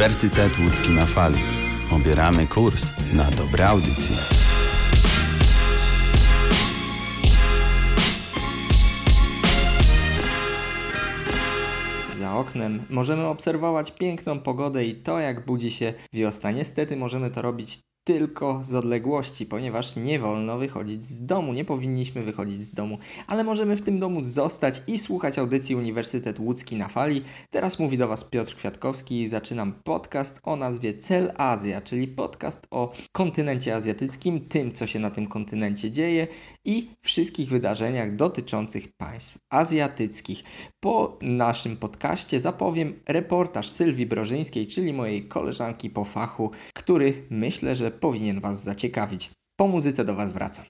Uniwersytet Łódzki na Fali. Obieramy kurs na dobre audycje. Za oknem możemy obserwować piękną pogodę i to, jak budzi się wiosna. Niestety możemy to robić tylko z odległości, ponieważ nie wolno wychodzić z domu, nie powinniśmy wychodzić z domu, ale możemy w tym domu zostać i słuchać audycji Uniwersytet Łódzki na fali. Teraz mówi do Was Piotr Kwiatkowski i zaczynam podcast o nazwie Cel Azja, czyli podcast o kontynencie azjatyckim, tym co się na tym kontynencie dzieje i wszystkich wydarzeniach dotyczących państw azjatyckich. Po naszym podcaście zapowiem reportaż Sylwii Brożyńskiej, czyli mojej koleżanki po fachu, który myślę, że powinien Was zaciekawić. Po muzyce do Was wracam.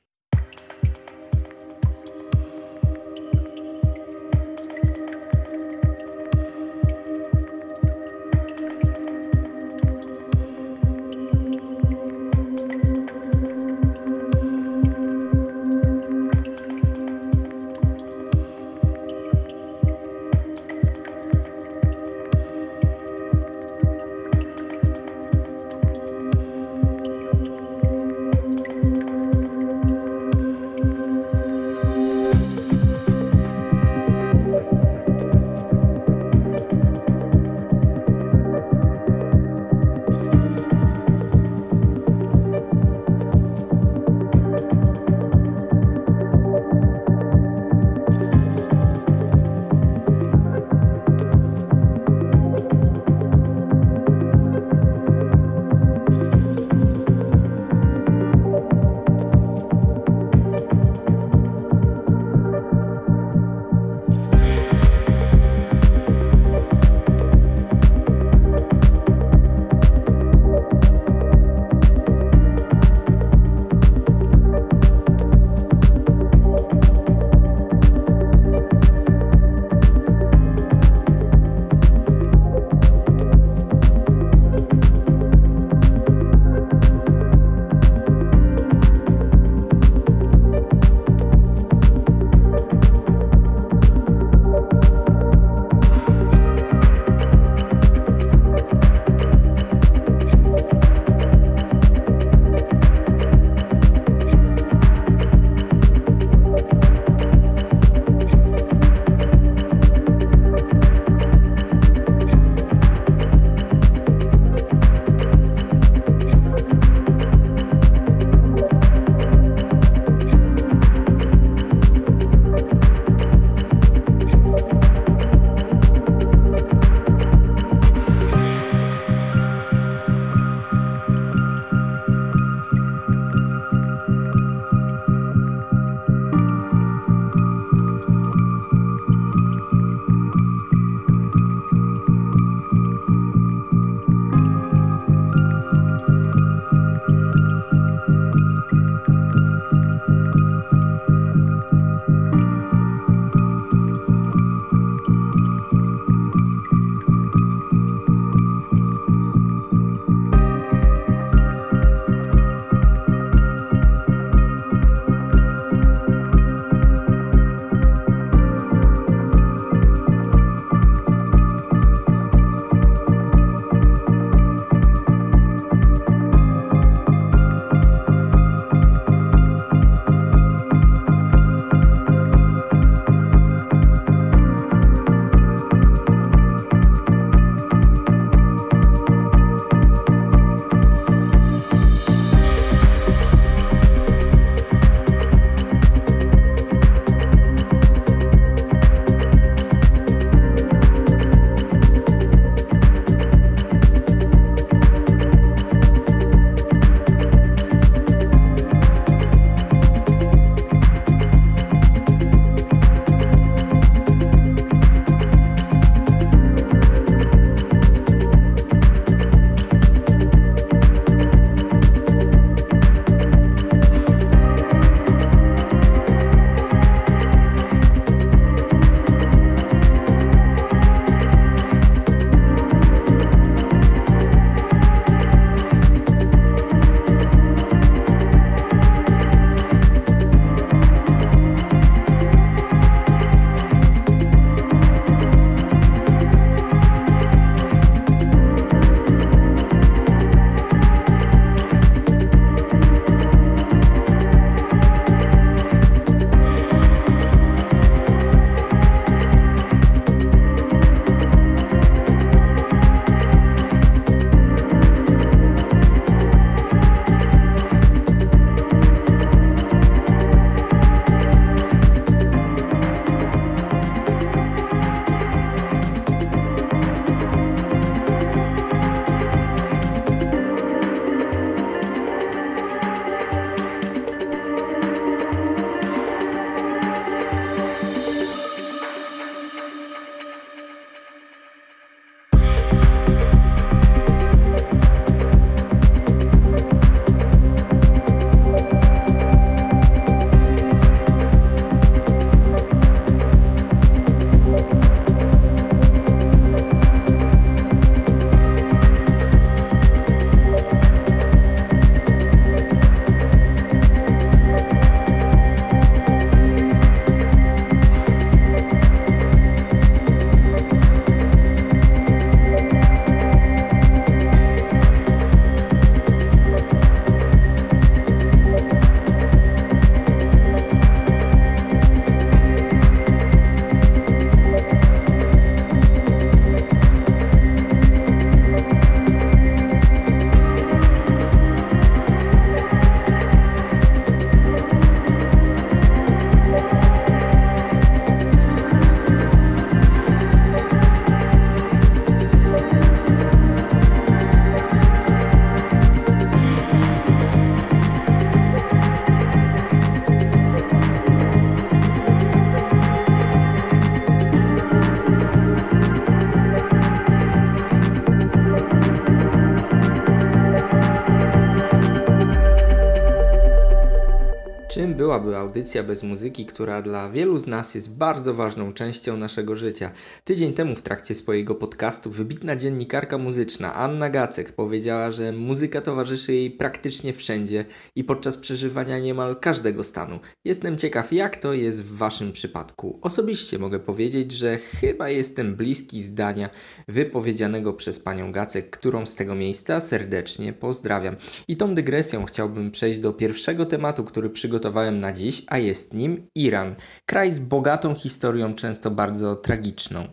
Byłaby audycja bez muzyki, która dla wielu z nas jest bardzo ważną częścią naszego życia. Tydzień temu w trakcie swojego podcastu wybitna dziennikarka muzyczna Anna Gacek powiedziała, że muzyka towarzyszy jej praktycznie wszędzie i podczas przeżywania niemal każdego stanu. Jestem ciekaw, jak to jest w Waszym przypadku. Osobiście mogę powiedzieć, że chyba jestem bliski zdania wypowiedzianego przez panią Gacek, którą z tego miejsca serdecznie pozdrawiam. I tą dygresją chciałbym przejść do pierwszego tematu, który przygotowałem na dziś, a jest nim Iran. Kraj z bogatą historią, często bardzo tragiczną.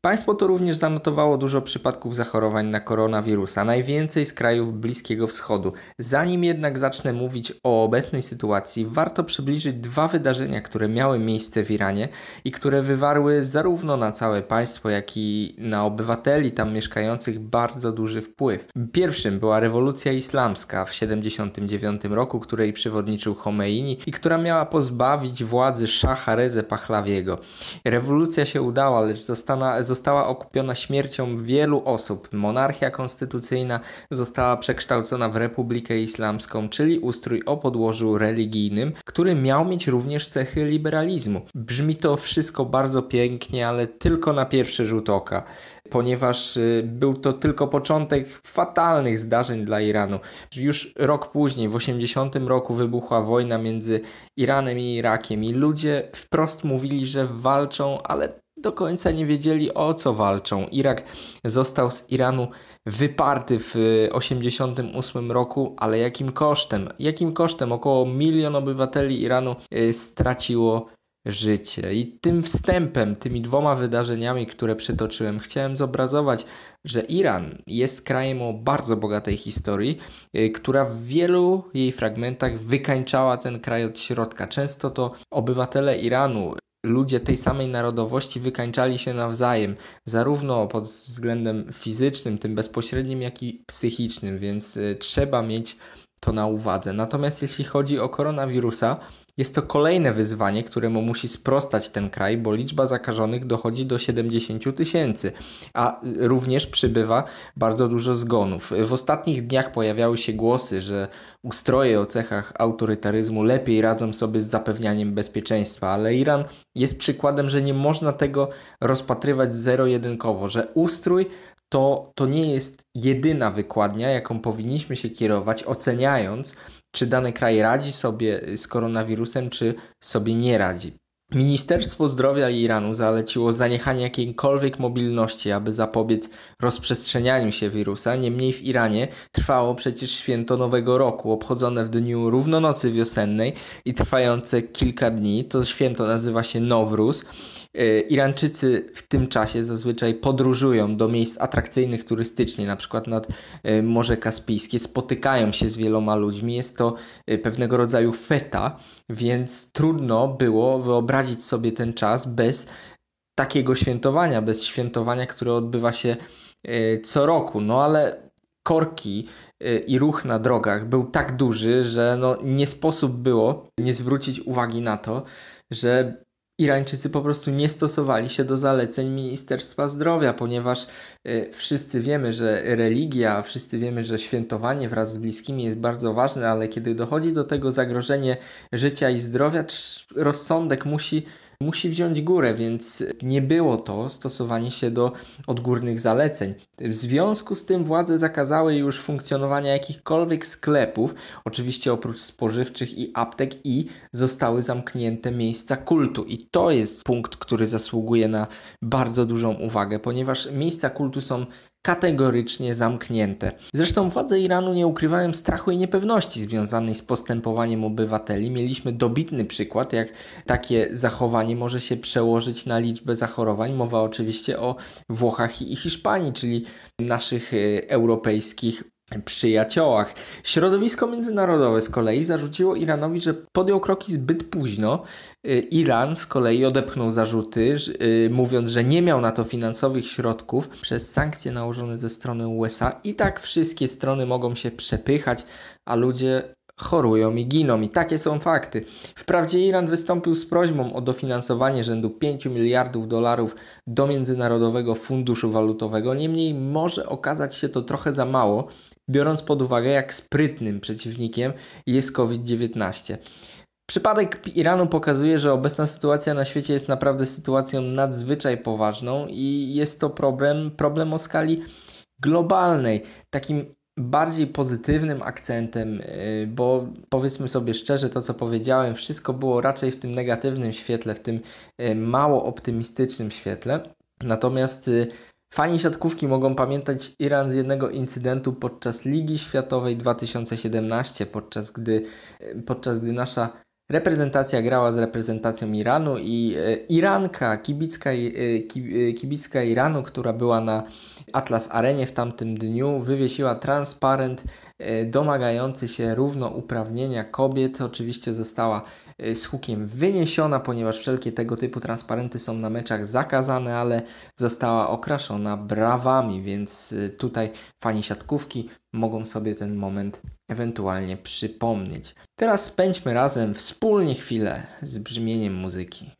Państwo to również zanotowało dużo przypadków zachorowań na koronawirusa, najwięcej z krajów Bliskiego Wschodu. Zanim jednak zacznę mówić o obecnej sytuacji, warto przybliżyć dwa wydarzenia, które miały miejsce w Iranie i które wywarły zarówno na całe państwo, jak i na obywateli tam mieszkających bardzo duży wpływ. Pierwszym była rewolucja islamska w 1979 roku, której przewodniczył Khomeini i która miała pozbawić władzy Szacha Reze Pahlawiego. Rewolucja się udała, lecz została została okupiona śmiercią wielu osób. Monarchia konstytucyjna została przekształcona w Republikę Islamską, czyli ustrój o podłożu religijnym, który miał mieć również cechy liberalizmu. Brzmi to wszystko bardzo pięknie, ale tylko na pierwszy rzut oka ponieważ y, był to tylko początek fatalnych zdarzeń dla Iranu. Już rok później, w 80 roku, wybuchła wojna między Iranem i Irakiem i ludzie wprost mówili, że walczą, ale do końca nie wiedzieli o co walczą. Irak został z Iranu wyparty w 1988 roku, ale jakim kosztem? Jakim kosztem? Około milion obywateli Iranu y, straciło życie. I tym wstępem, tymi dwoma wydarzeniami, które przytoczyłem, chciałem zobrazować, że Iran jest krajem o bardzo bogatej historii, y, która w wielu jej fragmentach wykańczała ten kraj od środka. Często to obywatele Iranu ludzie tej samej narodowości wykańczali się nawzajem, zarówno pod względem fizycznym, tym bezpośrednim, jak i psychicznym, więc y, trzeba mieć to na uwadze. Natomiast jeśli chodzi o koronawirusa, jest to kolejne wyzwanie, któremu musi sprostać ten kraj, bo liczba zakażonych dochodzi do 70 tysięcy, a również przybywa bardzo dużo zgonów. W ostatnich dniach pojawiały się głosy, że ustroje o cechach autorytaryzmu lepiej radzą sobie z zapewnianiem bezpieczeństwa, ale Iran jest przykładem, że nie można tego rozpatrywać zero-jedynkowo, że ustrój to, to nie jest jedyna wykładnia, jaką powinniśmy się kierować, oceniając, czy dany kraj radzi sobie z koronawirusem, czy sobie nie radzi. Ministerstwo Zdrowia Iranu zaleciło zaniechanie jakiejkolwiek mobilności, aby zapobiec rozprzestrzenianiu się wirusa. Niemniej w Iranie trwało przecież święto Nowego Roku, obchodzone w dniu równonocy wiosennej i trwające kilka dni. To święto nazywa się Nowruz. E, Irańczycy w tym czasie zazwyczaj podróżują do miejsc atrakcyjnych turystycznie, na przykład nad e, Morze Kaspijskie, spotykają się z wieloma ludźmi. Jest to e, pewnego rodzaju feta, więc trudno było wyobrazić sobie ten czas bez takiego świętowania, bez świętowania, które odbywa się co roku. No ale korki i ruch na drogach był tak duży, że no nie sposób było nie zwrócić uwagi na to, że Irańczycy po prostu nie stosowali się do zaleceń Ministerstwa Zdrowia, ponieważ y, wszyscy wiemy, że religia, wszyscy wiemy, że świętowanie wraz z bliskimi jest bardzo ważne, ale kiedy dochodzi do tego zagrożenie życia i zdrowia, rozsądek musi musi wziąć górę, więc nie było to stosowanie się do odgórnych zaleceń. W związku z tym władze zakazały już funkcjonowania jakichkolwiek sklepów, oczywiście oprócz spożywczych i aptek i zostały zamknięte miejsca kultu. I to jest punkt, który zasługuje na bardzo dużą uwagę, ponieważ miejsca kultu są kategorycznie zamknięte. Zresztą władze Iranu nie ukrywają strachu i niepewności związanej z postępowaniem obywateli. Mieliśmy dobitny przykład, jak takie zachowanie może się przełożyć na liczbę zachorowań. Mowa oczywiście o Włochach i Hiszpanii, czyli naszych e, europejskich przyjaciołach. Środowisko międzynarodowe z kolei zarzuciło Iranowi, że podjął kroki zbyt późno. Y, Iran z kolei odepchnął zarzuty, y, mówiąc, że nie miał na to finansowych środków przez sankcje nałożone ze strony USA. I tak wszystkie strony mogą się przepychać, a ludzie chorują i giną. I takie są fakty. Wprawdzie Iran wystąpił z prośbą o dofinansowanie rzędu 5 miliardów dolarów do Międzynarodowego Funduszu Walutowego, niemniej może okazać się to trochę za mało, biorąc pod uwagę, jak sprytnym przeciwnikiem jest COVID-19. Przypadek Iranu pokazuje, że obecna sytuacja na świecie jest naprawdę sytuacją nadzwyczaj poważną i jest to problem, problem o skali globalnej. Takim bardziej pozytywnym akcentem, yy, bo powiedzmy sobie szczerze, to co powiedziałem, wszystko było raczej w tym negatywnym świetle, w tym yy, mało optymistycznym świetle. Natomiast yy, fani siatkówki mogą pamiętać Iran z jednego incydentu podczas Ligi Światowej 2017, podczas gdy, podczas gdy nasza reprezentacja grała z reprezentacją Iranu i Iranka, kibicka, kibicka Iranu, która była na Atlas Arenie w tamtym dniu wywiesiła transparent e, domagający się równouprawnienia kobiet. Oczywiście została e, z hukiem wyniesiona, ponieważ wszelkie tego typu transparenty są na meczach zakazane, ale została okraszona brawami, więc e, tutaj fani siatkówki mogą sobie ten moment ewentualnie przypomnieć. Teraz spędźmy razem wspólnie chwilę z brzmieniem muzyki.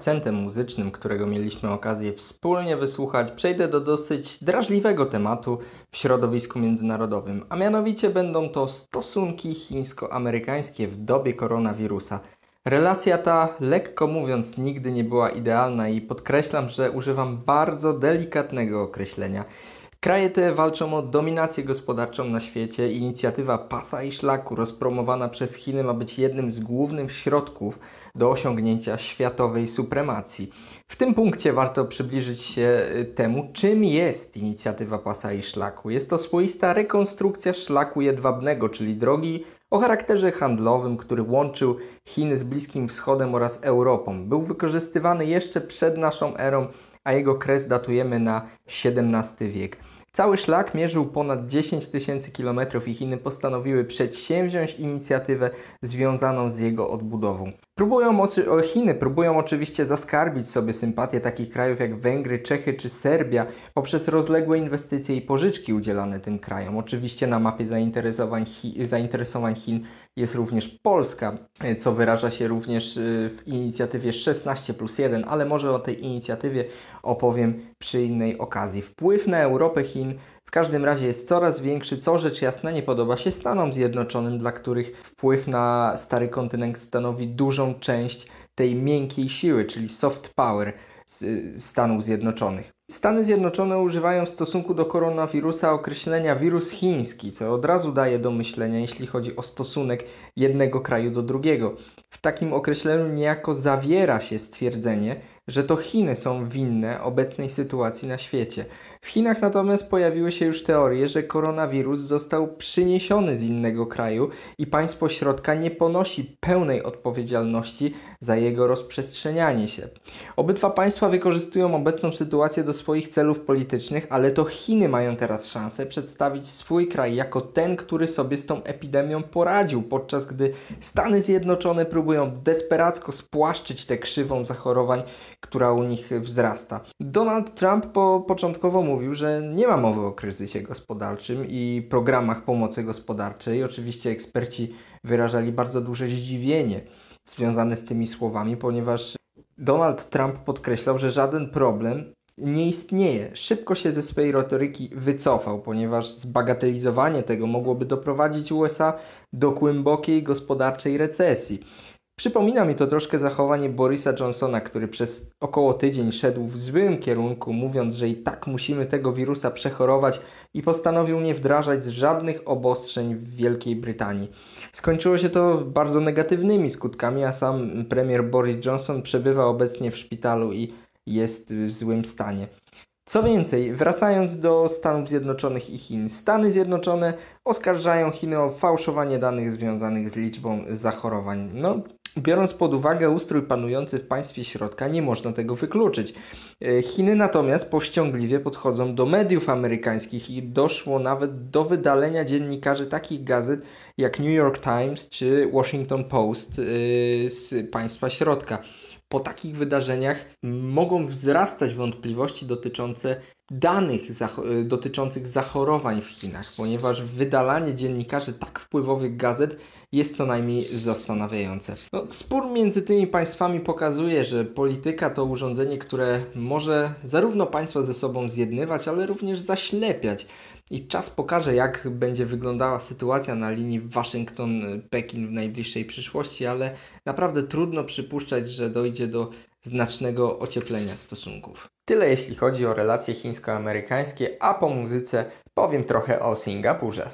Akcentem muzycznym, którego mieliśmy okazję wspólnie wysłuchać, przejdę do dosyć drażliwego tematu w środowisku międzynarodowym, a mianowicie będą to stosunki chińsko-amerykańskie w dobie koronawirusa. Relacja ta, lekko mówiąc, nigdy nie była idealna i podkreślam, że używam bardzo delikatnego określenia. Kraje te walczą o dominację gospodarczą na świecie. Inicjatywa Pasa i Szlaku, rozpromowana przez Chiny, ma być jednym z głównych środków do osiągnięcia światowej supremacji. W tym punkcie warto przybliżyć się y, temu, czym jest inicjatywa Pasa i Szlaku. Jest to swoista rekonstrukcja szlaku jedwabnego, czyli drogi o charakterze handlowym, który łączył Chiny z Bliskim Wschodem oraz Europą. Był wykorzystywany jeszcze przed naszą erą, a jego kres datujemy na XVII wiek. Cały szlak mierzył ponad 10 tysięcy kilometrów i Chiny postanowiły przedsięwziąć inicjatywę związaną z jego odbudową. Próbują, Chiny próbują oczywiście zaskarbić sobie sympatię takich krajów jak Węgry, Czechy czy Serbia poprzez rozległe inwestycje i pożyczki udzielane tym krajom. Oczywiście na mapie zainteresowań, zainteresowań Chin jest również Polska, co wyraża się również y, w inicjatywie 16 plus 1, ale może o tej inicjatywie opowiem przy innej okazji. Wpływ na Europę Chin w każdym razie jest coraz większy, co rzecz jasna nie podoba się Stanom Zjednoczonym, dla których wpływ na stary kontynent stanowi dużą część tej miękkiej siły, czyli soft power Stanów Zjednoczonych. Stany Zjednoczone używają w stosunku do koronawirusa określenia wirus chiński, co od razu daje do myślenia, jeśli chodzi o stosunek jednego kraju do drugiego. W takim określeniu niejako zawiera się stwierdzenie, że to Chiny są winne obecnej sytuacji na świecie. W Chinach natomiast pojawiły się już teorie, że koronawirus został przyniesiony z innego kraju i państwo środka nie ponosi pełnej odpowiedzialności za jego rozprzestrzenianie się. Obydwa państwa wykorzystują obecną sytuację do swoich celów politycznych, ale to Chiny mają teraz szansę przedstawić swój kraj jako ten, który sobie z tą epidemią poradził, podczas gdy Stany Zjednoczone próbują desperacko spłaszczyć tę krzywą zachorowań, która u nich wzrasta. Donald Trump po, początkowo mówił, że nie ma mowy o kryzysie gospodarczym i programach pomocy gospodarczej. Oczywiście eksperci wyrażali bardzo duże zdziwienie związane z tymi słowami, ponieważ Donald Trump podkreślał, że żaden problem nie istnieje. Szybko się ze swojej retoryki wycofał, ponieważ zbagatelizowanie tego mogłoby doprowadzić USA do głębokiej gospodarczej recesji. Przypomina mi to troszkę zachowanie Borisa Johnsona, który przez około tydzień szedł w złym kierunku, mówiąc, że i tak musimy tego wirusa przechorować i postanowił nie wdrażać żadnych obostrzeń w Wielkiej Brytanii. Skończyło się to bardzo negatywnymi skutkami, a sam premier Boris Johnson przebywa obecnie w szpitalu i jest w złym stanie. Co więcej, wracając do Stanów Zjednoczonych i Chin, Stany Zjednoczone oskarżają Chiny o fałszowanie danych związanych z liczbą zachorowań. No, Biorąc pod uwagę ustrój panujący w państwie środka, nie można tego wykluczyć. E, Chiny natomiast powściągliwie podchodzą do mediów amerykańskich i doszło nawet do wydalenia dziennikarzy takich gazet jak New York Times czy Washington Post e, z państwa środka. Po takich wydarzeniach mogą wzrastać wątpliwości dotyczące danych zach- dotyczących zachorowań w Chinach, ponieważ wydalanie dziennikarzy tak wpływowych gazet jest co najmniej zastanawiające. No, spór między tymi państwami pokazuje, że polityka to urządzenie, które może zarówno państwa ze sobą zjednywać, ale również zaślepiać. I czas pokaże, jak będzie wyglądała sytuacja na linii Waszyngton-Pekin w najbliższej przyszłości, ale naprawdę trudno przypuszczać, że dojdzie do znacznego ocieplenia stosunków. Tyle jeśli chodzi o relacje chińsko-amerykańskie, a po muzyce powiem trochę o Singapurze.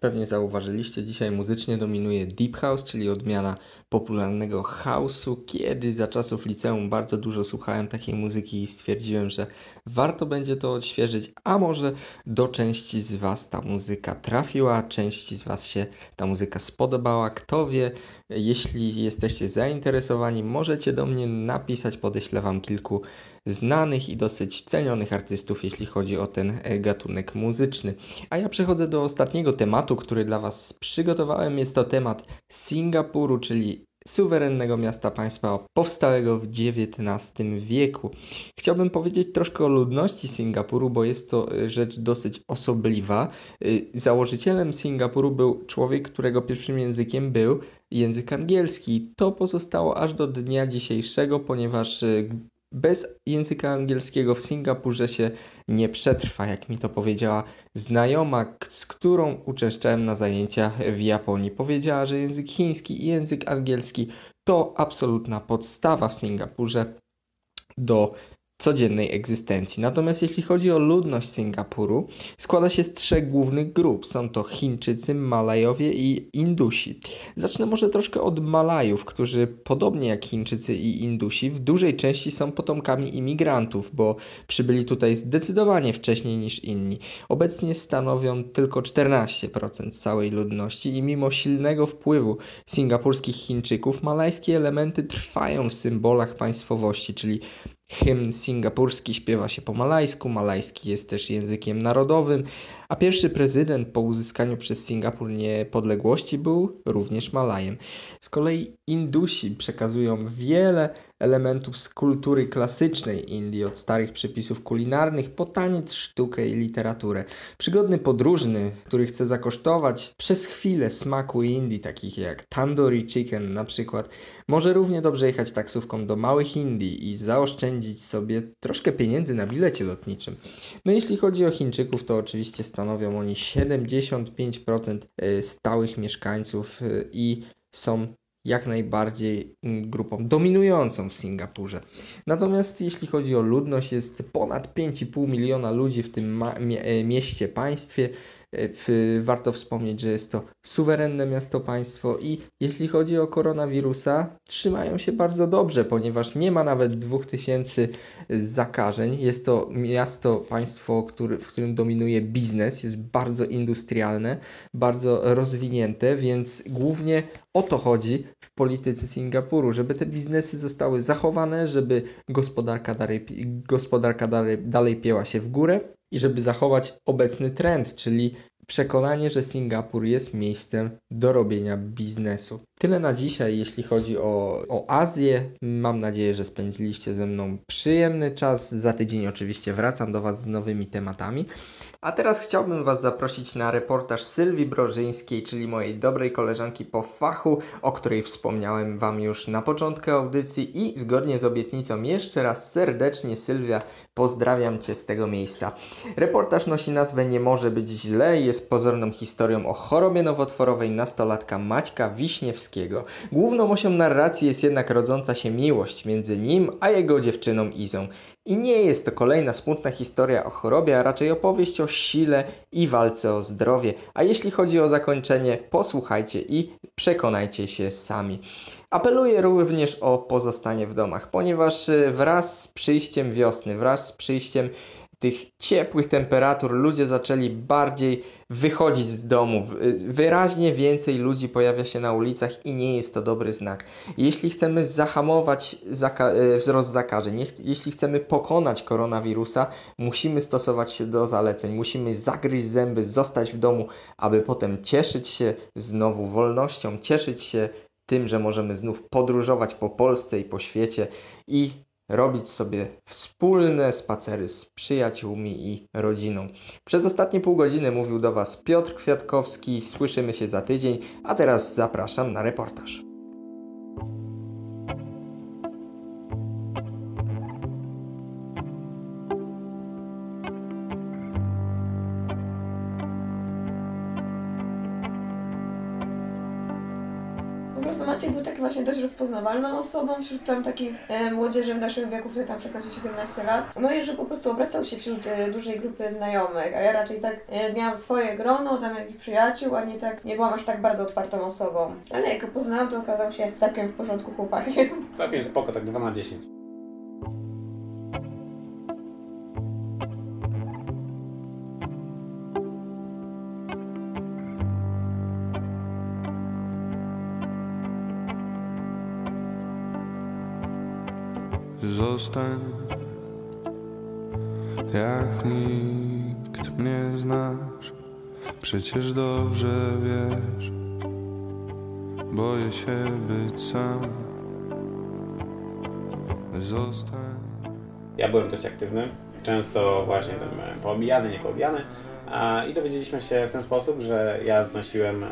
Pewnie zauważyliście, dzisiaj muzycznie dominuje Deep House, czyli odmiana popularnego house'u. Kiedy za czasów liceum bardzo dużo słuchałem takiej muzyki i stwierdziłem, że warto będzie to odświeżyć, a może do części z Was ta muzyka trafiła, części z Was się ta muzyka spodobała. Kto wie, jeśli jesteście zainteresowani, możecie do mnie napisać, podeślę Wam kilku znanych i dosyć cenionych artystów, jeśli chodzi o ten e, gatunek muzyczny. A ja przechodzę do ostatniego tematu, który dla Was przygotowałem. Jest to temat Singapuru, czyli suwerennego miasta państwa powstałego w XIX wieku. Chciałbym powiedzieć troszkę o ludności Singapuru, bo jest to e, rzecz dosyć osobliwa. E, założycielem Singapuru był człowiek, którego pierwszym językiem był język angielski. To pozostało aż do dnia dzisiejszego, ponieważ bez języka angielskiego w Singapurze się nie przetrwa, jak mi to powiedziała znajoma, z którą uczęszczałem na zajęcia w Japonii. Powiedziała, że język chiński i język angielski to absolutna podstawa w Singapurze do codziennej egzystencji. Natomiast jeśli chodzi o ludność Singapuru, składa się z trzech głównych grup. Są to Chińczycy, Malajowie i Indusi. Zacznę może troszkę od Malajów, którzy podobnie jak Chińczycy i Indusi w dużej części są potomkami imigrantów, bo przybyli tutaj zdecydowanie wcześniej niż inni. Obecnie stanowią tylko 14% całej ludności i mimo silnego wpływu singapurskich Chińczyków, malajskie elementy trwają w symbolach państwowości, czyli Hymn singapurski śpiewa się po malajsku, malajski jest też językiem narodowym, a pierwszy prezydent po uzyskaniu przez Singapur niepodległości był również Malajem. Z kolei Indusi przekazują wiele elementów z kultury klasycznej Indii, od starych przepisów kulinarnych po taniec, sztukę i literaturę. Przygodny podróżny, który chce zakosztować przez chwilę smaku Indii, takich jak tandoori chicken na przykład, może równie dobrze jechać taksówką do małych Indii i zaoszczędzić sobie troszkę pieniędzy na bilecie lotniczym. No jeśli chodzi o Chińczyków, to oczywiście stanowią oni 75% e, stałych mieszkańców e, i są jak najbardziej mm, grupą dominującą w Singapurze. Natomiast jeśli chodzi o ludność, jest ponad 5,5 miliona ludzi w tym mieście, państwie. E, warto wspomnieć, że jest to suwerenne miasto państwo i jeśli chodzi o koronawirusa, trzymają się bardzo dobrze, ponieważ nie ma nawet 2000 zakażeń. Jest to miasto, państwo, który, w którym dominuje biznes, jest bardzo industrialne, bardzo rozwinięte, więc głównie o to chodzi w polityce Singapuru, żeby te biznesy zostały zachowane, żeby gospodarka dalej, gospodarka dalej, dalej pieła się w górę i żeby zachować obecny trend, czyli przekonanie, że Singapur jest miejscem do robienia biznesu. Tyle na dzisiaj, jeśli chodzi o, o Azję. Mam nadzieję, że spędziliście ze mną przyjemny czas. Za tydzień oczywiście wracam do Was z nowymi tematami. A teraz chciałbym Was zaprosić na reportaż Sylwii Brożyńskiej, czyli mojej dobrej koleżanki po fachu, o której wspomniałem Wam już na początku audycji i zgodnie z obietnicą jeszcze raz serdecznie Sylwia pozdrawiam Cię z tego miejsca. Reportaż nosi nazwę Nie może być źle, jest pozorną historią o chorobie nowotworowej nastolatka Maćka Wiśniewskiego. Główną osią narracji jest jednak rodząca się miłość między nim a jego dziewczyną Izą. I nie jest to kolejna smutna historia o chorobie, a raczej opowieść o sile i walce o zdrowie. A jeśli chodzi o zakończenie, posłuchajcie i przekonajcie się sami. Apeluję również o pozostanie w domach, ponieważ y, wraz z przyjściem wiosny, wraz z przyjściem tych ciepłych temperatur ludzie zaczęli bardziej wychodzić z domu. Wyraźnie więcej ludzi pojawia się na ulicach i nie jest to dobry znak. Jeśli chcemy zahamować zaka e, wzrost zakażeń, jeśli chcemy pokonać koronawirusa, musimy stosować się do zaleceń. Musimy zagryźć zęby, zostać w domu, aby potem cieszyć się znowu wolnością, cieszyć się tym, że możemy znów podróżować po Polsce i po świecie i robić sobie wspólne spacery z przyjaciółmi i rodziną. Przez ostatnie pół godziny mówił do Was Piotr Kwiatkowski. Słyszymy się za tydzień, a teraz zapraszam na reportaż. Właśnie dość rozpoznawalną osobą wśród tam takich e, młodzieży w naszym wieku, wtedy tam 16-17 lat. No i że po prostu obracał się wśród e, dużej grupy znajomych, a ja raczej tak e, miałam swoje grono, tam jakichś przyjaciół, a nie tak, nie byłam aż tak bardzo otwartą osobą. Ale jak go poznałam, to okazał się całkiem w porządku chłopakiem. Całkiem spoko, tak 2 na 10. Zostań jak nikt mnie znasz, przecież dobrze wiesz. Boję się być sam. Zostań. Ja byłem dość aktywny, często właśnie tam niepoobijany. A, I dowiedzieliśmy się w ten sposób, że ja znosiłem em,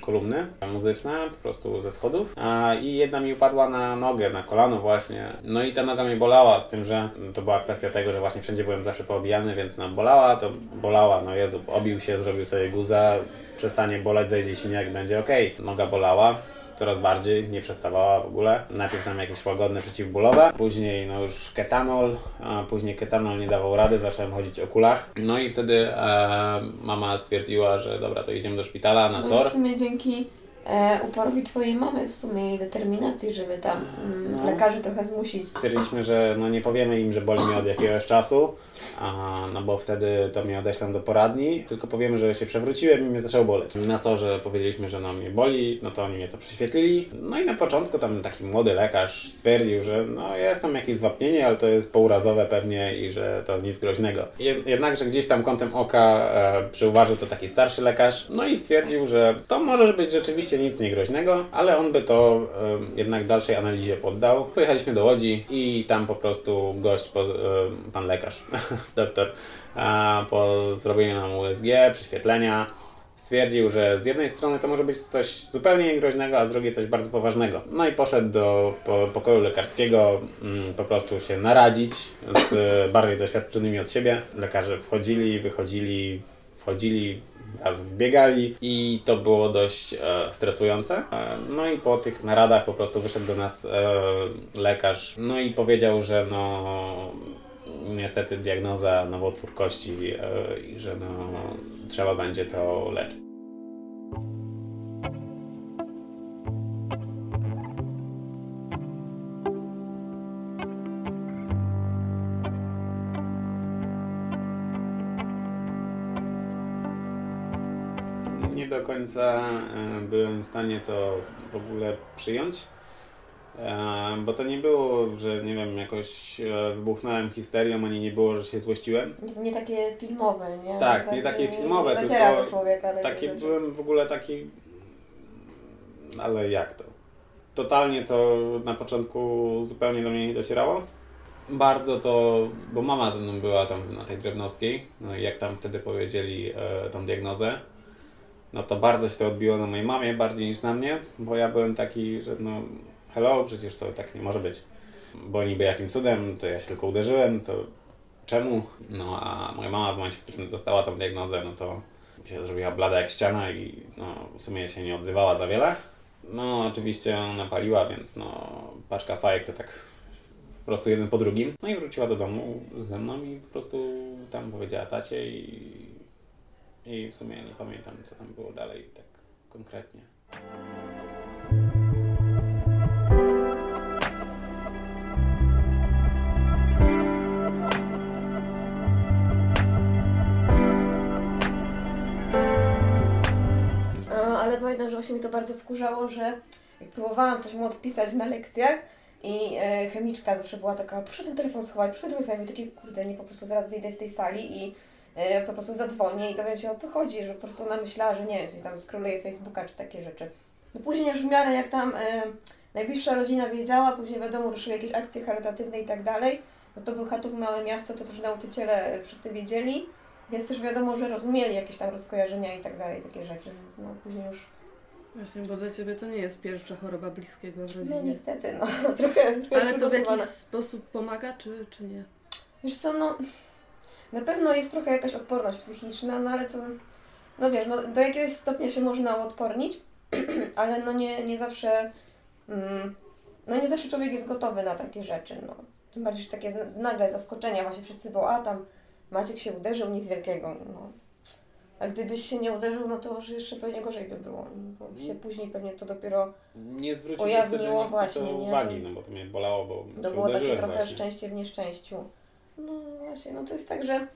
kolumny. Muzyczne po prostu ze schodów. A, i jedna mi upadła na nogę, na kolano właśnie. No i ta noga mnie bolała z tym, że to była kwestia tego, że właśnie wszędzie byłem zawsze poobijany, więc no bolała, to bolała, no Jezu, obił się, zrobił sobie guza, przestanie boleć, zejdzie siniak, będzie. Okej. Noga bolała, coraz bardziej, nie przestawała w ogóle. Najpierw tam jakieś łagodne przeciwbólowe, później no już ketanol, a później ketanol nie dawał rady, zacząłem chodzić o kulach. No i wtedy e, mama stwierdziła, że dobra, to idziemy do szpitala na SOR. w sumie dzięki e, uporowi Twojej mamy, w sumie jej determinacji, żeby tam mm, No. lekarzy trochę zmusić. Stwierdziliśmy, że no nie powiemy im, że boli mnie od jakiegoś czasu, a, no bo wtedy to mnie odeślą do poradni, tylko powiemy, że się przewróciłem i mnie zaczęło boleć. Na sorze powiedzieliśmy, że no mnie boli, no to oni mnie to prześwietlili. No i na początku tam taki młody lekarz stwierdził, że no jest tam jakieś zwapnienie, ale to jest pourazowe pewnie i że to nic groźnego. Jed- Jednakże gdzieś tam kątem oka e, przyuważył to taki starszy lekarz, no i stwierdził, że to może być rzeczywiście nic niegroźnego, ale on by to e, jednak dalszej analizie poddał. Pojechaliśmy do Łodzi i tam po prostu gość, po, e, pan lekarz, doktor, po zrobieniu nam USG, prześwietlenia, stwierdził, że z jednej strony to może być coś zupełnie niegroźnego, a z drugiej coś bardzo poważnego. No i poszedł do po, pokoju lekarskiego mm, po prostu się naradzić z bardziej doświadczonymi od siebie. Lekarze wchodzili, wychodzili, wchodzili, raz wbiegali i to było dość e, stresujące. E, no i po tych naradach po prostu wyszedł do nas e, lekarz, no i powiedział, że no niestety diagnoza nowotwór kości e, i że no trzeba będzie to leczyć. Nie do końca e, byłem w stanie to w ogóle przyjąć. Bo to nie było, że nie wiem, jakoś e, wybuchnąłem histerią, ani nie było, że się złościłem. Nie, nie takie filmowe, nie? Tak, nie takie filmowe, nie dociera tylko człowieka. Taki rzeczy. byłem w ogóle taki. Ale jak to? Totalnie to na początku zupełnie do mnie nie docierało. Bardzo to, bo mama ze mną była tam na tej Drewnowskiej, no i jak tam wtedy powiedzieli e, tą diagnozę, no to bardzo się to odbiło na mojej mamie, bardziej niż na mnie, bo ja byłem taki, że no hello, przecież to tak nie może być. Bo niby jakim cudem, to ja się tylko uderzyłem, to czemu? No a moja mama w momencie, w którym dostała tą diagnozę, no to się zrobiła blada jak ściana i no, w sumie się nie odzywała za wiele. No oczywiście ona paliła, więc no paczka fajek to tak po prostu jeden po drugim. No i wróciła do domu ze mną i po prostu tam powiedziała tacie i, i w sumie nie pamiętam co tam było dalej tak konkretnie. Ale pamiętam, że właśnie mi to bardzo wkurzało, że jak próbowałam coś mu odpisać na lekcjach i e, chemiczka zawsze była taka, proszę ten telefon schować, proszę ten telefon schować. I takie, kurde, nie po prostu zaraz wyjdę z tej sali i e, po prostu zadzwonię i dowiem się o co chodzi, że po prostu ona myślała, że nie wiem, sobie tam skroluję Facebooka czy takie rzeczy. No później już w miarę jak tam e, najbliższa rodzina wiedziała, później wiadomo, ruszyły jakieś akcje charytatywne i tak dalej, no to był Chatów małe miasto, to też nauczyciele wszyscy wiedzieli, więc też wiadomo, że rozumieli jakieś tam rozkojarzenia i tak dalej, takie rzeczy, więc no później już Właśnie, bo dla Ciebie to nie jest pierwsza choroba bliskiego w No rodzinie. niestety, no trochę, trochę Ale to w jakiś sposób pomaga, czy, czy nie? Wiesz co, no na pewno jest trochę jakaś odporność psychiczna, no ale to, no wiesz, no do jakiegoś stopnia się można uodpornić, ale no nie, nie zawsze mm, no nie zawsze człowiek jest gotowy na takie rzeczy, no. Tym bardziej, że takie z- nagle zaskoczenia, właśnie wszyscy, bo a tam Maciek się uderzył, nic wielkiego, no. A gdybyś się nie uderzył, no to że jeszcze pewnie gorzej by było, bo się później pewnie to dopiero Nie Ujawniło właśnie, to nie? uwagi, Więc- no bo to mnie bolało, bo To było takie trochę właśnie. szczęście w nieszczęściu. No właśnie, no to jest tak, że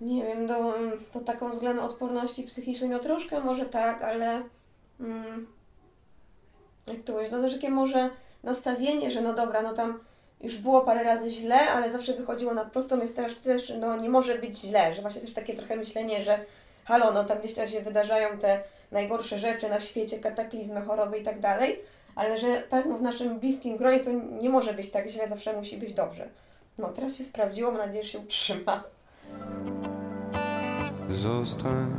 nie wiem, do, pod taką względem odporności psychicznej, no troszkę może tak, ale mm, jak to powiedzieć, no też takie może nastawienie, że no dobra, no tam już było parę razy źle, ale zawsze wychodziło na prostą, jest teraz też, no nie może być źle, że właśnie też takie trochę myślenie, że halo, no tam gdzieś tam się wydarzają te najgorsze rzeczy na świecie, kataklizmy, choroby i tak dalej, ale że tak no, w naszym bliskim gronie to nie może być tak źle, zawsze musi być dobrze. No teraz się sprawdziło, mam nadzieję, że się utrzyma. Zostań,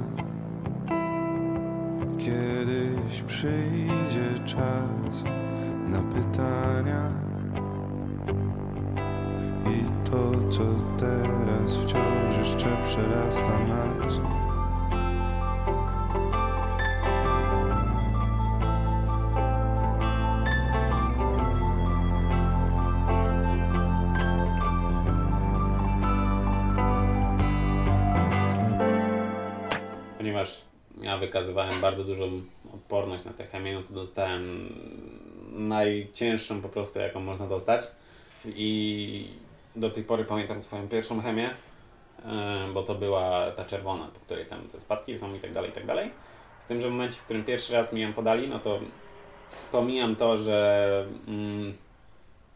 kiedyś przyjdzie czas na pytania. I to, co teraz wciąż jeszcze przerasta nas. Ponieważ ja wykazywałem bardzo dużą odporność na tę chemię, no to dostałem najcięższą po prostu, jaką można dostać. I do tej pory pamiętam swoją pierwszą chemię, e, bo to była ta czerwona, po której tam te spadki są i tak dalej, i tak dalej. Z tym, że w momencie, w którym pierwszy raz mi ją podali, no to pomijam to, że mm,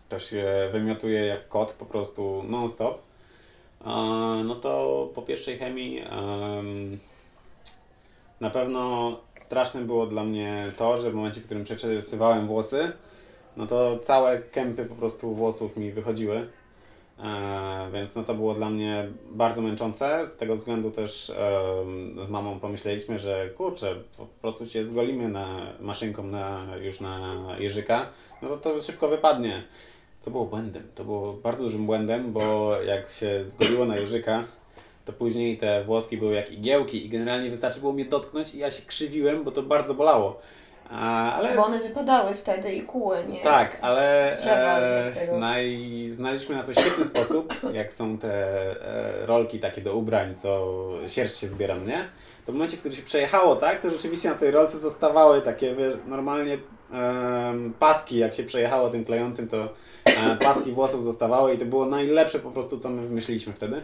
to się wymiotuje jak kot po prostu non-stop. E, No to po pierwszej chemii em, na pewno straszne było dla mnie to, że w momencie, w którym przeczesywałem włosy, no to całe kępy po prostu włosów mi wychodziły. E, więc no to było dla mnie bardzo męczące. Z tego względu też em, z mamą pomyśleliśmy, że kurczę, po prostu cię zgolimy na maszynką na, już na jeżyka, no to to szybko wypadnie. Co było błędem? To było bardzo dużym błędem, bo jak się zgoliło na jeżyka, to później te włoski były jak igiełki i generalnie wystarczy było mnie dotknąć i ja się krzywiłem, bo to bardzo bolało. A, ale Bo one wypadały wtedy i kuły, nie? tak, ale e, naj, znaleźliśmy na to świetny sposób, jak są te e, rolki takie do ubrań, co sierść się zbiera, nie? To w momencie, w którym się przejechało, tak, to rzeczywiście na tej rolce zostawały takie, wiesz, normalnie em, paski, jak się przejechało tym klejącym, to e, paski włosów zostawały i to było najlepsze po prostu, co my wymyśliliśmy wtedy.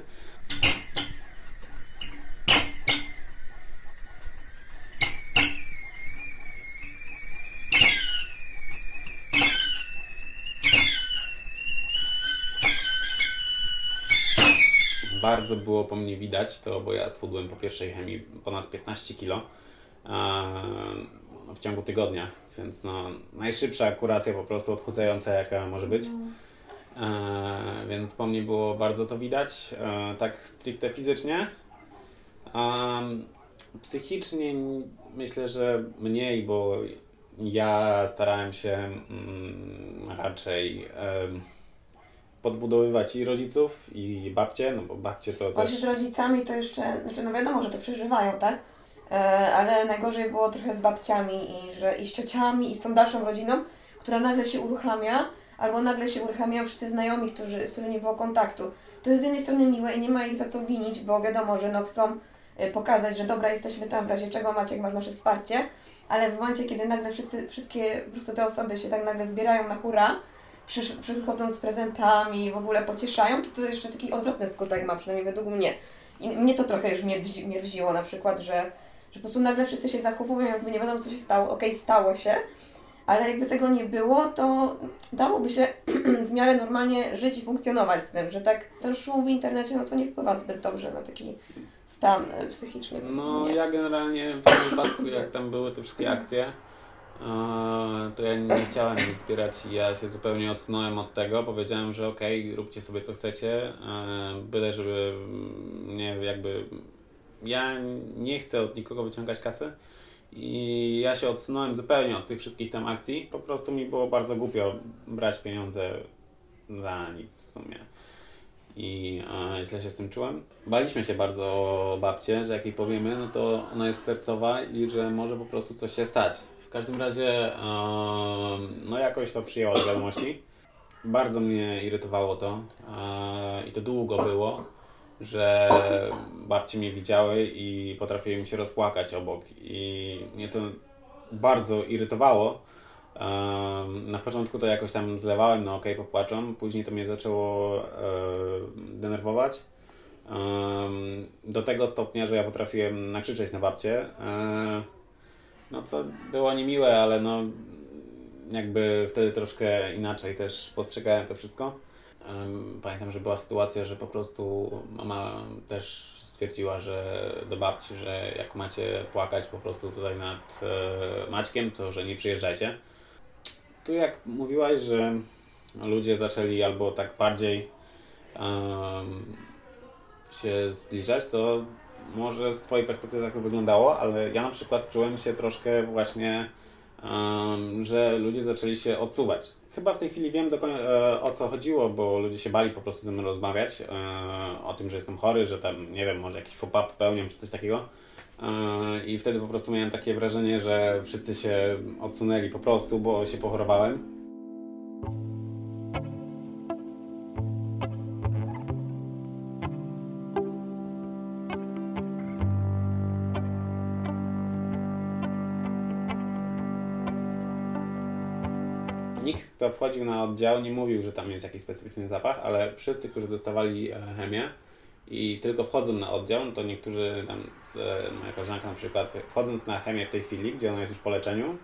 Bardzo było po mnie widać to, bo ja schudłem po pierwszej chemii ponad 15 kg w ciągu tygodnia, więc no, najszybsza kuracja po prostu odchudzająca jaka może być. E, więc po mnie było bardzo to widać, e, tak stricte fizycznie. Psychicznie myślę, że mniej, bo ja starałem się mm, raczej podbudowywać i rodziców, i babcie, no bo babcie to Właśnie też... z rodzicami to jeszcze, znaczy no wiadomo, że to przeżywają, tak? E, ale najgorzej było trochę z babciami i, że, i z ciociami i z tą dalszą rodziną, która nagle się uruchamia, albo nagle się uruchamiają wszyscy znajomi, którzy, z którymi nie było kontaktu. To jest z jednej strony miłe i nie ma ich za co winić, bo wiadomo, że no chcą e, pokazać, że dobra, jesteśmy tam w razie czego, Maciek, masz nasze wsparcie, ale w momencie, kiedy nagle wszyscy, wszystkie po prostu te osoby się tak nagle zbierają na hura, przysz- przychodzą z prezentami, w ogóle pocieszają, to to jeszcze taki odwrotny skutek ma, przynajmniej według mnie. I mnie to trochę już mierzi, mierziło na przykład, że, że po prostu nagle wszyscy się zachowują, jakby nie wiadomo co się stało. Okej, stało się, ale jakby tego nie było, to dałoby się w miarę normalnie żyć i funkcjonować z tym, że tak ten szum w internecie, no to nie wpływa zbyt dobrze na taki stan e, psychiczny. No nie. ja generalnie w tym wypadku, jak tam były te wszystkie akcje, to ja nie chciałem nic zbierać i ja się zupełnie odsunąłem od tego. Powiedziałem, że okej, róbcie sobie co chcecie, e, byle żeby mnie jakby... Ja nie chcę od nikogo wyciągać kasy i ja się odsunąłem zupełnie od tych wszystkich tam akcji. Po prostu mi było bardzo głupio brać pieniądze za nic w sumie. i e, źle się z tym czułem. Baliśmy się bardzo o babcię, że jak jej powiemy, no to ona jest sercowa i że może po prostu coś się stać. Każdym razie, e, no jakoś to przyjęła do wiadomości. Bardzo mnie irytowało to e, i to długo było, że babcie mnie widziały i potrafiły mi się rozpłakać obok i mnie to bardzo irytowało. Na początku to jakoś tam zlewałem, no okej, popłaczą. Później to mnie zaczęło e, denerwować. Do tego stopnia, że ja potrafiłem nakrzyczeć na babcię. No co było niemiłe, ale no jakby wtedy troszkę inaczej też postrzegałem to wszystko. Pamiętam, że była sytuacja, że po prostu mama też stwierdziła, że do babci, że jak macie płakać po prostu tutaj nad e, Maćkiem, to że nie przyjeżdżajcie. Tu jak mówiłaś, że ludzie zaczęli albo tak bardziej em, się zbliżać, to może z Twojej perspektywy tak to wyglądało, ale ja na przykład czułem się troszkę właśnie, że ludzie zaczęli się odsuwać. Chyba w tej chwili wiem do koń- e, o co chodziło, bo ludzie się bali po prostu ze mną rozmawiać e, o tym, że jestem chory, że tam, nie wiem, może jakiś faux-pas popełniam czy coś takiego. E, I wtedy po prostu miałem takie wrażenie, że wszyscy się odsunęli po prostu, bo się pochorowałem. Kto wchodził na oddział, nie mówił, że tam jest jakiś specyficzny zapach, ale wszyscy, którzy dostawali e, chemię i tylko wchodzą na oddział, no to niektórzy tam, z, e, moja koleżanka na przykład, wchodząc na chemię w tej chwili, gdzie ona jest już po leczeniu,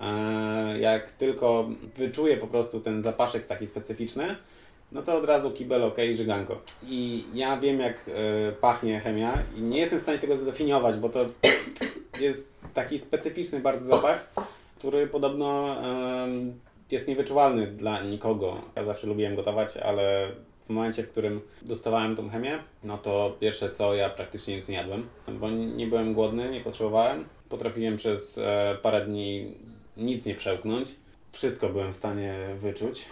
e, jak tylko wyczuje po prostu ten zapaszek taki specyficzny, no to od razu kibel ok, żyganko. I ja wiem jak pachnie chemia i nie jestem w stanie tego zdefiniować, bo to jest taki specyficzny bardzo zapach, który podobno jest niewyczuwalny dla nikogo. Ja zawsze lubiłem gotować, ale w momencie, w którym dostawałem tą chemię, no to pierwsze co, ja praktycznie nic nie jadłem, bo nie byłem głodny, nie potrzebowałem. Potrafiłem przez e, parę dni nic nie przełknąć. Wszystko byłem w stanie wyczuć.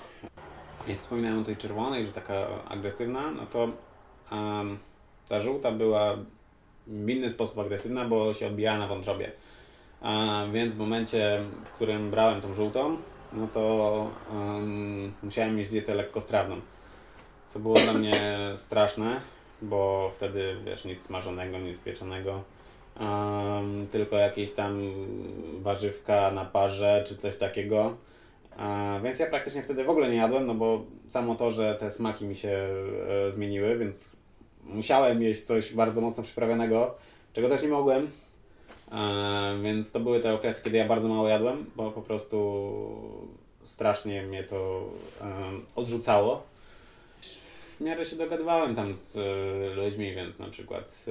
Jak wspominałem o tej czerwonej, że taka agresywna, no to em, ta żółta była w inny sposób agresywna, bo się odbijała na wątrobie. Więc w momencie, w którym brałem tą żółtą, no to em, musiałem mieć dietę lekkostrawną. Co było dla mnie straszne, bo wtedy wiesz, nic smażonego, nic pieczonego, em, tylko jakieś tam warzywka na parze czy coś takiego. E, więc ja praktycznie wtedy w ogóle nie jadłem, no bo samo to, że te smaki mi się e, zmieniły, więc musiałem jeść coś bardzo mocno przyprawionego, czego też nie mogłem. E, więc to były te okresy, kiedy ja bardzo mało jadłem, bo po prostu strasznie mnie to e, odrzucało. W miarę się dogadywałem tam z e, ludźmi, więc na przykład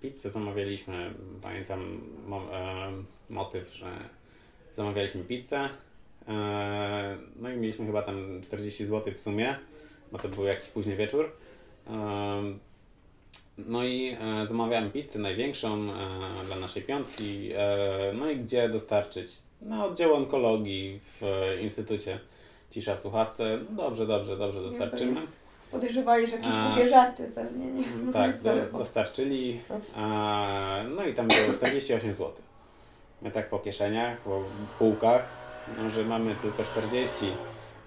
pizzę zamawialiśmy. Pamiętam mo, motyw, że zamawialiśmy pizzę. No i mieliśmy chyba tam 40 zł w sumie, bo to był jakiś późny wieczór. No i e, zamawiałem pizzę największą e, dla naszej piątki. E, no i gdzie dostarczyć? Na oddział onkologii w e, Instytucie Cisza w Słuchawce. No dobrze, dobrze, dobrze dostarczymy. Podejrzewali, że jakieś A. głupie żarty pewnie, nie? Tak, Z do, telefonu. dostarczyli. E, no i tam było 48 zł. My tak po kieszeniach, po półkach, no, że mamy tylko 40.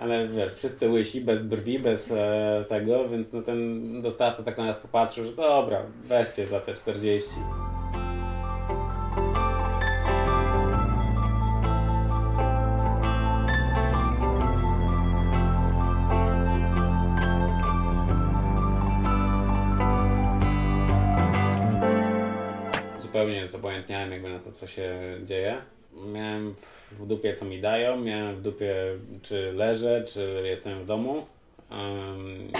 Ale wiesz, wszyscy łysi, bez brwi, bez e, tego, więc no ten dostawca tak na nas popatrzył, że dobra, weźcie za te 40. Zupełnie zobojętniałem jakby na to, co się dzieje. Miałem w dupie, co mi dają, miałem w dupie, czy leżę, czy jestem w domu. Em,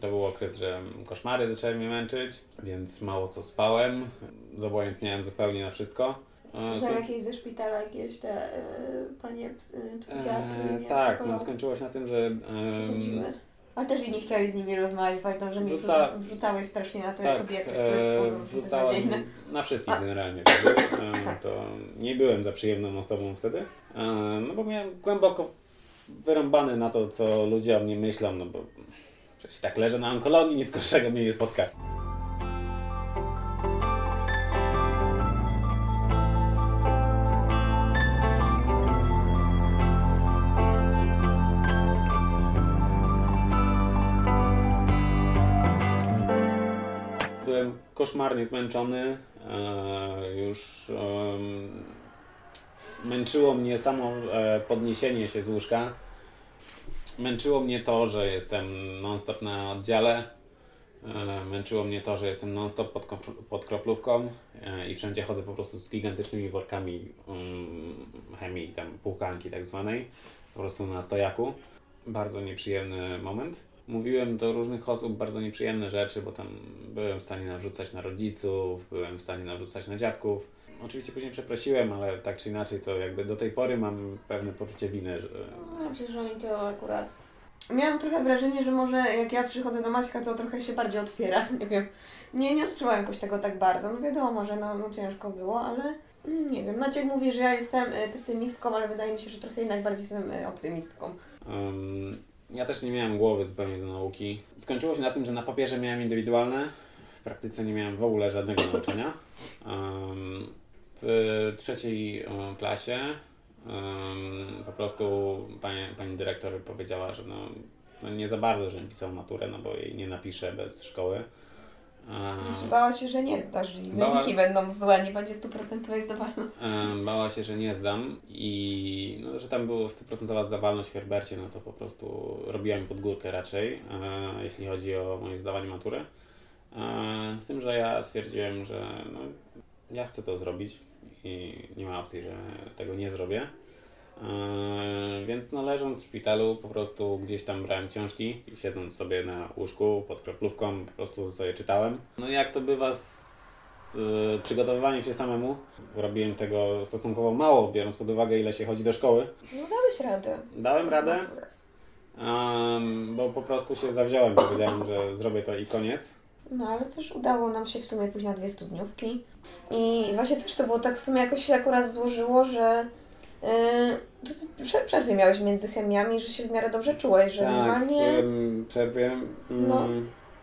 to był okres, że koszmary zaczęły mnie męczyć, więc mało co spałem. Zobojętniałem zupełnie na wszystko. E, Tam jakieś ze szpitala, jakieś te y, panie y, psychiatry, e, nie, tak, no, skończyło się na tym, że przychodziły. Ale też i nie chciałeś z nimi rozmawiać, pamiętam, że mnie Wrzuca- wrzucałeś strasznie na te tak, kobiety, e, które wrzucałem beznadziejne. na wszystkich A. generalnie wtedy. E, to nie byłem za przyjemną osobą wtedy. E, no bo miałem głęboko wyrąbany na to, co ludzie o mnie myślą, no bo Przecież tak leżę na onkologii, nic gorszego mnie nie spotka. Koszmarnie zmęczony. E, już męczyło mnie samo e, podniesienie się z łóżka. Męczyło mnie to, że jestem non-stop na oddziale. E, Męczyło mnie to, że jestem non-stop pod, pod kroplówką i wszędzie chodzę po prostu z gigantycznymi workami um, chemii, tam półkanki tak zwanej, po prostu na stojaku. Bardzo nieprzyjemny moment. Mówiłem do różnych osób bardzo nieprzyjemne rzeczy, bo tam byłem w stanie narzucać na rodziców, byłem w stanie narzucać na dziadków. Oczywiście później przeprosiłem, ale tak czy inaczej to jakby do tej pory mam pewne poczucie winy, że No, przecież oni to akurat... Miałam trochę wrażenie, że może jak ja przychodzę do Maćka, to trochę się bardziej otwiera, nie wiem. Nie, nie odczuwałam jakoś tego tak bardzo. No wiadomo, że no, no ciężko było, ale nie wiem. Maciek mówi, że ja jestem y, pesymistką, ale wydaje mi się, że trochę jednak bardziej jestem y, optymistką. Um, ja też nie miałem głowy zupełnie do nauki. Skończyło się na tym, że na papierze miałem indywidualne, w praktyce nie miałem w ogóle żadnego nauczania. W trzeciej klasie po prostu pani, pani dyrektor powiedziała, że no, no nie za bardzo, żebym pisał maturę, no bo jej nie napiszę bez szkoły. Um, Bała się, że nie zdasz i Bała- wyniki będą złe, nie będzie stuprocentowej zdawalności. Em, Bała się, że nie zdam i no, że tam była stuprocentowa zdawalność w Herbercie, no to po prostu robiłem pod górkę raczej, e, jeśli chodzi o moje zdawanie matury. E, z tym, że ja stwierdziłem, że no, ja chcę to zrobić i nie ma opcji, że tego nie zrobię. E, więc no leżąc w szpitalu po prostu gdzieś tam brałem książki i siedząc sobie na łóżku pod kroplówką po prostu sobie czytałem. No i jak to bywa z e, przygotowywaniem się samemu, robiłem tego stosunkowo mało, biorąc pod uwagę ile się chodzi do szkoły. No dałeś radę. Dałem radę, em, bo po prostu się zawziąłem, powiedziałem, że zrobię to i koniec. No ale też udało nam się w sumie pójść na dwie studniówki. I właśnie też to było tak w sumie jakoś się akurat złożyło, że yy, to ty prze- przerwy miałeś między chemiami, że się w miarę dobrze czułeś, że normalnie... em, przerwie. mm, No.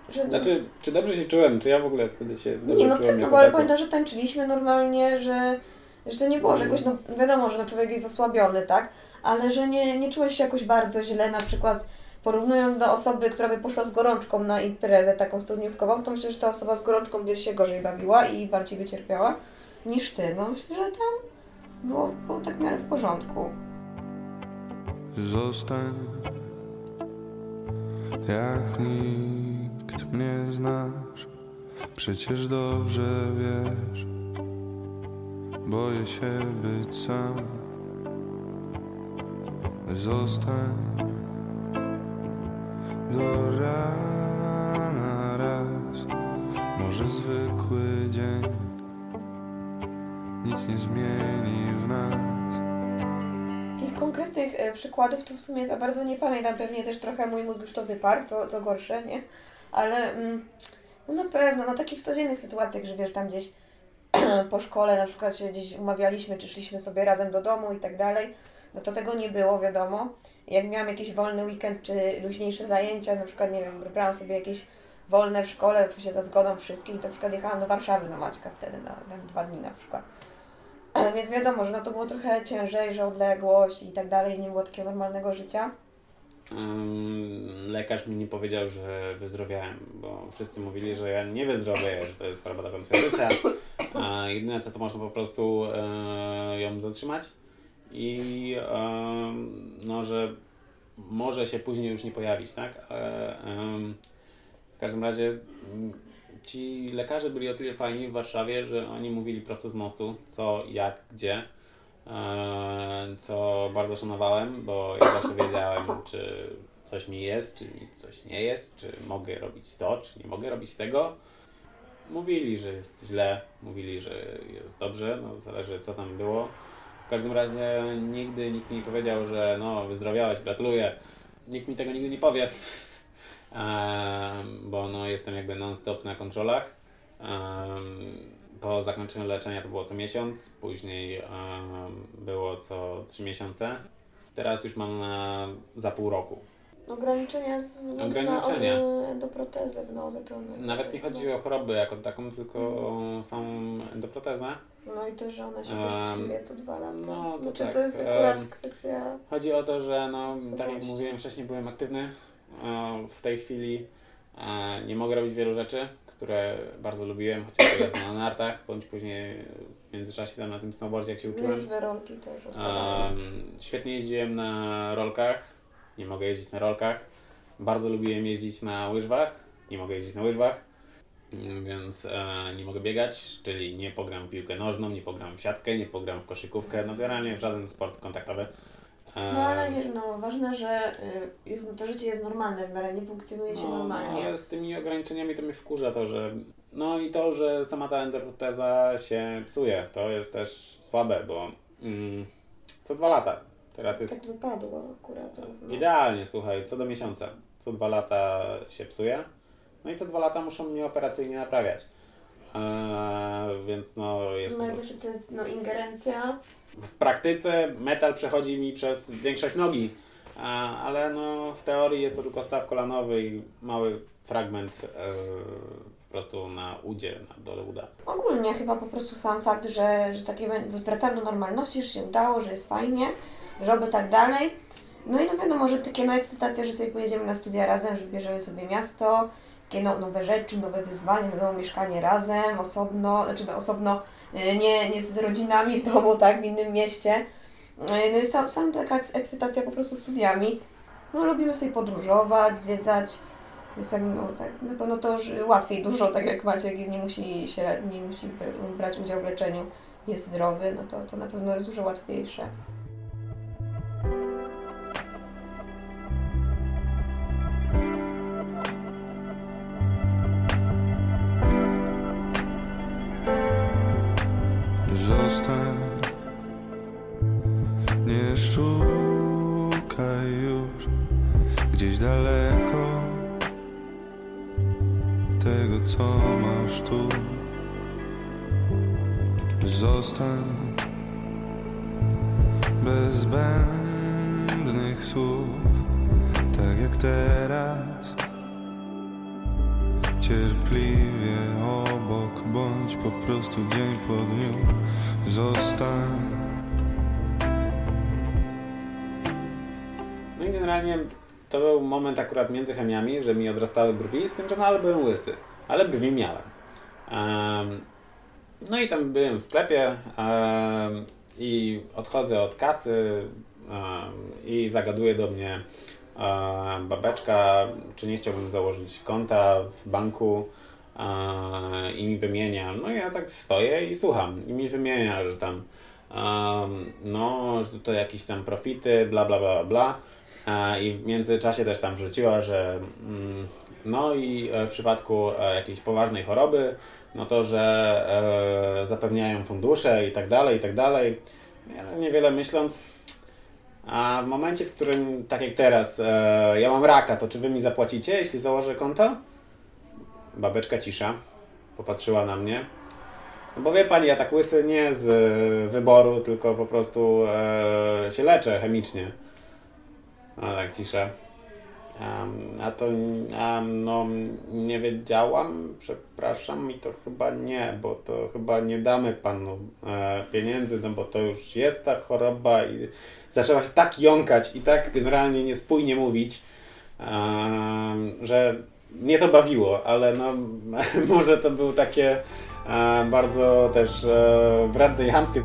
Że, Znaczy, czy dobrze się czułem, czy ja w ogóle wtedy się dobrze nie, no czułem tak, no ale pamiętam, że tańczyliśmy normalnie, że, że to nie było, że jakoś, no wiadomo, że no człowiek jest osłabiony, tak? Ale że nie, nie czułeś się jakoś bardzo źle, na przykład porównując do osoby, która by poszła z gorączką na imprezę taką studniówkową, to myślę, że ta osoba z gorączką by się gorzej bawiła i bardziej by cierpiała niż ty. No myślę, że tam było, było tak w miarę w porządku. Zostań jak nikt mnie znasz. Przecież dobrze wiesz, boję się być sam. Zostań do rana raz, może zwykły dzień nic nie zmieni w nas. Takich konkretnych e, przykładów to w sumie za bardzo nie pamiętam. Pewnie też trochę mój mózg już to wyparł, co, co gorsze, nie? Ale mm, no na pewno, no takich codziennych sytuacjach, że wiesz, tam gdzieś po szkole na przykład się gdzieś umawialiśmy, czy szliśmy sobie razem do domu i tak dalej, no to tego nie było, wiadomo. Jak miałam jakiś wolny weekend, czy luźniejsze zajęcia, na przykład, nie wiem, wybrałam sobie jakieś wolne w szkole, oczywiście za zgodą wszystkich, to na przykład jechałam do Warszawy na Maćka wtedy, na, na dwa dni na przykład. Więc wiadomo, że no to było trochę ciężej, że odległość i tak dalej, nie było takiego normalnego życia. Lekarz mi nie powiedział, że wyzdrowiałem, bo wszyscy mówili, że ja nie wyzdrowię, że to jest choroba do końca życia. A jedyne co to można po prostu e, ją zatrzymać i em, no, że może się później już nie pojawić, tak? Em, w każdym razie ci lekarze byli o tyle fajni w Warszawie, że oni mówili prosto z mostu, co, jak, gdzie. E, co bardzo szanowałem, bo ja zawsze wiedziałem, czy coś mi jest, czy mi coś nie jest, czy mogę robić to, czy nie mogę robić tego. Mówili, że jest źle, mówili, że jest dobrze, no zależy co tam było. W każdym razie nigdy nikt mi nie powiedział, że no wyzdrowiałeś, gratuluję. Nikt mi tego nigdy nie powie, bo no jestem jakby non-stop na kontrolach. Po zakończeniu leczenia to było co miesiąc, później było co trzy miesiące. Teraz już mam na, za pół roku. Ograniczenia z Ograniczenia. na endoprotezę. To Nawet nie chodzi o chorobę jako taką, tylko o samą endoprotezę. No i to, że ona się Em, też psuje co dwa lata. no to znaczy, tak, to jest akurat em, kwestia... Chodzi o to, że no, tak jak mówiłem wcześniej, byłem aktywny. W tej chwili nie mogę robić wielu rzeczy, które bardzo lubiłem, chociażby jazda na nartach, bądź później w międzyczasie tam na tym snowboardzie, jak się uczyłem. rolki też. Em, Świetnie jeździłem na rolkach, nie mogę jeździć na rolkach. Bardzo lubiłem jeździć na łyżwach, nie mogę jeździć na łyżwach, Mm, więc e, nie mogę biegać, czyli nie pogram w piłkę nożną, nie pogram w siatkę, nie pogram w koszykówkę, no generalnie w żaden sport kontaktowy. E, No ale wiesz, no ważne, że y, jest, to życie jest normalne w miarę, nie funkcjonuje się no, normalnie. ale z tymi ograniczeniami to mnie wkurza to, że no i to, że sama ta endoproteza się psuje, to jest też słabe, bo mm, co dwa lata. Teraz jest Tak wypadło akurat. No. Idealnie, słuchaj, co do miesiąca. Co dwa lata się psuje. No i co dwa lata muszą mnie operacyjnie naprawiać. Eee, więc no jest. No prostu- zawsze to jest no, ingerencja. W praktyce metal przechodzi mi przez większość nogi, eee, ale no w teorii jest to tylko staw kolanowy i mały fragment eee, po prostu na udzie, na dole uda. Ogólnie chyba po prostu sam fakt, że, że takie wracamy do normalności, że się udało, że jest fajnie, że tak dalej. No i no wiadomo, że takie no ekscytacja, że sobie pojedziemy na studia razem, że bierzemy sobie miasto, takie no, nowe rzeczy, nowe wyzwania, wiadomo, mieszkanie razem, osobno, znaczy no, osobno, nie, nie z rodzinami w domu, tak, w innym mieście. Y, No i sam, sam taka eks- ekscytacja po prostu studiami. No lubimy sobie podróżować, zwiedzać. Jest tak, no, tak, na pewno to już łatwiej dużo, tak jak Maciek nie musi, się, nie musi br- brać udziału w leczeniu, jest zdrowy, no to, to na pewno jest dużo łatwiejsze. Masz tu. Zostań bez zbędnych słów, tak jak teraz. Cierpliwie obok, bądź po prostu dzień po dniu Zostań No i generalnie to był moment akurat między chemiami, że mi odrastały brwi, z tym, że nadal byłem łysy, ale brwi miałem. No i tam byłem w sklepie i odchodzę od kasy i zagaduje do mnie babeczka, czy nie chciałbym założyć konta w banku i mi wymienia. No ja tak stoję i słucham i mi wymienia, że tam no, że to jakieś tam profity, bla bla bla bla. E, I w międzyczasie też tam wrzuciła, że mm, no i e, w przypadku e, jakiejś poważnej choroby, no to, że e, zapewniają fundusze i tak dalej, i tak dalej. Ja niewiele myśląc, a w momencie, w którym, tak jak teraz, ja mam raka, to czy wy mi zapłacicie, jeśli założę konto? Babeczka cisza, popatrzyła na mnie. No bo wie pani, ja tak łysy nie z wyboru, tylko po prostu e, się leczę chemicznie. A tak cisza. Em, a to em, no, nie wiedziałam, przepraszam, i to chyba nie, bo to chyba nie damy panu e, pieniędzy, no bo to już jest ta choroba i zaczęła się tak jąkać i tak generalnie niespójnie mówić, że mnie to bawiło, ale no może to był takie e, bardzo też e, wredne i chamskie.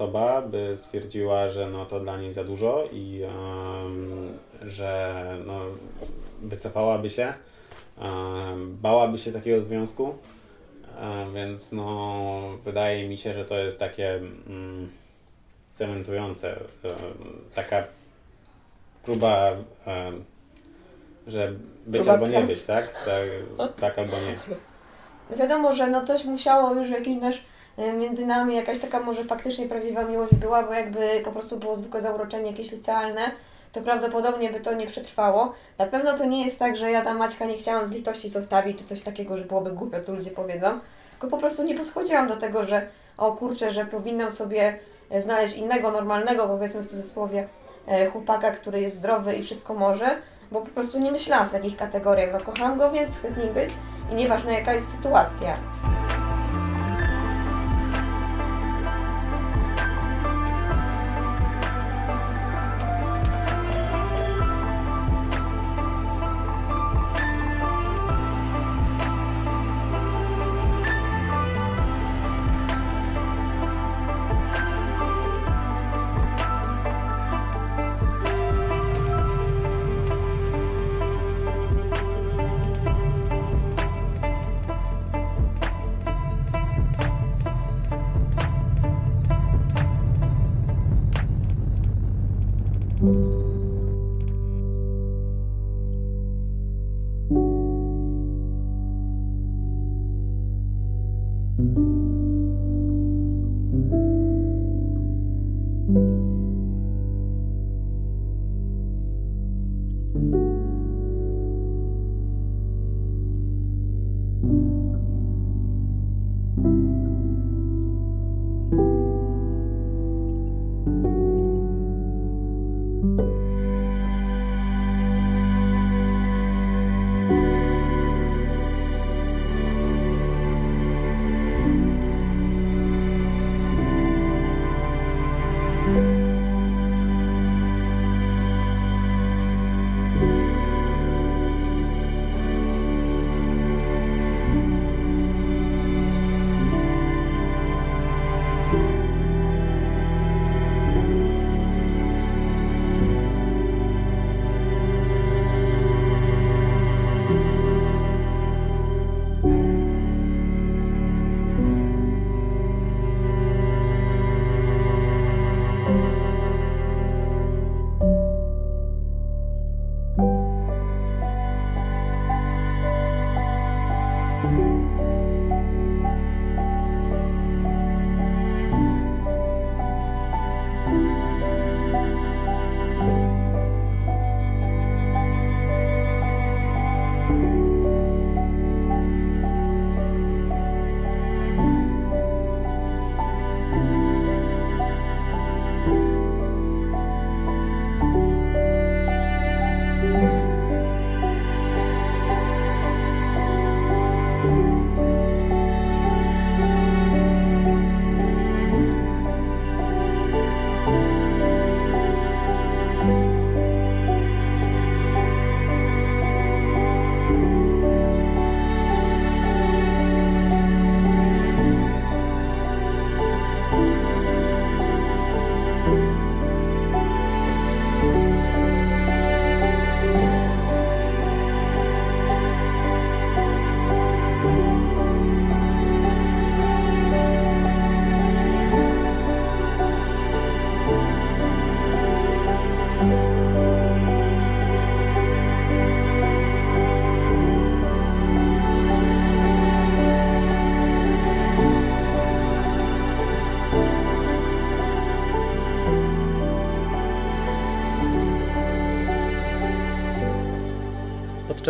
Osoba by stwierdziła, że no to dla niej za dużo i em, że no, wycofałaby się, em, bałaby się takiego związku, więc no wydaje mi się, że to jest takie mm, cementujące, em, taka próba, em, że być Próba albo nie być, tak? Tak, tak albo nie. No wiadomo, że no coś musiało już jakimś nasz między nami jakaś taka może faktycznie prawdziwa miłość była, bo jakby po prostu było zwykłe zauroczenie jakieś licealne, to prawdopodobnie by to nie przetrwało. Na pewno to nie jest tak, że ja tam Maćka nie chciałam z litości zostawić, czy coś takiego, że byłoby głupio, co ludzie powiedzą. Tylko po prostu nie podchodziłam do tego, że o kurczę, że powinnam sobie e, znaleźć innego, normalnego, powiedzmy w cudzysłowie, e, chłopaka, który jest zdrowy i wszystko może, bo po prostu nie myślałam w takich kategoriach. No kocham go, więc chcę z nim być i nieważne jaka jest sytuacja.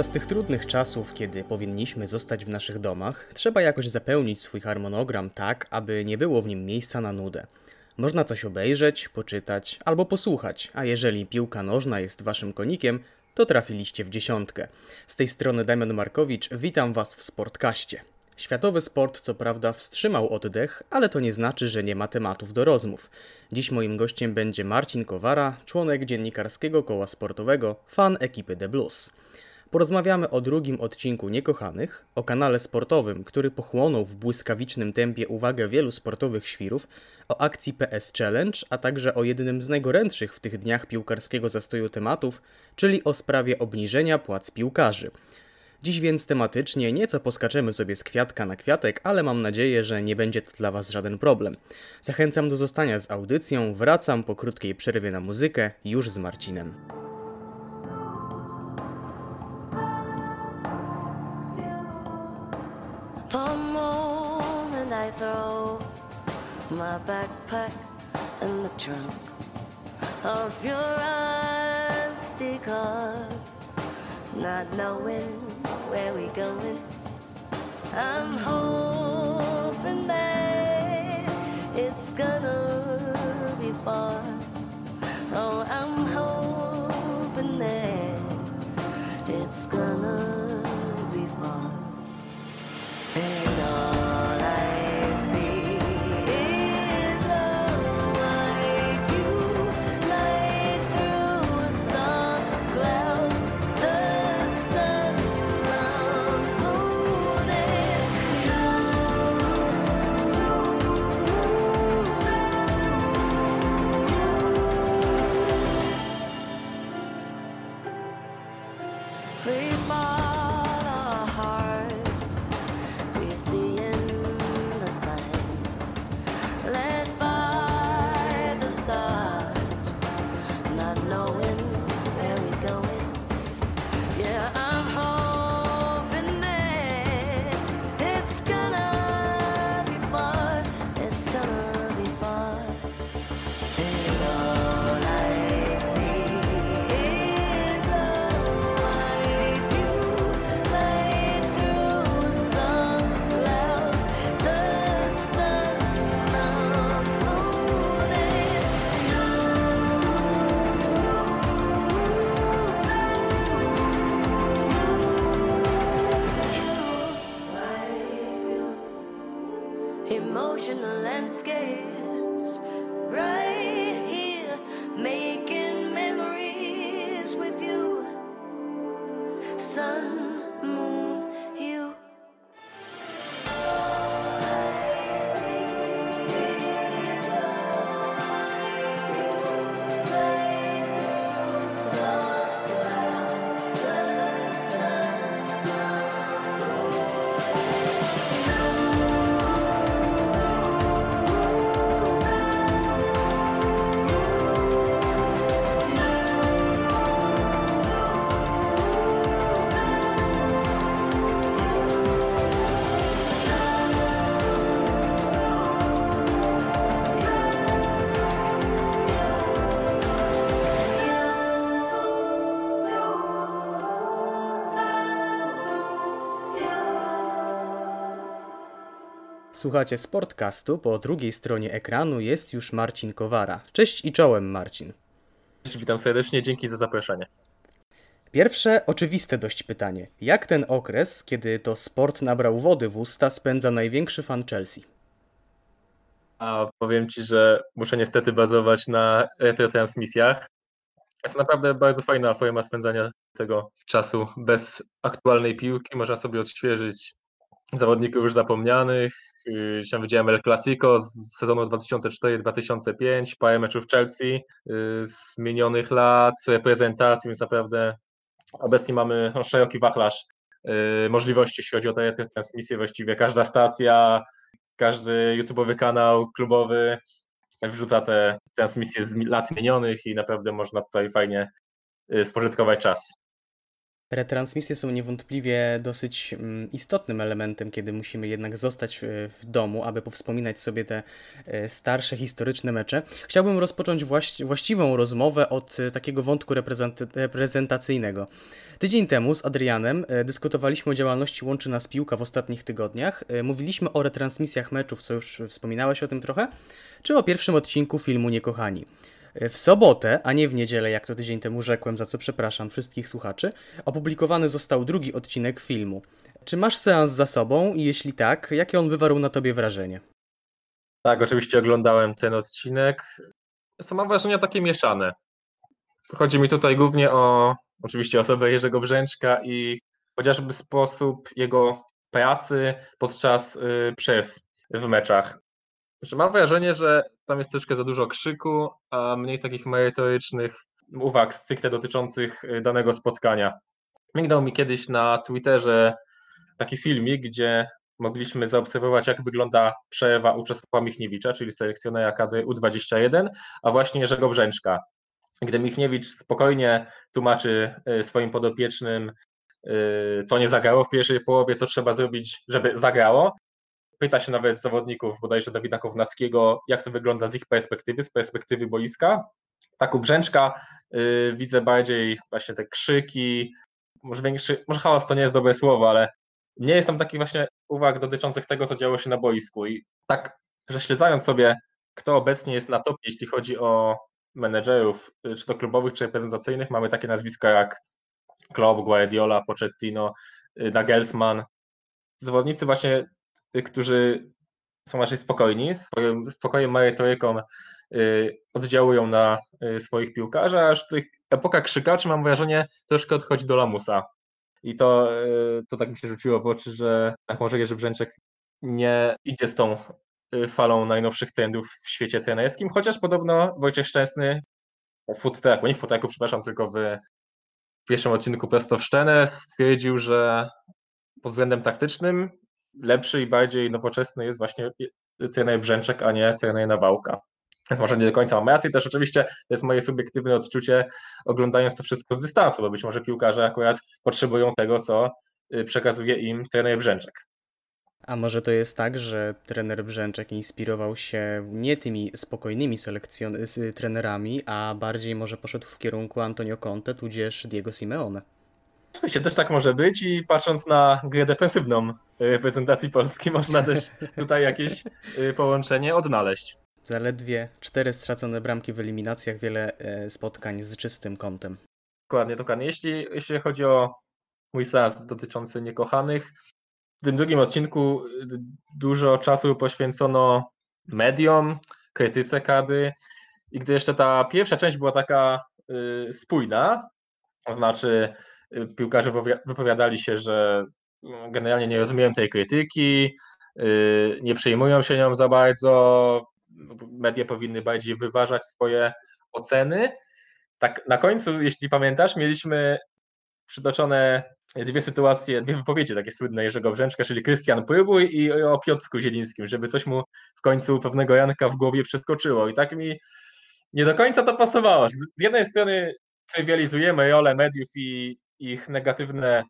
Podczas tych trudnych czasów, kiedy powinniśmy zostać w naszych domach, trzeba jakoś zapełnić swój harmonogram tak, aby nie było w nim miejsca na nudę. Można coś obejrzeć, poczytać albo posłuchać, a jeżeli piłka nożna jest waszym konikiem, to trafiliście w dziesiątkę. Z tej strony Damian Markowicz, witam was w Sportkaście. Światowy sport co prawda wstrzymał oddech, ale to nie znaczy, że nie ma tematów do rozmów. Dziś moim gościem będzie Marcin Kowara, członek dziennikarskiego koła sportowego, fan ekipy The Blues. Porozmawiamy o drugim odcinku Niekochanych, o kanale sportowym, który pochłonął w błyskawicznym tempie uwagę wielu sportowych świrów, o akcji PS Challenge, a także o jednym z najgorętszych w tych dniach piłkarskiego zastoju tematów, czyli o sprawie obniżenia płac piłkarzy. Dziś więc tematycznie nieco poskaczemy sobie z kwiatka na kwiatek, ale mam nadzieję, że nie będzie to dla Was żaden problem. Zachęcam do zostania z audycją, wracam po krótkiej przerwie na muzykę, już z Marcinem. I throw my backpack in the trunk of your eyes. car, not knowing where we're going. I'm hoping that it's gonna be far. Słuchacie Sportcastu, po drugiej stronie ekranu jest już Marcin Kowara. Cześć i czołem Marcin. Cześć, witam serdecznie, dzięki za zaproszenie. Pierwsze, oczywiste dość pytanie. Jak ten okres, kiedy to sport nabrał wody w usta, spędza największy fan Chelsea? A powiem Ci, że muszę niestety bazować na retrotransmisjach. Jest to naprawdę bardzo fajna forma spędzania tego czasu bez aktualnej piłki. Można sobie odświeżyć zawodników już zapomnianych. Yy, Dzisiaj widziałem El Clasico z sezonu 2004-2005, parę meczów Chelsea yy, z minionych lat, reprezentacji, więc naprawdę obecnie mamy no, szeroki wachlarz możliwości, jeśli chodzi o te transmisje. Właściwie każda stacja, każdy YouTubeowy kanał klubowy wrzuca te transmisje z lat minionych i naprawdę można tutaj fajnie y, spożytkować czas. Retransmisje są niewątpliwie dosyć mm, istotnym elementem, kiedy musimy jednak zostać e, w domu, aby powspominać sobie te e, starsze, historyczne mecze. Chciałbym rozpocząć właści- właściwą rozmowę od e, takiego wątku reprezent- reprezentacyjnego. Tydzień temu z Adrianem dyskutowaliśmy o działalności Łączy Nas Piłka w ostatnich tygodniach. Mówiliśmy o retransmisjach meczów, co już wspominałeś o tym trochę, czy o pierwszym odcinku filmu Niekochani. W sobotę, a nie w niedzielę, jak to tydzień temu rzekłem, za co przepraszam wszystkich słuchaczy, opublikowany został drugi odcinek filmu. Czy masz seans za sobą i jeśli tak, jakie on wywarł na tobie wrażenie? Tak, oczywiście oglądałem ten odcinek. Są mam wrażenia takie mieszane. Chodzi mi tutaj głównie o oczywiście osobę Jerzego Brzęczka i chociażby sposób jego pracy podczas y, przerw w meczach. Że mam wrażenie, że tam jest troszkę za dużo krzyku, a mniej takich merytorycznych uwag stricte dotyczących y, danego spotkania. Mignął mi kiedyś na Twitterze taki filmik, gdzie mogliśmy zaobserwować, jak wygląda przerwa u Czesława Michniewicza, czyli selekcjonera kadry U21, a właśnie Jerzego Brzęczka. Gdy Michniewicz spokojnie tłumaczy y, swoim podopiecznym, y, co nie zagrało w pierwszej połowie, co trzeba zrobić, żeby zagrało. Pyta się nawet zawodników, bodajże Dawida Kownackiego, jak to wygląda z ich perspektywy, z perspektywy boiska. Tak u Brzęczka y, widzę bardziej właśnie te krzyki, może większy, może chaos to nie jest dobre słowo, ale nie jest tam takich właśnie uwag dotyczących tego, co działo się na boisku. I tak prześledzając sobie, kto obecnie jest na topie, jeśli chodzi o menedżerów, y, czy to klubowych, czy reprezentacyjnych, mamy takie nazwiska jak Klopp, Guardiola, Pochettino, y, Nagelsmann, zawodnicy właśnie, którzy są raczej spokojni, swoim spokojem merytoryką y, oddziałują na y, swoich piłkarzy, a już tych epoka krzykaczy mam wrażenie troszkę odchodzi do lamusa. I to, y, to tak mi się rzuciło w oczy, że może Jerzy Brzęczek nie idzie z tą y, falą najnowszych trendów w świecie trenerskim, chociaż podobno Wojciech Szczęsny w food tracku, nie w food tracku, przepraszam, tylko w pierwszym odcinku Prosto w Szczenę stwierdził, że pod względem taktycznym lepszy i bardziej nowoczesny jest właśnie trener Brzęczek, a nie trener Nawałka. Więc może nie do końca mam rację, też oczywiście to jest moje subiektywne odczucie, oglądając to wszystko z dystansu, bo być może piłkarze akurat potrzebują tego, co y, przekazuje im trener Brzęczek. A może to jest tak, że trener Brzęczek inspirował się nie tymi spokojnymi selekcjon- z trenerami, a bardziej może poszedł w kierunku Antonio Conte tudzież Diego Simeone? Oczywiście też tak może być i patrząc na grę defensywną reprezentacji Polski można też tutaj jakieś y, połączenie odnaleźć. Zaledwie cztery stracone bramki w eliminacjach, wiele e, spotkań z czystym kątem. Dokładnie, dokładnie. Jeśli, jeśli chodzi o mój seans dotyczący niekochanych, w tym drugim odcinku y, dużo czasu poświęcono mediom, krytyce kadry i gdy jeszcze ta pierwsza część była taka y, spójna, to znaczy y, piłkarze wypowi- wypowiadali się, że mm, generalnie nie rozumieją tej krytyki, y, nie przejmują się nią za bardzo, media powinny bardziej wyważać swoje oceny. Tak na końcu, jeśli pamiętasz, mieliśmy przytoczone dwie sytuacje, dwie wypowiedzi takie słynne Jerzego Brzęczka, czyli Krystian Próbuj i o Piotrku Zielińskim, żeby coś mu w końcu pewnego Janka w głowie przeskoczyło. I tak mi nie do końca to pasowało. Z jednej strony trywializujemy rolę mediów i ich negatywne,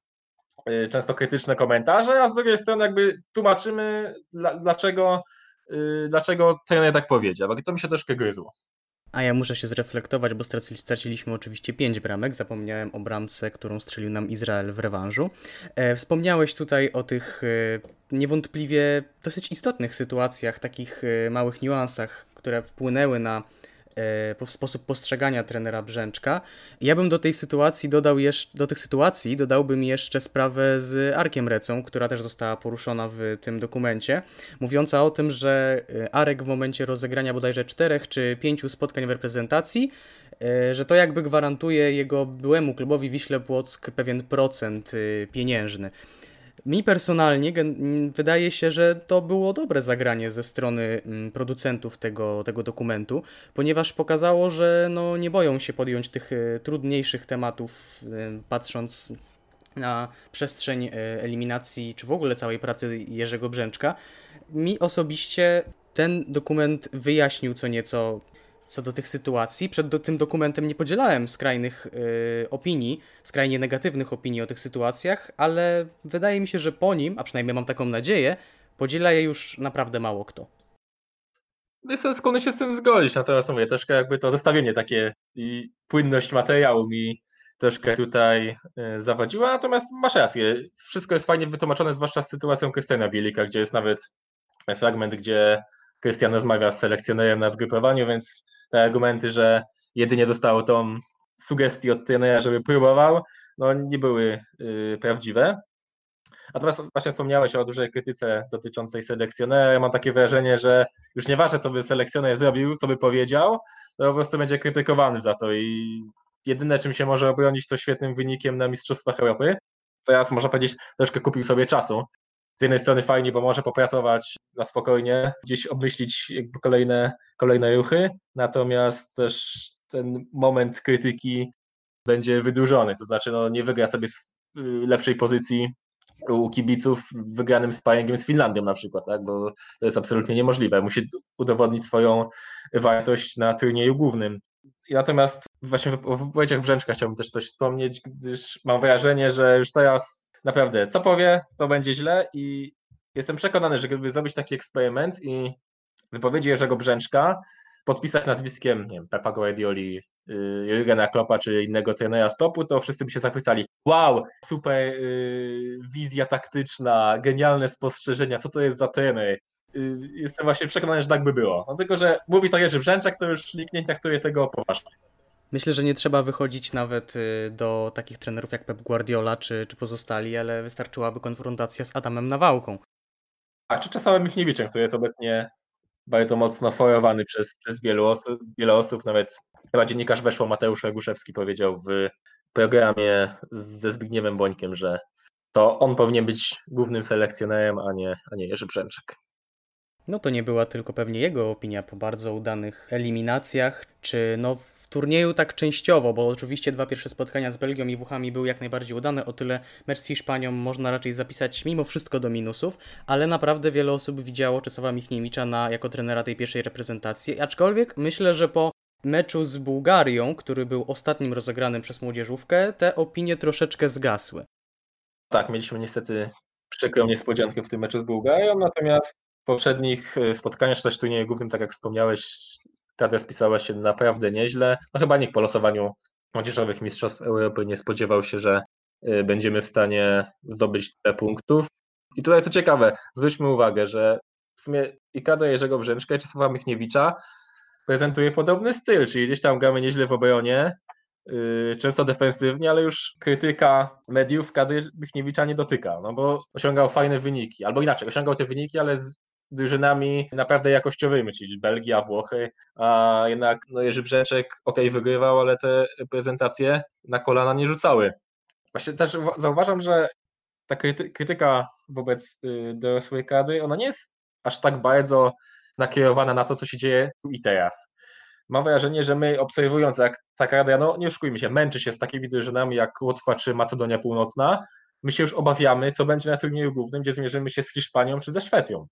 y, często krytyczne komentarze, a z drugiej strony jakby tłumaczymy, dla- dlaczego, y, dlaczego trener tak powiedział. I to mi się troszkę gryzło. A ja muszę się zreflektować, bo straci- straciliśmy oczywiście 5 bramek. Zapomniałem o bramce, którą strzelił nam Izrael w rewanżu. E, wspomniałeś tutaj o tych e, niewątpliwie dosyć istotnych sytuacjach, takich e, małych niuansach, które wpłynęły na e, po- sposób postrzegania trenera Brzęczka. Ja bym do tej sytuacji dodał jeszcze, do tych sytuacji dodałbym jeszcze sprawę z Arkiem Recą, która też została poruszona w tym dokumencie, mówiąca o tym, że e, Arek w momencie rozegrania bodajże czterech czy pięciu spotkań w reprezentacji, e, że to jakby gwarantuje jego byłemu klubowi Wiśle Płock pewien procent pieniężny. Mi personalnie wydaje się, że to było dobre zagranie ze strony mm, producentów tego, tego dokumentu, ponieważ pokazało, że no, nie boją się podjąć tych e, trudniejszych tematów, e, patrząc na przestrzeń e, eliminacji, czy w ogóle całej pracy Jerzego Brzęczka. Mi osobiście ten dokument wyjaśnił co nieco co do tych sytuacji. Przed do, tym dokumentem nie podzielałem skrajnych e, opinii, skrajnie negatywnych opinii o tych sytuacjach, ale wydaje mi się, że po nim, a przynajmniej mam taką nadzieję, podziela je już naprawdę mało kto. Jestem skłonny się z tym zgodzić, natomiast mówię, troszkę jakby to zestawienie takie i płynność materiału mi troszkę tutaj y, zawadziła, natomiast masz rację, wszystko jest fajnie wytłumaczone, zwłaszcza z sytuacją Krystiana Bielika, gdzie jest nawet fragment, gdzie Krystian rozmawia z selekcjonerem na zgrupowaniu, więc te argumenty, że jedynie dostał tą sugestię od trenera, żeby próbował, no nie były y, prawdziwe. Natomiast właśnie wspomniałeś o dużej krytyce dotyczącej selekcjonera. Ja mam takie wrażenie, że już nieważne, co by selekcjoner zrobił, co by powiedział, to po prostu będzie krytykowany za to i jedyne, czym się może obronić, to świetnym wynikiem na Mistrzostwach Europy. Teraz można powiedzieć, troszkę kupił sobie czasu. Z jednej strony fajnie, bo może popracować na spokojnie, gdzieś obmyślić kolejne, kolejne ruchy, natomiast też ten moment krytyki będzie wydłużony, to znaczy no, nie wygra sobie y, lepszej pozycji u kibiców wygranym sparingiem z Finlandią na przykład, tak? bo to jest absolutnie niemożliwe. Musi udowodnić swoją wartość na turnieju głównym. Natomiast właśnie o wypowiedziach Brzęczka chciałbym też coś wspomnieć, gdyż mam wrażenie, że już teraz naprawdę co powie, to będzie źle i jestem przekonany, że gdyby zrobić taki eksperyment i wypowiedzi Jerzego Brzęczka podpisać nazwiskiem, nie wiem, Pepa Guardioli, yy, Jurgena Kloppa czy innego trenera stopu, to wszyscy by się zachwycali. Wow, super yy, wizja taktyczna, genialne spostrzeżenia, co to jest za trener. Yy, jestem właśnie przekonany, że tak by było. No tylko, że mówi to Jerzy Brzęczak, to już nikt nie traktuje tego poważnie. Myślę, że nie trzeba wychodzić nawet y, do takich trenerów jak Pep Guardiola czy, czy pozostali, ale wystarczyłaby konfrontacja z Adamem Nawałką. A czy czasami Michniewiczem, który jest obecnie bardzo mocno forowany przez, przez wielu osób, wiele osób, nawet chyba dziennikarz weszło Mateusz Raguszewski powiedział w programie ze Zbigniewem Bońkiem, że to on powinien być głównym selekcjonerem, a nie, a nie Jerzy Brzęczek. No to nie była tylko pewnie jego opinia po bardzo udanych eliminacjach, czy no turnieju tak częściowo, bo oczywiście dwa pierwsze spotkania z Belgią i Włochami były jak najbardziej udane, o tyle mecz z Hiszpanią można raczej zapisać mimo wszystko do minusów, ale naprawdę wiele osób widziało Czesława Michniewicza na, jako trenera tej pierwszej reprezentacji, aczkolwiek myślę, że po meczu z Bułgarią, który był ostatnim rozegranym przez młodzieżówkę, te opinie troszeczkę zgasły. Tak, mieliśmy niestety przykrą niespodziankę w tym meczu z Bułgarią, natomiast w poprzednich e, spotkaniach, czy też turnieju głównym, tak jak wspomniałeś, kadra spisała się naprawdę nieźle. No chyba nikt po losowaniu młodzieżowych mistrzostw Europy nie spodziewał się, że e, będziemy w stanie zdobyć tyle punktów. I tutaj co ciekawe, zwróćmy uwagę, że w sumie i kadra Jerzego Brzęczka i Czesława Michniewicza prezentuje podobny styl, czyli gdzieś tam gramy nieźle w obronie, yy, często defensywnie, ale już krytyka mediów kadry Michniewicza nie dotyka, no bo osiągał fajne wyniki, albo inaczej, osiągał te wyniki, ale z drużynami naprawdę jakościowymi, czyli Belgia, Włochy, a jednak no Jerzy Brzęczek ok, wygrywał, ale te prezentacje na kolana nie rzucały. Właśnie też uwa- zauważam, że ta kryty- krytyka wobec y, dorosłej kadry, ona nie jest aż tak bardzo nakierowana na to, co się dzieje tu i teraz. Mam wrażenie, że my obserwując, jak ta kadra, no nie oszukujmy się, męczy się z takimi drużynami jak Łotwa czy Macedonia Północna, my się już obawiamy, co będzie na turnieju głównym, gdzie zmierzymy się z Hiszpanią czy ze Szwecją.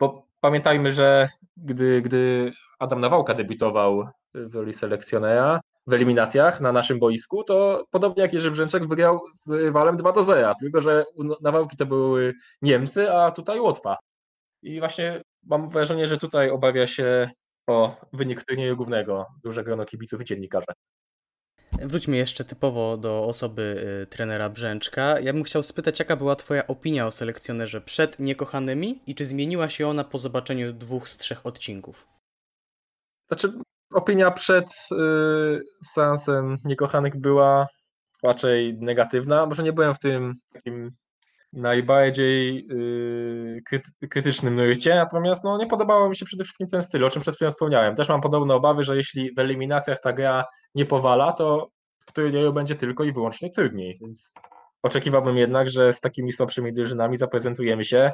Bo pamiętajmy, że gdy, gdy Adam Nawałka debiutował w roli selekcjonera w eliminacjach na naszym boisku, to podobnie jak Jerzy Brzęczek wygrał z rywalem 2 do 0, tylko że Nawałki to były Niemcy, a tutaj Łotwa. I właśnie mam wrażenie, że tutaj obawia się o wynik turnieju głównego duże grono kibiców i dziennikarzy. Wróćmy jeszcze typowo do osoby y, trenera Brzęczka. Ja bym chciał spytać, jaka była Twoja opinia o selekcjonerze przed Niekochanymi i czy zmieniła się ona po zobaczeniu dwóch z trzech odcinków? Znaczy, opinia przed y, seansem Niekochanych była raczej negatywna. Może nie byłem w tym takim najbardziej y, kryty- krytycznym nurcie, natomiast no, nie podobało mi się przede wszystkim ten styl, o czym przed chwilą wspomniałem. Też mam podobne obawy, że jeśli w eliminacjach ta gra nie powala, to w turnieju będzie tylko i wyłącznie trudniej, więc oczekiwałbym jednak, że z takimi słabszymi drużynami zaprezentujemy się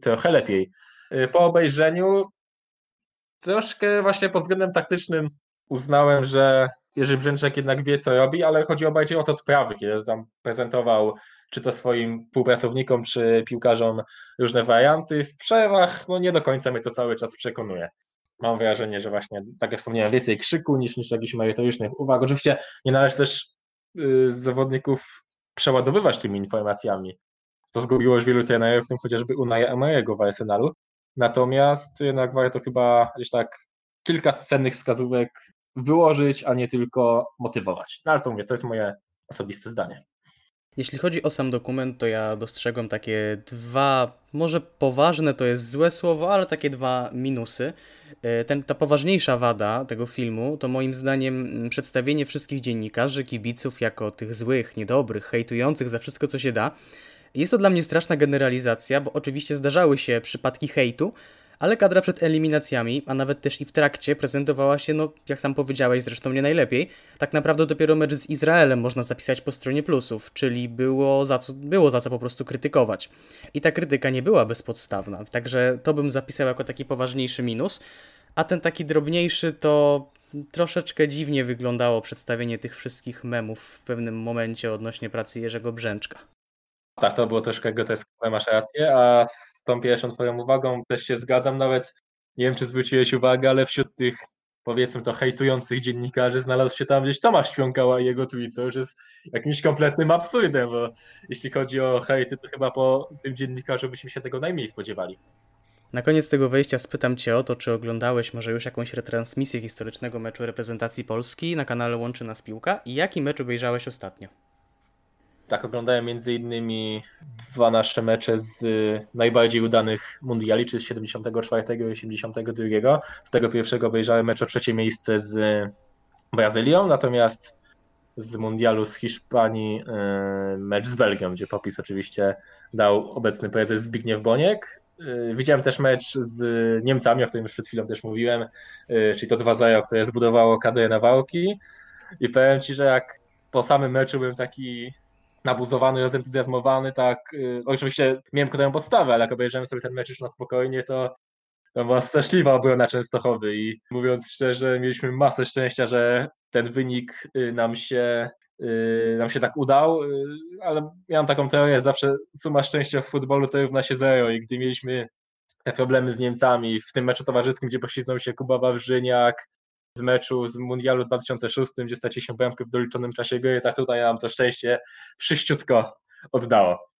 trochę lepiej. Y, Po obejrzeniu troszkę właśnie pod względem taktycznym uznałem, że Jerzy Brzęczek jednak wie, co robi, ale chodziło bardziej o to odprawy, kiedy tam prezentował czy to swoim współpracownikom, czy piłkarzom różne warianty. W przerwach no nie do końca mnie to cały czas przekonuje. Mam wrażenie, że właśnie, tak jak wspomniałem, więcej krzyku niż, niż jakichś merytorycznych uwag. Oczywiście nie należy też y, zawodników przeładowywać tymi informacjami. To zgubiło już wielu trenerów, w tym chociażby Unai Emery'ego w Arsenalu. Natomiast jednak warto chyba gdzieś tak kilka cennych wskazówek wyłożyć, a nie tylko motywować. No ale to mówię, to jest moje osobiste zdanie. Jeśli chodzi o sam dokument, to ja dostrzegłem takie dwa, może poważne to jest złe słowo, ale takie dwa minusy. E, Ten, ta poważniejsza wada tego filmu to moim zdaniem mm, przedstawienie wszystkich dziennikarzy, kibiców jako tych złych, niedobrych, hejtujących za wszystko, co się da. Jest to dla mnie straszna generalizacja, bo oczywiście zdarzały się przypadki hejtu, ale kadra przed eliminacjami, a nawet też i w trakcie, prezentowała się, no jak sam powiedziałeś, zresztą nie najlepiej. Tak naprawdę dopiero mecz z Izraelem można zapisać po stronie plusów, czyli było za co, było za co po prostu krytykować. I ta krytyka nie była bezpodstawna, także to bym zapisał jako taki poważniejszy minus. A ten taki drobniejszy to troszeczkę dziwnie wyglądało przedstawienie tych wszystkich memów w pewnym momencie odnośnie pracy Jerzego Brzęczka. Tak, to było troszkę groteskowe, masz rację, a z tą pierwszą twoją uwagą też się zgadzam, nawet nie wiem, czy zwróciłeś uwagę, ale wśród tych powiedzmy to hejtujących dziennikarzy znalazł się tam gdzieś Tomasz Świąkała i jego tweet, co już jest jakimś kompletnym absurdem, bo jeśli chodzi o hejty, to chyba po tym dziennikarzu byśmy się tego najmniej spodziewali. Na koniec tego wejścia spytam Cię o to, czy oglądałeś może już jakąś retransmisję historycznego meczu reprezentacji Polski na kanale Łączy Nas Piłka i jaki mecz obejrzałeś ostatnio? Tak, oglądałem między innymi dwa nasze mecze z y, najbardziej udanych mundiali, czy z 74 i 82. Z tego pierwszego obejrzałem mecz o trzecie miejsce z Brazylią, natomiast z mundialu z Hiszpanii y, mecz z Belgią, gdzie popis oczywiście dał obecny prezes Zbigniew Boniek. Y, Widziałem też mecz z Niemcami, o którym już przed chwilą też mówiłem, y, czyli to 2-0, które zbudowało kadrę Nawałki. I powiem Ci, że jak po samym meczu byłem taki nabuzowany, rozentuzjazmowany, tak, y, oczywiście miałem ku podstawę, ale jak obejrzałem sobie ten mecz już na spokojnie, to to była straszliwa obrona Częstochowy i mówiąc szczerze, mieliśmy masę szczęścia, że ten wynik y, nam się, y, nam się tak udał, ale miałem taką teorię, zawsze suma szczęścia w futbolu to równa się zero i gdy mieliśmy te problemy z Niemcami w tym meczu towarzyskim, gdzie poślizgnął się Kuba Wawrzyniak, z meczu z Mundialu 2006, gdzie straciliśmy bramkę w doliczonym czasie gry, tak tutaj nam to szczęście przyściutko oddało.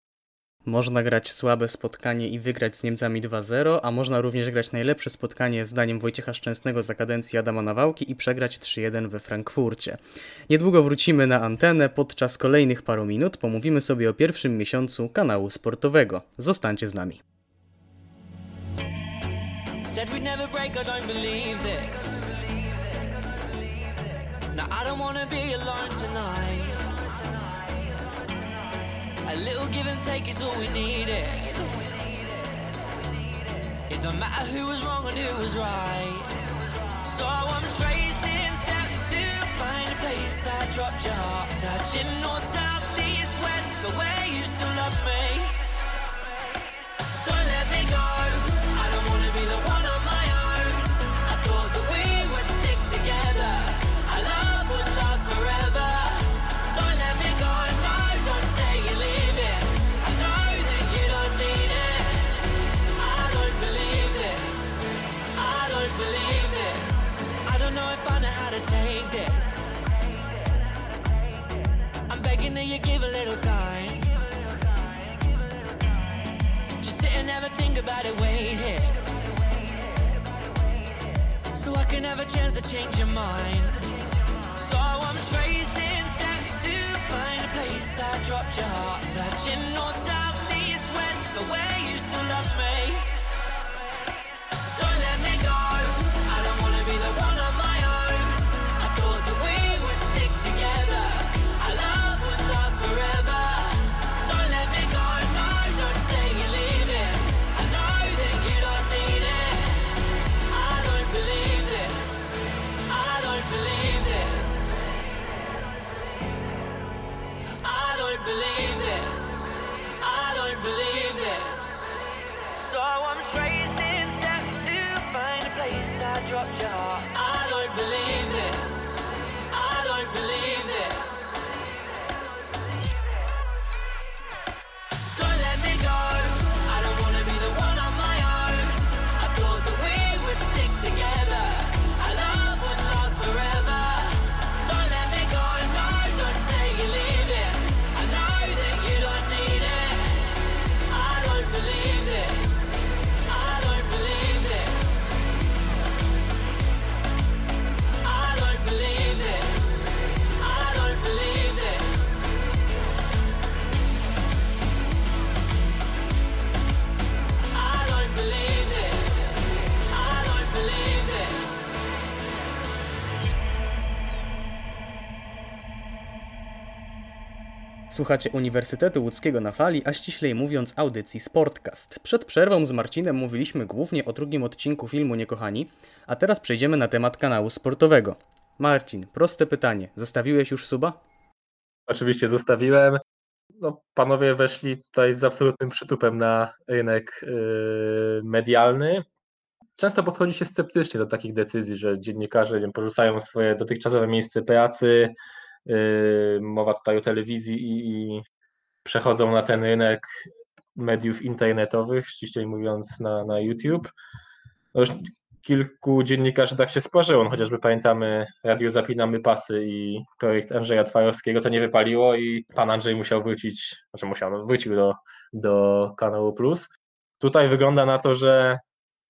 Można grać słabe spotkanie i wygrać z Niemcami 2-0, a można również grać najlepsze spotkanie zdaniem Wojciecha Szczęsnego za kadencji Adama Nawałki i przegrać 3-1 we Frankfurcie. Niedługo wrócimy na antenę, podczas kolejnych paru minut pomówimy sobie o pierwszym miesiącu kanału sportowego. Zostańcie z nami. Said we'd never break, I don't believe this. Now I don't wanna be alone tonight. A little give and take is all we needed. It don't matter who was wrong and who was right. So I'm tracing steps to find a place I dropped your heart, touching north, south, east, west, the way you still love me. Believe this. I don't know if I know how to take this. I'm begging that you give a little time. Just sit and a think about it, wait here. So I can have a chance to change your mind. So I'm tracing steps to find place I dropped your heart, touching north, south, east, west, the way you still love me. Słuchacie Uniwersytetu Łódzkiego na fali, a ściślej mówiąc audycji Sportcast. Przed przerwą z Marcinem mówiliśmy głównie o drugim odcinku filmu Niekochani, a teraz przejdziemy na temat kanału sportowego. Marcin, proste pytanie. Zostawiłeś już suba? Oczywiście zostawiłem. No, panowie weszli tutaj z absolutnym przytupem na rynek yy, medialny. Często podchodzi się sceptycznie do takich decyzji, że dziennikarze porzucają swoje dotychczasowe miejsce pracy. Yy, mowa tutaj o telewizji i, i przechodzą na ten rynek mediów internetowych, ściślej mówiąc na, na YouTube. No już kilku dziennikarzy tak się spłażyło, no chociażby pamiętamy Radio Zapinamy Pasy i projekt Andrzeja Twarowskiego, to nie wypaliło i pan Andrzej musiał wrócić, znaczy musiał, no wrócił do, do kanału Plus. Tutaj wygląda na to, że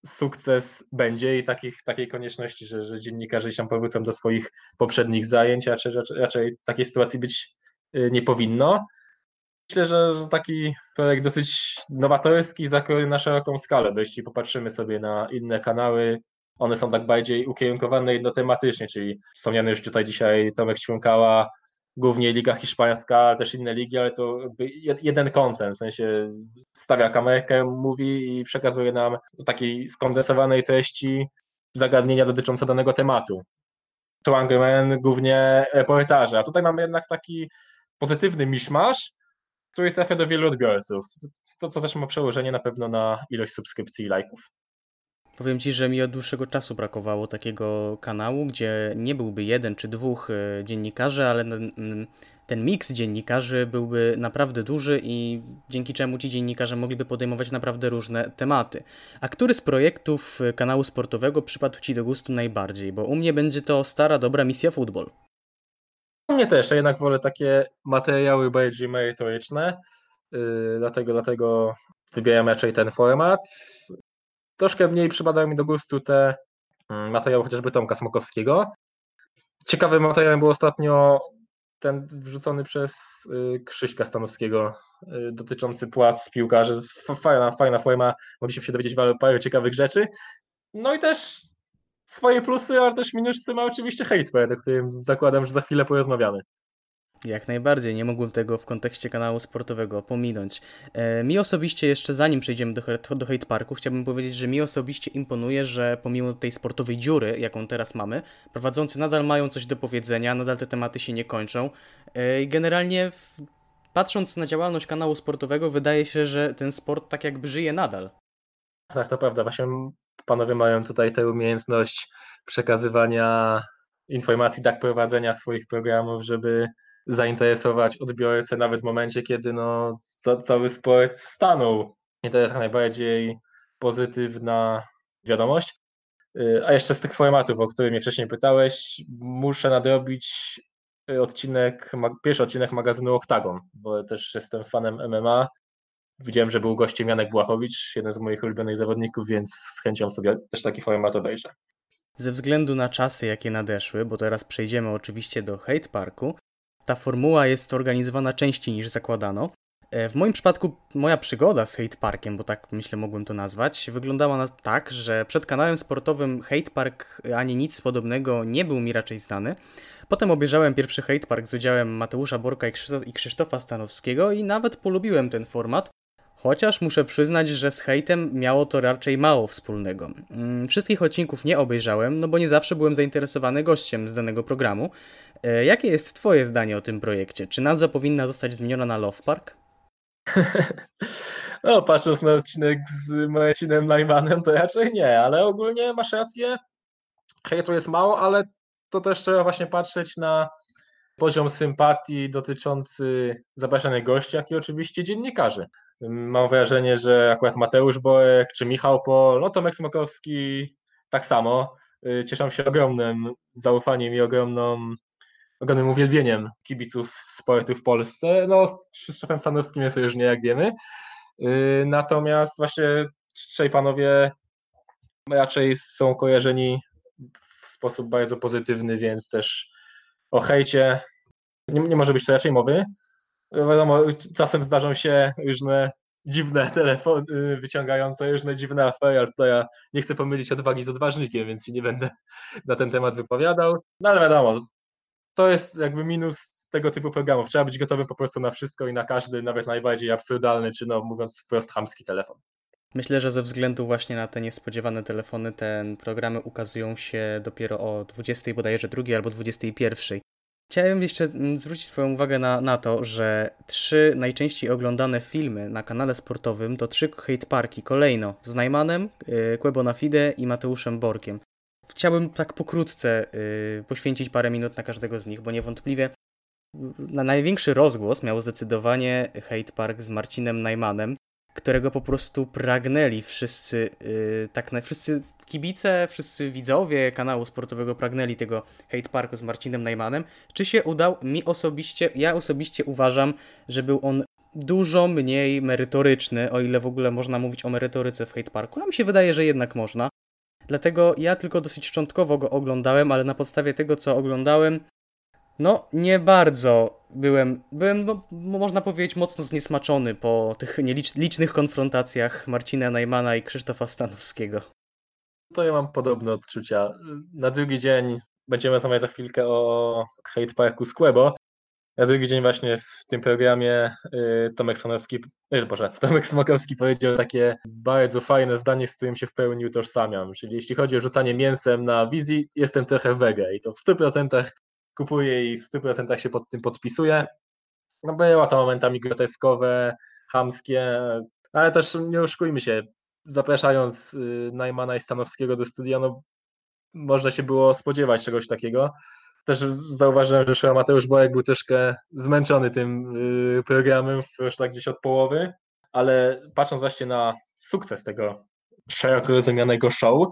sukces będzie i takich, takiej konieczności, że, że dziennikarze się powrócą do swoich poprzednich zajęć, raczej, raczej, raczej takiej sytuacji być y, nie powinno. Myślę, że, że taki projekt dosyć nowatorski, zakrojony na szeroką skalę, bo jeśli popatrzymy sobie na inne kanały, one są tak bardziej ukierunkowane jednotematycznie, czyli wspomniany już tutaj dzisiaj Tomek Świąkała, głównie Liga Hiszpańska, ale też inne ligi, ale to jeden content, w sensie stawia kamerkę, mówi i przekazuje nam w takiej skondensowanej treści zagadnienia dotyczące danego tematu. To Angryman głównie reportaże, a tutaj mamy jednak taki pozytywny miszmasz, który trafia do wielu odbiorców, to co też ma przełożenie na pewno na ilość subskrypcji i lajków. Powiem ci, że mi od dłuższego czasu brakowało takiego kanału, gdzie nie byłby jeden czy dwóch e, dziennikarzy, ale ten, miks dziennikarzy byłby naprawdę duży i dzięki czemu ci dziennikarze mogliby podejmować naprawdę różne tematy. A który z projektów e, kanału sportowego przypadł ci do gustu najbardziej? Bo u mnie będzie to stara, dobra misja futbol. U mnie też, ja jednak wolę takie materiały bardziej merytoryczne, yy, dlatego, dlatego wybieram raczej ten format. Troszkę mniej przypadają mi do gustu te mm, materiały chociażby Tomka Smokowskiego. Ciekawym materiałem był ostatnio ten wrzucony przez y, Krzyśka Stanowskiego y, dotyczący płac piłkarzy. Fajna, fajna forma, mogliśmy się dowiedzieć paru, ciekawych rzeczy. No i też swoje plusy, ale też minusy ma oczywiście Hatebird, o którym zakładam, że za chwilę porozmawiamy. Jak najbardziej, nie mogłem tego w kontekście kanału sportowego pominąć. E, mi osobiście, jeszcze zanim przejdziemy do, do Hate Parku, chciałbym powiedzieć, że mi osobiście imponuje, że pomimo tej sportowej dziury, jaką teraz mamy, prowadzący nadal mają coś do powiedzenia, nadal te tematy się nie kończą. E, I generalnie, w, patrząc na działalność kanału sportowego, wydaje się, że ten sport tak jakby żyje nadal. Tak, to prawda. Właśnie panowie mają tutaj tę umiejętność przekazywania informacji, tak prowadzenia swoich programów, żeby zainteresować odbiorcę nawet w momencie, kiedy no, ca- cały sport stanął. I to jest najbardziej pozytywna wiadomość. Y, A jeszcze z tych formatów, o których mnie wcześniej pytałeś, muszę nadrobić y, odcinek, pierwszy odcinek magazynu Octagon, bo też jestem fanem MMA. Widziałem, że był gościem Janek Błachowicz, jeden z moich ulubionych zawodników, więc z chęcią sobie też taki format obejrzę. Ze względu na czasy, jakie nadeszły, bo teraz przejdziemy oczywiście do Hate Parku, ta formuła jest organizowana częściej niż zakładano. E, W moim przypadku moja przygoda z Hate Parkiem, bo tak myślę mogłem to nazwać, wyglądała na tak, że przed kanałem sportowym Hate Park ani nic podobnego nie był mi raczej znany. Potem obejrzałem pierwszy Hate Park z udziałem Mateusza Borka i Krzysztof- i Krzysztofa Stanowskiego i nawet polubiłem ten format, Chociaż muszę przyznać, że z hejtem miało to raczej mało wspólnego. Mm, Wszystkich odcinków nie obejrzałem, no bo nie zawsze byłem zainteresowany gościem z danego programu. E, Jakie jest Twoje zdanie o tym projekcie? Czy nazwa powinna zostać zmieniona na Love Park? No, patrząc na odcinek z Marcinem Najmanem, to raczej nie, ale ogólnie masz rację. Hejtu jest mało, ale to też trzeba właśnie patrzeć na poziom sympatii dotyczący zapraszanych gości, jak i oczywiście dziennikarzy. Mam wrażenie, że akurat Mateusz Borek czy Michał Pol, no Tomek Smokowski tak samo y, cieszą się ogromnym zaufaniem i ogromną, ogromnym uwielbieniem kibiców sportu w Polsce. No z Krzysztofem Stanowskim jest różnie, jak wiemy. Y, Natomiast właśnie trzej panowie raczej są kojarzeni w sposób bardzo pozytywny, więc też o hejcie nie, nie może być to raczej mowy. Wiadomo, czasem zdarzą się różne dziwne telefony wyciągające różne dziwne afery, ale to ja nie chcę pomylić odwagi z odważnikiem, więc nie będę na ten temat wypowiadał. No ale wiadomo, to jest jakby minus tego typu programów. Trzeba być gotowym po prostu na wszystko i na każdy, nawet najbardziej absurdalny, czy no mówiąc wprost chamski telefon. Myślę, że ze względu właśnie na te niespodziewane telefony, te programy ukazują się dopiero o 20 bodajże drugiej albo 21. Chciałem jeszcze mm, zwrócić Twoją uwagę na, na to, że trzy najczęściej oglądane filmy na kanale sportowym to trzy hate parki kolejno z Najmanem, yy, Quebo na Fide i Mateuszem Borkiem. Chciałbym tak pokrótce yy, poświęcić parę minut na każdego z nich, bo niewątpliwie na największy rozgłos miał zdecydowanie Hate Park z Marcinem Najmanem, którego po prostu pragnęli wszyscy, yy, tak na, wszyscy kibice, wszyscy widzowie kanału sportowego pragnęli tego Hate Parku z Marcinem Najmanem. Czy się udał? Mi osobiście, ja osobiście uważam, że był on dużo mniej merytoryczny, o ile w ogóle można mówić o merytoryce w Hate Parku. A mi się wydaje, że jednak można. Dlatego ja tylko dosyć szczątkowo go oglądałem, ale na podstawie tego, co oglądałem, no nie bardzo byłem, byłem no, można powiedzieć, mocno zniesmaczony po tych nielicz- licznych konfrontacjach Marcina Najmana i Krzysztofa Stanowskiego. To ja mam podobne odczucia. Na drugi dzień będziemy rozmawiać za chwilkę o Hate Parku Squebo. Na drugi dzień właśnie w tym programie y, Tomek Stanowski, y, Boże, Tomek Smokowski powiedział takie bardzo fajne zdanie, z którym się w pełni utożsamiam. Czyli jeśli chodzi o rzucanie mięsem na wizji, jestem trochę wege i to w 100% kupuję i w 100% się pod tym podpisuję. No było to momentami groteskowe, chamskie, ale też nie oszukujmy się, zapraszając y, Najmana i Stanowskiego do studia, no można się było spodziewać czegoś takiego. Też zauważyłem, że Szymon Mateusz Borek był troszkę zmęczony tym y, programem, już tak gdzieś od połowy, ale patrząc właśnie na sukces tego szeroko rozumianego show,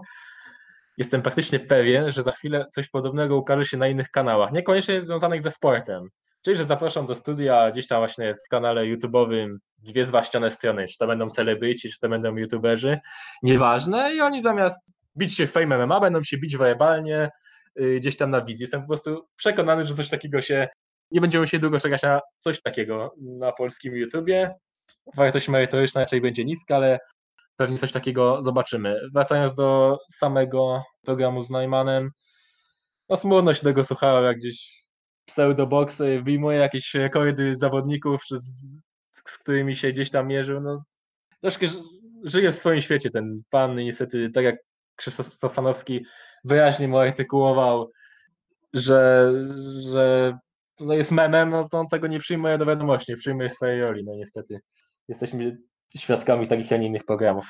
jestem praktycznie pewien, że za chwilę coś podobnego ukaże się na innych kanałach, niekoniecznie związanych ze sportem. Czyli, że zapraszam do studia gdzieś tam właśnie w kanale YouTube'owym dwie zwaściane strony, czy to będą celebryci, czy to będą YouTuberzy, nieważne i oni zamiast bić się Fame MMA, będą się bić werbalnie y, gdzieś tam na wizji. Jestem po prostu przekonany, że coś takiego się, nie będziemy się długo czekać na coś takiego na polskim YouTubie. Wartość merytoryczna raczej będzie niska, ale pewnie coś takiego zobaczymy. Wracając do samego programu z Najmanem, no smutno się tego słuchałem, jak gdzieś pseudoboksy wyjmuje jakieś rekordy zawodników, z, z którymi się gdzieś tam mierzył, no troszkę ży- żyje w swoim świecie ten pan niestety, tak jak Krzysztof Stanowski wyraźnie mu artykułował, że, że no jest memem, no to on tego nie przyjmuje do wiadomości, nie przyjmuje swojej roli, no niestety. Jesteśmy świadkami takich, a nie innych programów.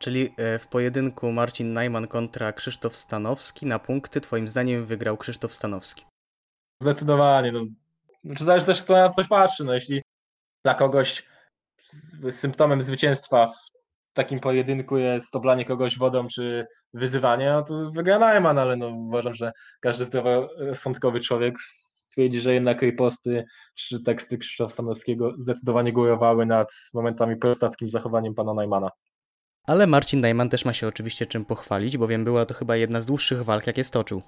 Czyli e, w pojedynku Marcin Najman kontra Krzysztof Stanowski na punkty twoim zdaniem wygrał Krzysztof Stanowski. Zdecydowanie. No. Znaczy zależy też, kto na coś patrzy. No, jeśli dla kogoś symptomem zwycięstwa w takim pojedynku jest oblanie kogoś wodą czy wyzywanie, no to wygra Najman, ale no, uważam, że każdy zdroworozsądkowy człowiek stwierdzi, że jednak riposty czy teksty Krzysztofa Stanowskiego zdecydowanie górowały nad momentami prostackim zachowaniem pana Najmana. Ale Marcin Najman też ma się oczywiście czym pochwalić, bowiem była to chyba jedna z dłuższych walk, jakie stoczył.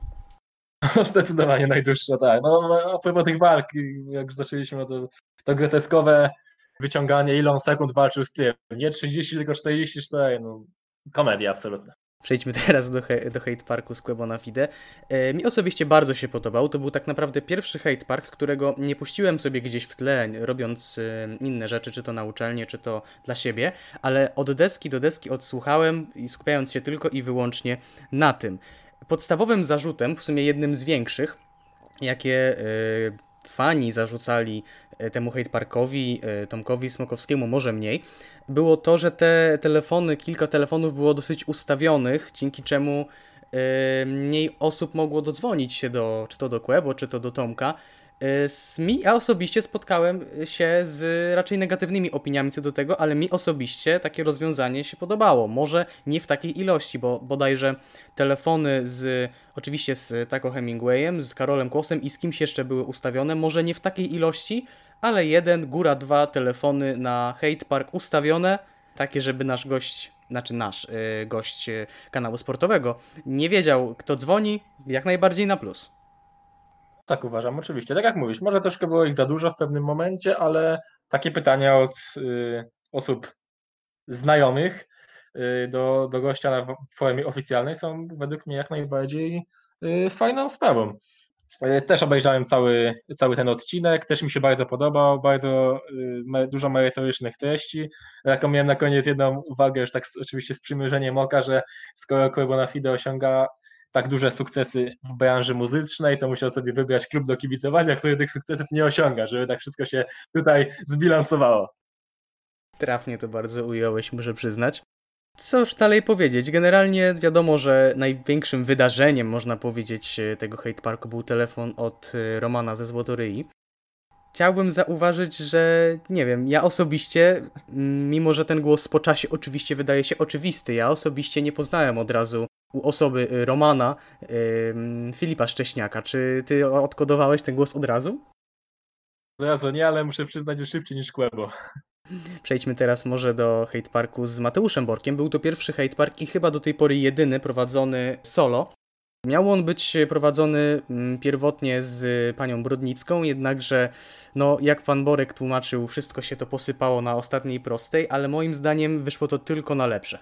Zdecydowanie najdłuższa, tak. No a propos tych walk, jak już zaczęliśmy, no to, to groteskowe wyciąganie, ile on sekund walczył z tym. Nie 30, tylko 44, no komedia absolutna. Przejdźmy teraz do, he- do Hate Parku z Quebo na Fide. E, mi osobiście bardzo się podobał. To był tak naprawdę pierwszy Hate Park, którego nie puściłem sobie gdzieś w tle, robiąc e, inne rzeczy, czy to na uczelnię, czy to dla siebie, ale od deski do deski odsłuchałem i skupiając się tylko i wyłącznie na tym. Podstawowym zarzutem, w sumie jednym z większych, jakie e, fani zarzucali temu hate parkowi, e, Tomkowi Smokowskiemu może mniej, było to, że te telefony, kilka telefonów było dosyć ustawionych, dzięki czemu e, mniej osób mogło dodzwonić się do, czy to do Kłebo, czy to do Tomka. E, mi, ja osobiście spotkałem się z raczej negatywnymi opiniami co do tego, ale mi osobiście takie rozwiązanie się podobało. Może nie w takiej ilości, bo bodajże telefony z, oczywiście z Taco Hemingwayem, z Karolem Kłosem i z kimś jeszcze były ustawione, może nie w takiej ilości, ale jeden, góra dwa telefony na Hate Park ustawione, takie, żeby nasz gość, znaczy nasz y, gość y, kanału sportowego nie wiedział, kto dzwoni, jak najbardziej na plus. Tak uważam, oczywiście. Tak jak mówisz, może troszkę było ich za dużo w pewnym momencie, ale takie pytania od y, osób znajomych y, do, do gościa na formie oficjalnej są według mnie jak najbardziej fajną sprawą. Y, Też obejrzałem cały, cały ten odcinek, też mi się bardzo podobał, bardzo y, dużo merytorycznych treści. Jaką miałem na koniec jedną uwagę, już tak oczywiście z przymierzeniem oka, że skoro Corona Fide osiąga tak duże sukcesy w branży muzycznej, to musiał sobie wybrać klub do kibicowania, który tych sukcesów nie osiąga, żeby tak wszystko się tutaj zbilansowało. Trafnie to bardzo ująłeś, muszę przyznać. Cóż dalej powiedzieć? Generalnie wiadomo, że największym wydarzeniem, można powiedzieć, e, tego hate parku był telefon od e, Romana ze Złotoryi. Chciałbym zauważyć, że nie wiem, ja osobiście, mm, mimo że ten głos po czasie oczywiście wydaje się oczywisty, ja osobiście nie poznałem od razu u osoby e, Romana em, Filipa Szcześniaka. Czy ty odkodowałeś ten głos od razu? Od razu nie, ale muszę przyznać, że szybciej niż Kłębo. Przejdźmy teraz może do hate parku z Mateuszem Borkiem. Był to pierwszy hate park i chyba do tej pory jedyny prowadzony solo. Miał on być prowadzony mm, pierwotnie z panią Brodnicką, jednakże, no, jak pan Borek tłumaczył, wszystko się to posypało na ostatniej prostej, ale moim zdaniem wyszło to tylko na lepsze.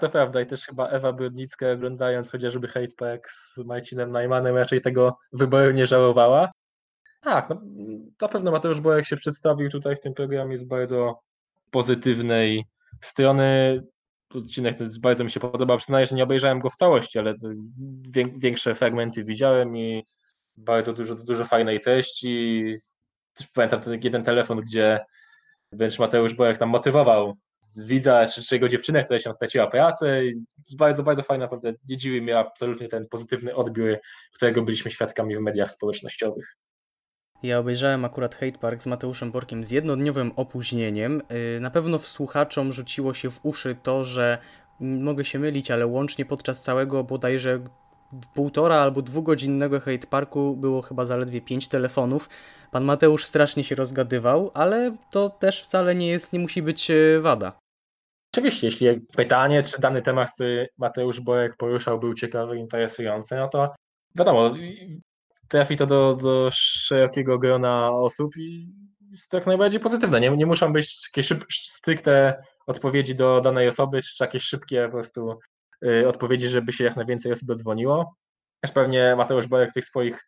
To prawda i też chyba Ewa Brodnicka oglądając chociażby hate park z Marcinem Najmanem raczej tego wyboru nie żałowała. Tak, no, na pewno Mateusz Borek się przedstawił tutaj w tym programie z bardzo pozytywnej strony. Odcinek ten bardzo mi się podobał. Przyznaję, że nie obejrzałem go w całości, ale większe fragmenty widziałem i bardzo dużo, dużo fajnej treści. Też pamiętam ten jeden telefon, gdzie wręcz Mateusz Borek tam motywował widza czy, czy jego dziewczynę, która się straciła pracę. I bardzo, bardzo fajna, naprawdę nie dziwi mnie absolutnie ten pozytywny odbiór, którego byliśmy świadkami w mediach społecznościowych. Ja obejrzałem akurat Hate Park z Mateuszem Borkiem z jednodniowym opóźnieniem. Yy, Na pewno w słuchaczom rzuciło się w uszy to, że mogę się mylić, ale łącznie podczas całego bodajże półtora albo dwugodzinnego Hate Parku było chyba zaledwie pięć telefonów. Pan Mateusz strasznie się rozgadywał, ale to też wcale nie jest, nie musi być e, wada. Oczywiście, jeśli pytanie, czy dany temat, który Mateusz Borek poruszał, był ciekawy, interesujący, no to wiadomo, trafi to do, do szerokiego grona osób i jest jak najbardziej pozytywne. Nie, nie muszą być jakieś szyb, stricte odpowiedzi do danej osoby, czy jakieś szybkie po prostu y, odpowiedzi, żeby się jak najwięcej osób odzwoniło. Też pewnie Mateusz Borek w tych swoich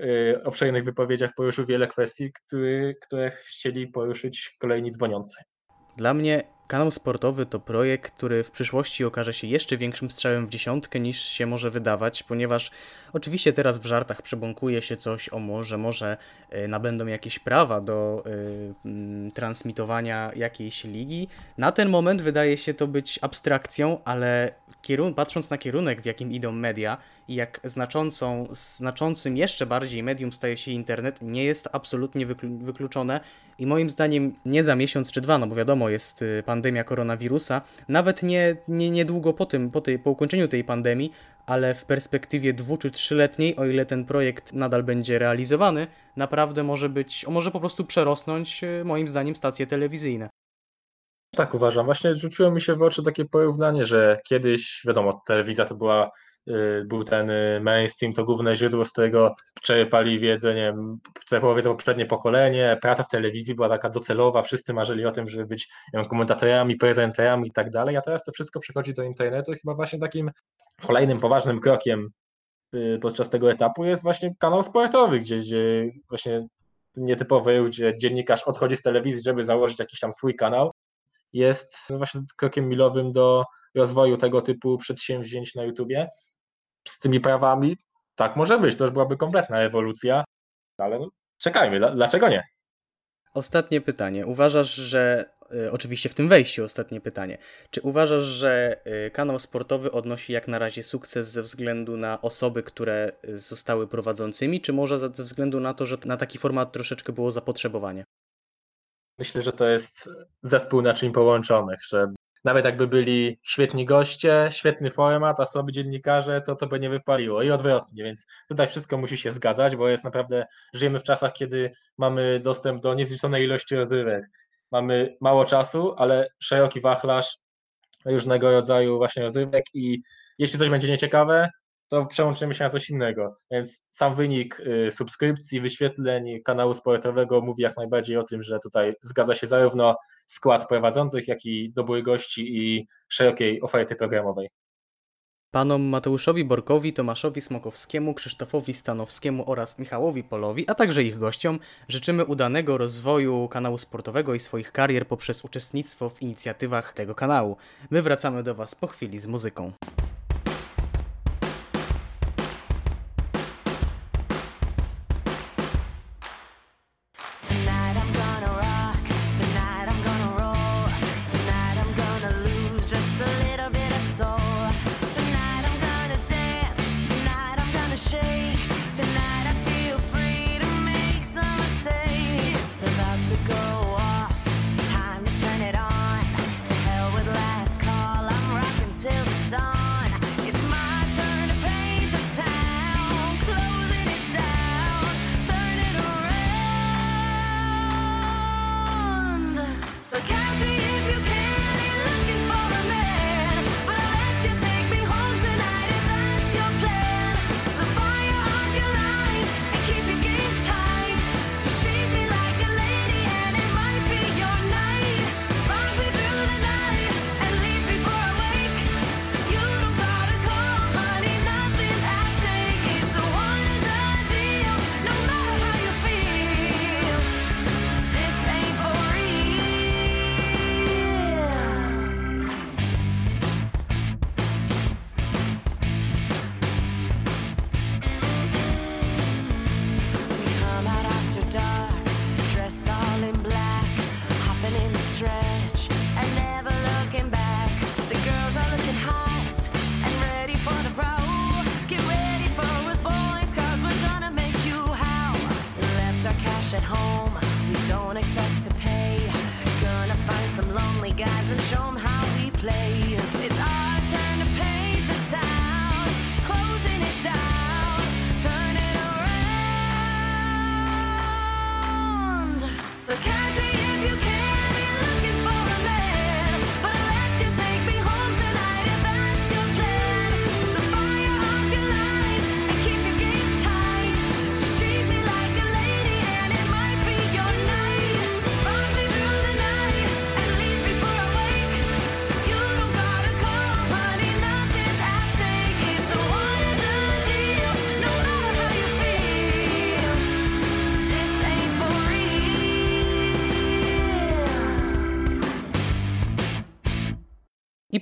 y, obszernych wypowiedziach poruszył wiele kwestii, który, które chcieli poruszyć kolejni dzwoniący. Dla mnie kanał sportowy to projekt, który w przyszłości okaże się jeszcze większym strzałem w dziesiątkę niż się może wydawać, ponieważ oczywiście teraz w żartach przebąkuje się coś o może, może y, nabędą jakieś prawa do y, mm, transmitowania jakiejś ligi. Na ten moment wydaje się to być abstrakcją, ale kierun- patrząc na kierunek, w jakim idą media i jak znaczącą, znaczącym jeszcze bardziej medium staje się internet, nie jest absolutnie wyklu- wykluczone i moim zdaniem nie za miesiąc czy dwa, no bo wiadomo, jest y, pandemia koronawirusa, nawet nie, nie niedługo po tym, po, tej, po ukończeniu tej pandemii, ale w perspektywie dwu czy trzyletniej, o ile ten projekt nadal będzie realizowany, naprawdę może być, może po prostu przerosnąć y, moim zdaniem stacje telewizyjne. Tak uważam. Właśnie rzuciło mi się w oczy takie porównanie, że kiedyś, wiadomo, telewizja to była, był ten y, mainstream, to główne źródło, z którego czerpali wiedzę, nie wiem, poprzednie pokolenie, praca w telewizji była taka docelowa, wszyscy marzyli o tym, żeby być wiem, komentatorami, prezenterami i tak dalej, a teraz to wszystko przechodzi do internetu i chyba właśnie takim kolejnym poważnym krokiem y, podczas tego etapu jest właśnie kanał sportowy, gdzie, gdzie właśnie nietypowy, gdzie dziennikarz odchodzi z telewizji, żeby założyć jakiś tam swój kanał, jest właśnie krokiem milowym do rozwoju tego typu przedsięwzięć na YouTubie. Z tymi prawami tak może być, to już byłaby kompletna ewolucja, ale czekajmy, dla- dlaczego nie? Ostatnie pytanie. Uważasz, że. y, Oczywiście w tym wejściu ostatnie pytanie. Czy uważasz, że y, kanał sportowy odnosi jak na razie sukces ze względu na osoby, które y, zostały prowadzącymi, czy może ze ze względu na to, że na taki format troszeczkę było zapotrzebowanie? Myślę, że to jest zespół naczyń połączonych, że nawet jakby byli świetni goście, świetny format, a słabi dziennikarze, to to by nie wypaliło i odwrotnie, więc tutaj wszystko musi się zgadzać, bo jest naprawdę, żyjemy w czasach, kiedy mamy dostęp do niezliczonej ilości rozrywek, mamy mało czasu, ale szeroki wachlarz różnego rodzaju właśnie rozrywek i jeśli coś będzie nieciekawe, to przełączymy się na coś innego. Więc sam wynik y, subskrypcji, wyświetleń kanału sportowego mówi jak najbardziej o tym, że tutaj zgadza się zarówno skład prowadzących, jak i dobór gości i szerokiej oferty programowej. Panom Mateuszowi Borkowi, Tomaszowi Smokowskiemu, Krzysztofowi Stanowskiemu oraz Michałowi Polowi, a także ich gościom życzymy udanego rozwoju kanału sportowego i swoich karier poprzez uczestnictwo w inicjatywach tego kanału. My wracamy do Was po chwili z muzyką.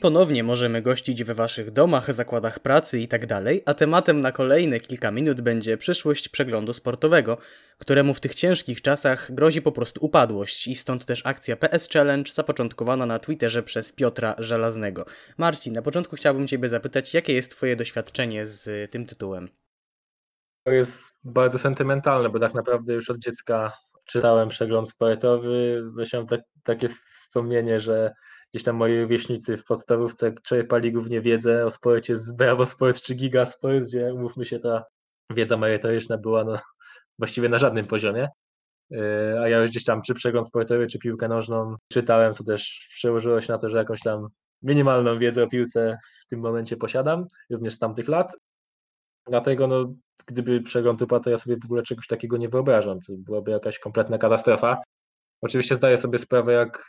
Ponownie możemy gościć we waszych domach, zakładach pracy i tak a tematem na kolejne kilka minut będzie przyszłość przeglądu sportowego, któremu w tych ciężkich czasach grozi po prostu upadłość i stąd też akcja PS Challenge zapoczątkowana na Twitterze przez Piotra Żelaznego. Marcin, na początku chciałbym ciebie zapytać, jakie jest twoje doświadczenie z tym tytułem? To jest bardzo sentymentalne, bo tak naprawdę już od dziecka czytałem przegląd sportowy. Miałem tak, takie wspomnienie, że gdzieś tam moi rówieśnicy w podstawówce czerpali głównie wiedzę o sporcie z Bravo Sport czy Giga Sport, gdzie umówmy się, ta wiedza merytoryczna była no, właściwie na żadnym poziomie. Yy, A ja już gdzieś tam czy przegląd sportowy, czy piłkę nożną czytałem, co też przełożyło się na to, że jakąś tam minimalną wiedzę o piłce w tym momencie posiadam, również z tamtych lat. Dlatego, no, gdyby przegląd upadł, to ja sobie w ogóle czegoś takiego nie wyobrażam. To byłaby jakaś kompletna katastrofa. Oczywiście zdaję sobie sprawę, jak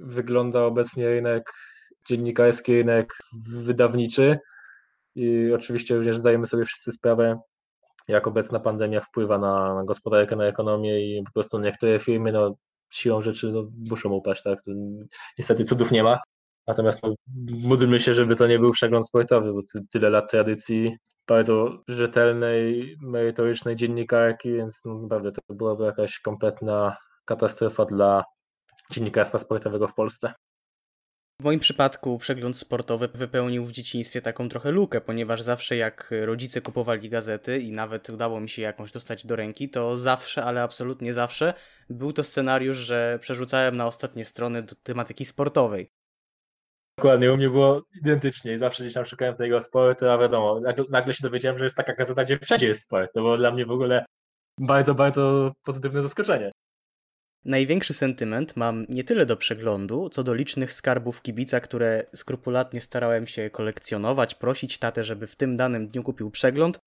wygląda obecnie rynek dziennikarski, rynek wydawniczy. I oczywiście również zdajemy sobie wszyscy sprawę, jak obecna pandemia wpływa na, na gospodarkę, na ekonomię i po prostu niektóre firmy no, siłą rzeczy no, muszą upaść. Tak? Niestety cudów nie ma. Natomiast no, módlmy się, żeby to nie był przegląd sportowy, bo ty, tyle lat tradycji, bardzo rzetelnej, merytorycznej dziennikarki, więc no, naprawdę to byłaby jakaś kompletna katastrofa dla dziennikarstwa sportowego w Polsce. W moim przypadku przegląd sportowy wypełnił w dzieciństwie taką trochę lukę, ponieważ zawsze jak rodzice kupowali gazety i nawet udało mi się jakąś dostać do ręki, to zawsze, ale absolutnie zawsze był to scenariusz, że przerzucałem na ostatnie strony do tematyki sportowej. Dokładnie, u mnie było identycznie i zawsze gdzieś tam szukałem tego sportu, a wiadomo, nagle, nagle się dowiedziałem, że jest taka gazeta, gdzie wszędzie jest sport. To było dla mnie w ogóle bardzo, bardzo pozytywne zaskoczenie. Największy sentyment mam nie tyle do przeglądu, co do licznych skarbów kibica, które skrupulatnie starałem się kolekcjonować, prosić tatę, żeby w tym danym dniu kupił przegląd.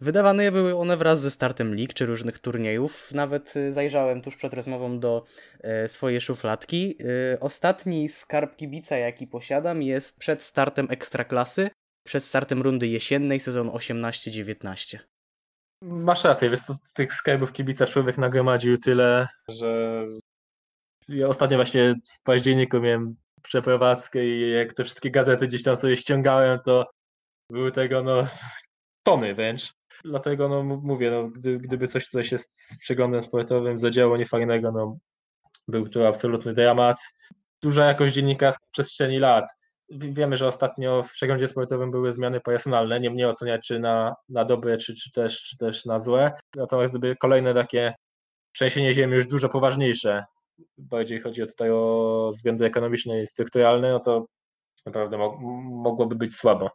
Wydawane były one wraz ze startem lig czy różnych turniejów. Nawet y, zajrzałem tuż przed rozmową do e, swojej szufladki. E, ostatni skarb kibica, jaki posiadam, jest przed startem ekstraklasy, przed startem rundy jesiennej sezon 18-19. Masz rację, wiesz co, tych skarbów kibica człowiek nagromadził tyle, że ja ostatnio właśnie w październiku miałem przeprowadzkę i jak te wszystkie gazety gdzieś tam sobie ściągałem, to były tego no tony wręcz. Dlatego no mówię, no, gdy, gdyby coś tutaj się z, przeglądem sportowym zadziało niefajnego, no był to absolutny dramat. Duża jakość dziennikarska w przestrzeni lat. Wiemy, że ostatnio w przeglądzie sportowym były zmiany personalne, nie mnie oceniać czy na, na dobre, czy, czy, też, czy też na złe. Natomiast gdyby kolejne takie trzęsienie ziemi już dużo poważniejsze, bardziej chodzi o tutaj o względy ekonomiczne i strukturalne, no to naprawdę mo- mogłoby być słabo.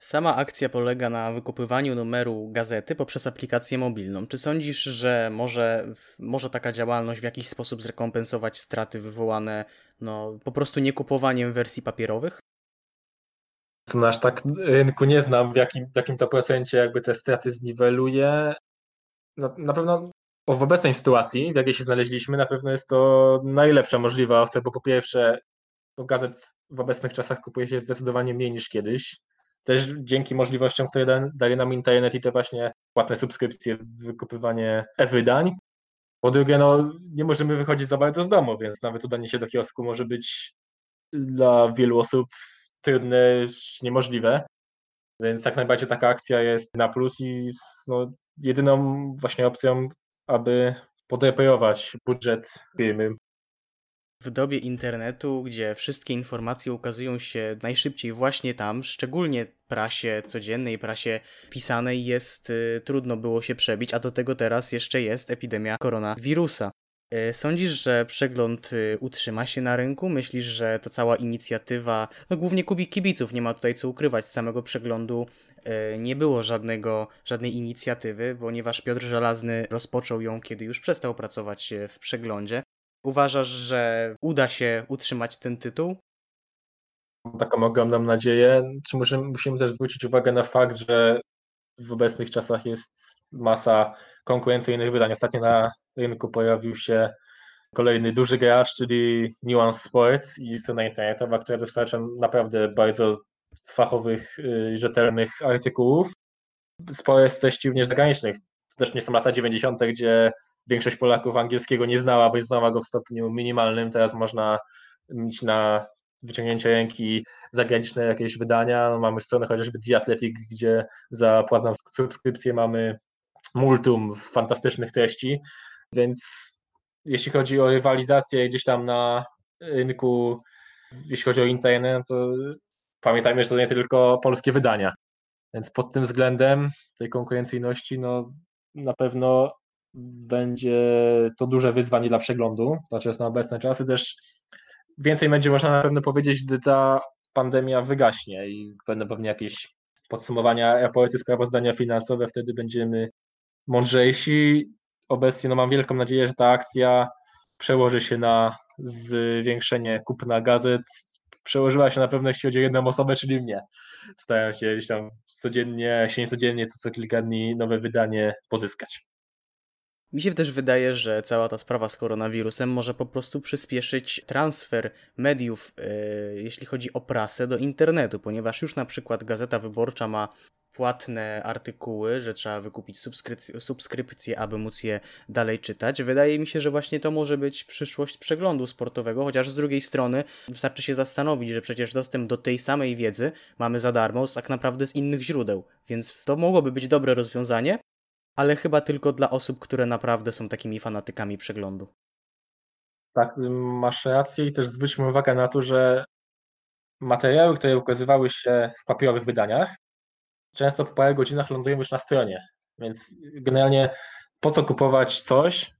Sama akcja polega na wykupywaniu numeru gazety poprzez aplikację mobilną. Czy sądzisz, że może, może taka działalność w jakiś sposób zrekompensować straty wywołane no, po prostu niekupowaniem wersji papierowych? Aż tak rynku nie znam, w jakim, w jakim to procencie jakby te straty zniweluje. No, na pewno w obecnej sytuacji, w jakiej się znaleźliśmy, na pewno jest to najlepsza możliwa opcja, bo po pierwsze, to gazet w obecnych czasach kupuje się zdecydowanie mniej niż kiedyś. Też dzięki możliwościom, które da, daje nam internet i te właśnie płatne subskrypcje, wykupywanie e-wydań. Po drugie, no, nie możemy wychodzić za bardzo z domu, więc nawet udanie się do kiosku może być dla wielu osób trudne, niemożliwe. Więc jak najbardziej taka akcja jest na plus i no, jedyną właśnie opcją, aby podreperować budżet firmy. W dobie internetu, gdzie wszystkie informacje ukazują się najszybciej właśnie tam, szczególnie prasie codziennej, prasie pisanej, jest y, trudno było się przebić, a do tego teraz jeszcze jest epidemia koronawirusa. Y, Sądzisz, że przegląd y, utrzyma się na rynku? Myślisz, że ta cała inicjatywa, no głównie kubik kibiców, nie ma tutaj co ukrywać, z samego przeglądu y, nie było żadnego, żadnej inicjatywy, ponieważ Piotr Żelazny rozpoczął ją, kiedy już przestał pracować w przeglądzie. Uważasz, że uda się utrzymać ten tytuł? Taką ogromną nadzieję. Czy musimy, musimy też zwrócić uwagę na fakt, że w obecnych czasach jest masa konkurencyjnych wydań. Ostatnio na rynku pojawił się kolejny duży gracz, czyli Nuance Sports i strona internetowa, która dostarcza naprawdę bardzo fachowych, y, rzetelnych artykułów. Sporo jest treści również zagranicznych. To też nie są lata 90., gdzie większość Polaków angielskiego nie znała, bądź znała go w stopniu minimalnym. Teraz można mieć na wyciągnięcia ręki zagraniczne jakieś wydania. No, mamy stronę chociażby The Athletic, gdzie za płatną subskrypcję mamy multum fantastycznych treści, więc jeśli chodzi o rywalizację gdzieś tam na rynku, jeśli chodzi o internet, no to pamiętajmy, że to nie tylko polskie wydania. Więc pod tym względem tej konkurencyjności, no na pewno będzie to duże wyzwanie dla przeglądu, natomiast na obecne czasy też więcej będzie można na pewno powiedzieć, gdy ta pandemia wygaśnie i będą pewnie jakieś podsumowania, raporty, sprawozdania finansowe, wtedy będziemy mądrzejsi. Obecnie no, mam wielką nadzieję, że ta akcja przełoży się na zwiększenie kupna gazet. Przełożyła się na pewno, jeśli chodzi o jedną osobę, czyli mnie. Staram się gdzieś tam codziennie, jeśli nie codziennie, to co kilka dni nowe wydanie pozyskać. Mi się też wydaje, że cała ta sprawa z koronawirusem może po prostu przyspieszyć transfer mediów, yy, jeśli chodzi o prasę, do internetu, ponieważ już na przykład Gazeta Wyborcza ma płatne artykuły, że trzeba wykupić subskrypcję, subskrypcję, aby móc je dalej czytać. Wydaje mi się, że właśnie to może być przyszłość przeglądu sportowego, chociaż z drugiej strony wystarczy się zastanowić, że przecież dostęp do tej samej wiedzy mamy za darmo tak naprawdę z innych źródeł, więc to mogłoby być dobre rozwiązanie, ale chyba tylko dla osób, które naprawdę są takimi fanatykami przeglądu. Tak, masz rację i też zwróćmy uwagę na to, że materiały, które ukazywały się w papierowych wydaniach, często po parę godzinach lądują już na stronie. Więc generalnie po co kupować coś,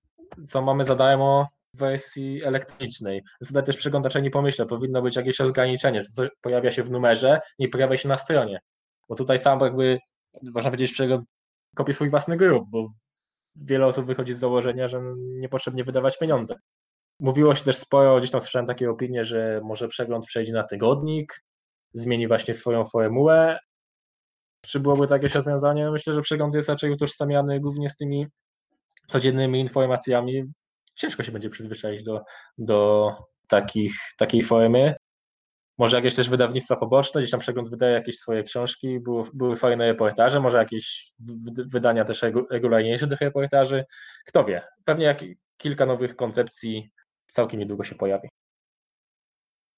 co mamy za darmo w wersji elektronicznej? Tutaj też przeglądacze nie pomyślę, powinno być jakieś ograniczenie, że pojawia się w numerze, nie pojawia się na stronie. Bo tutaj sam jakby, można powiedzieć, kopie swój własny grób, bo wiele osób wychodzi z założenia, że niepotrzebnie wydawać pieniądze. Mówiło się też sporo, gdzieś tam słyszałem takie opinie, że może przegląd przejdzie na tygodnik, zmieni właśnie swoją formułę. Czy byłoby takie rozwiązanie? Myślę, że przegląd jest raczej utożsamiany głównie z tymi codziennymi informacjami. Ciężko się będzie przyzwyczaić do, do takich, takiej formy. Może jakieś też wydawnictwa poboczne, gdzieś tam przegląd wydaje jakieś swoje książki, były, były fajne reportaże, może jakieś wydania też regu- regularniejsze tych reportaży. Kto wie, pewnie jak, kilka nowych koncepcji całkiem niedługo się pojawi.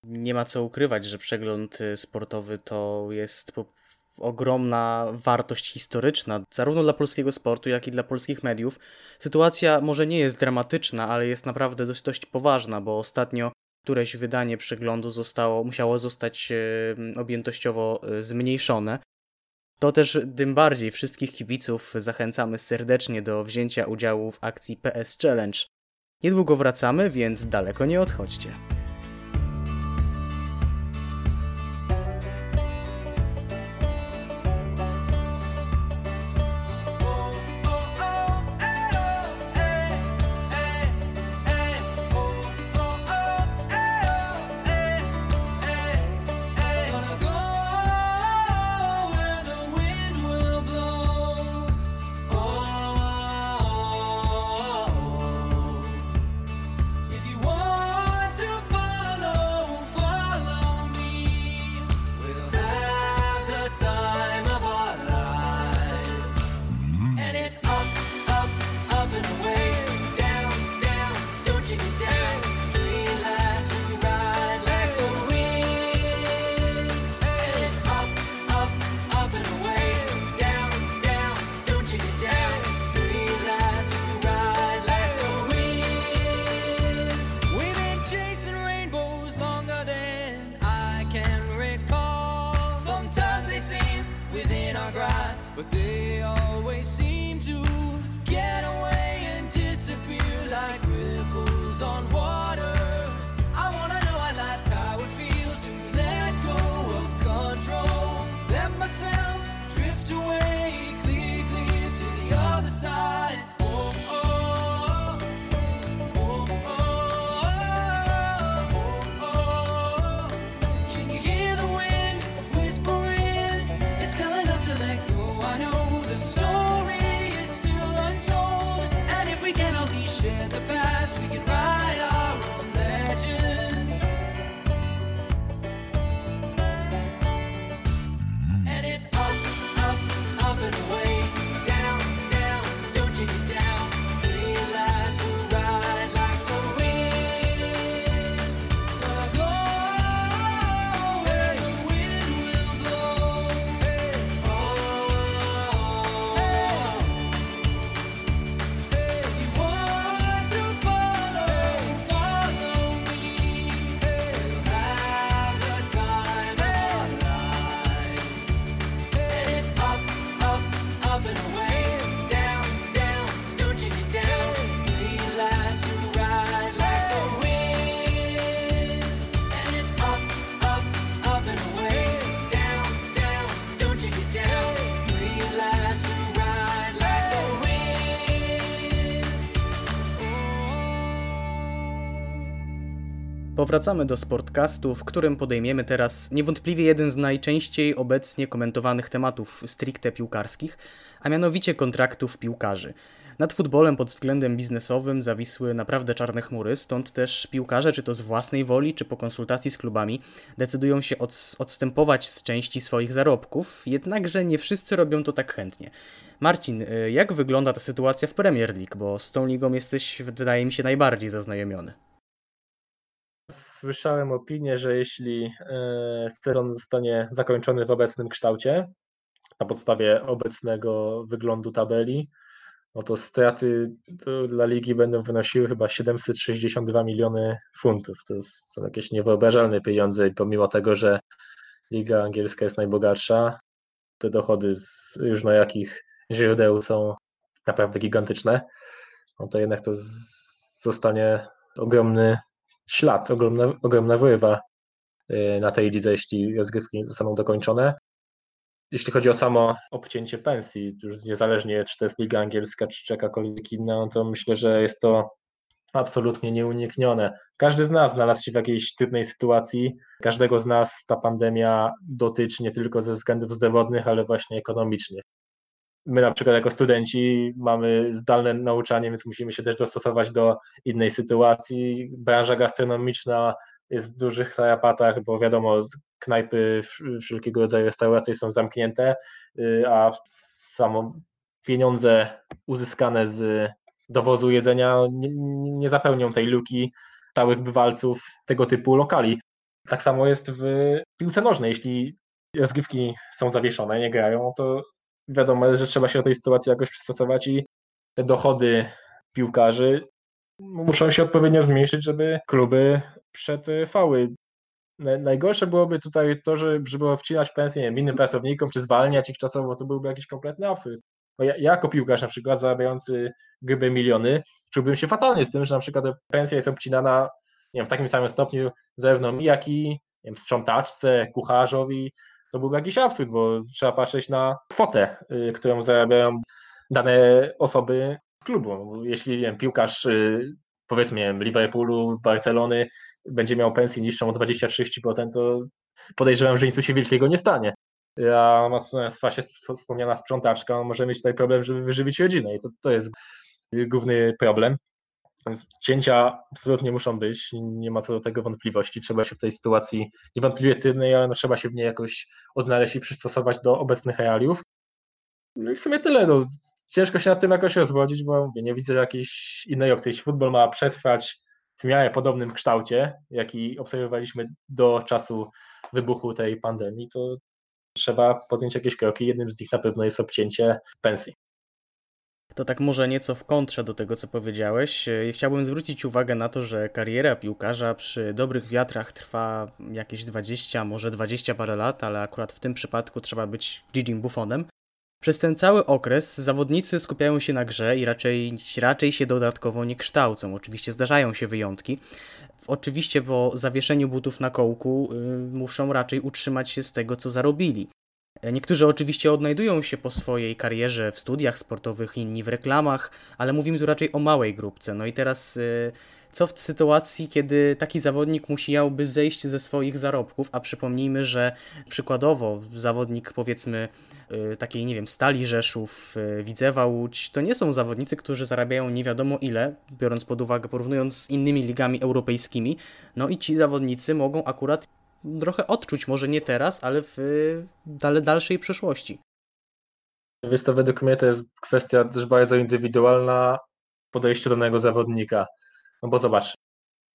Nie ma co ukrywać, że przegląd y, sportowy to jest ogromna wartość historyczna, zarówno dla polskiego sportu, jak i dla polskich mediów. Sytuacja może nie jest dramatyczna, ale jest naprawdę dość, dość poważna, bo ostatnio któreś wydanie przeglądu zostało, musiało zostać e, objętościowo e, zmniejszone. To też tym bardziej wszystkich kibiców zachęcamy serdecznie do wzięcia udziału w akcji PS Challenge. Niedługo wracamy, więc daleko nie odchodźcie. Powracamy do Sportcastu, w którym podejmiemy teraz niewątpliwie jeden z najczęściej obecnie komentowanych tematów stricte piłkarskich, a mianowicie kontraktów piłkarzy. Nad futbolem pod względem biznesowym zawisły naprawdę czarne chmury, stąd też piłkarze, czy to z własnej woli, czy po konsultacji z klubami, decydują się od, odstępować z części swoich zarobków, jednakże nie wszyscy robią to tak chętnie. Marcin, y, jak wygląda ta sytuacja w Premier League, bo z tą ligą jesteś, wydaje mi się, najbardziej zaznajomiony. Słyszałem opinię, że jeśli e, sezon zostanie zakończony w obecnym kształcie, na podstawie obecnego wyglądu tabeli, no to straty dla ligi będą wynosiły chyba 762 miliony funtów. To są jakieś niewyobrażalne pieniądze i pomimo tego, że liga angielska jest najbogatsza, te dochody z różnojakich źródeł są naprawdę gigantyczne, no to jednak to zostanie ogromny ślad, ogromna, ogromna wyrwa y, na tej lidze, jeśli rozgrywki zostaną dokończone. Jeśli chodzi o samo obcięcie pensji, już niezależnie czy to jest liga angielska, czy jakakolwiek inna, no to myślę, że jest to absolutnie nieuniknione. Każdy z nas znalazł się w jakiejś trudnej sytuacji. Każdego z nas ta pandemia dotyczy nie tylko ze względów zdrowotnych, ale właśnie ekonomicznych. My na przykład jako studenci mamy zdalne nauczanie, więc musimy się też dostosować do innej sytuacji. Branża gastronomiczna jest w dużych tarapatach, bo wiadomo, knajpy, wszelkiego rodzaju restauracje są zamknięte, y, a samo pieniądze uzyskane z dowozu jedzenia nie nie zapełnią tej luki stałych bywalców tego typu lokali. Tak samo jest w piłce nożnej. Jeśli rozgrywki są zawieszone, nie grają, to wiadomo, że trzeba się do tej sytuacji jakoś przystosować i te dochody piłkarzy muszą się odpowiednio zmniejszyć, żeby kluby przetrwały. Na- Najgorsze byłoby tutaj to, że żeby obcinać pensje nie wiem, innym pracownikom, czy zwalniać ich czasowo, to byłby jakiś kompletny absurd. Bo ja, ja jako piłkarz na przykład zarabiający grube miliony, czułbym się fatalnie z tym, że na przykład pensja jest obcinana nie wiem, w takim samym stopniu zarówno mi, jak i wiem, sprzątaczce, kucharzowi. To byłby jakiś absurd, bo trzeba patrzeć na kwotę, y, którą zarabiają dane osoby w klubu. Bo Jeśli wiem, piłkarz y, powiedzmy wiem, Liverpoolu, Barcelony będzie miał pensję niższą o 20-30%, to podejrzewam, że nic się wielkiego nie stanie. A właśnie wspomniana sprzątaczka może mieć tutaj problem, żeby wyżywić rodzinę i to, to jest główny problem. Więc cięcia absolutnie muszą być, nie ma co do tego wątpliwości. Trzeba się w tej sytuacji niewątpliwie trudnej, ale no trzeba się w niej jakoś odnaleźć i przystosować do obecnych realiów. No i w sumie tyle. No, ciężko się nad tym jakoś rozwodzić, bo mówię, nie widzę jakiejś innej opcji. Jeśli futbol ma przetrwać w miarę podobnym kształcie, jaki obserwowaliśmy do czasu wybuchu tej pandemii, to trzeba podjąć jakieś kroki. Jednym z nich na pewno jest obcięcie pensji. To tak może nieco w kontrze do tego, co powiedziałeś. E, Chciałbym zwrócić uwagę na to, że kariera piłkarza przy dobrych wiatrach trwa jakieś 20, może 20 parę lat, ale akurat w tym przypadku trzeba być Gigi Buffonem. Przez ten cały okres zawodnicy skupiają się na grze i raczej, raczej się dodatkowo nie kształcą. Oczywiście zdarzają się wyjątki. Oczywiście po zawieszeniu butów na kołku y, muszą raczej utrzymać się z tego, co zarobili. Niektórzy oczywiście odnajdują się po swojej karierze w studiach sportowych, inni w reklamach, ale mówimy tu raczej o małej grupce. No i teraz y, co w sytuacji, kiedy taki zawodnik musiałby zejść ze swoich zarobków, a przypomnijmy, że przykładowo zawodnik powiedzmy y, takiej, nie wiem, Stali Rzeszów, y, Widzewa Łódź, to nie są zawodnicy, którzy zarabiają nie wiadomo ile, biorąc pod uwagę, porównując z innymi ligami europejskimi, no i ci zawodnicy mogą akurat trochę odczuć, może nie teraz, ale w dalszej przyszłości. Więc to według mnie to jest kwestia też bardzo indywidualna podejścia danego zawodnika. No bo zobacz,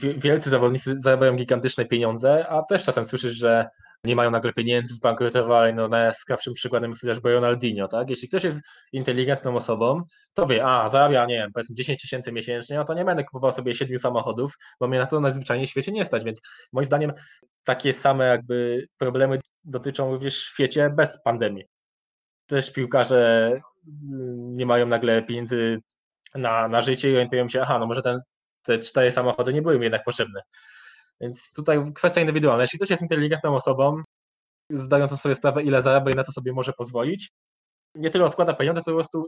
wie- wielcy zawodnicy zarabiają gigantyczne pieniądze, a też czasem słyszysz, że nie mają nagle pieniędzy, zbankrutowali. No najskrawszym przykładem jest chociażby Ronaldinho, tak? Jeśli ktoś jest inteligentną osobą, to wie, a zarabia, nie wiem, powiedzmy 10 tysięcy miesięcznie, no to nie będę kupował sobie siedmiu samochodów, bo mnie na to najzwyczajniej w świecie nie stać, więc moim zdaniem takie same jakby problemy dotyczą również w świecie bez pandemii. Też piłkarze mm, nie mają nagle pieniędzy na, na życie i orientują się, aha, no może ten, te cztery samochody nie były mi jednak potrzebne. Więc tutaj kwestia indywidualna. Jeśli ktoś jest inteligentną osobą, zdającą sobie sprawę, ile zarabia i na to sobie może pozwolić, nie tyle odkłada pieniądze, to po prostu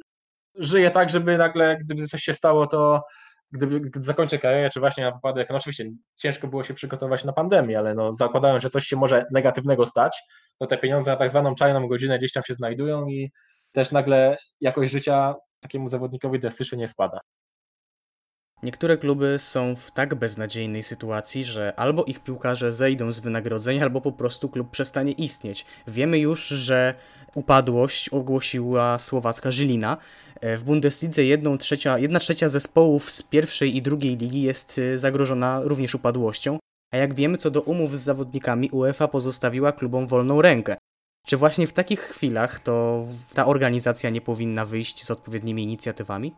żyje tak, żeby nagle, gdyby coś się stało, to gdyby gdy zakończę karierę, czy właśnie na wypadek, no oczywiście ciężko było się przygotować na pandemię, ale no zakładałem, że coś się może negatywnego stać, to te pieniądze na tak zwaną czarną godzinę gdzieś tam się znajdują i też nagle jakość życia takiemu zawodnikowi drastycznie nie spada. Niektóre kluby są w tak beznadziejnej sytuacji, że albo ich piłkarze zejdą z wynagrodzeń, albo po prostu klub przestanie istnieć. Wiemy już, że upadłość ogłosiła słowacka Żylina. E, W Bundeslidze jedną trzecia, jedna trzecia zespołów z pierwszej i drugiej ligi jest e, zagrożona również upadłością, a jak wiemy co do umów z zawodnikami, UEFA pozostawiła klubom wolną rękę. Czy właśnie w takich chwilach to ta organizacja nie powinna wyjść z odpowiednimi inicjatywami?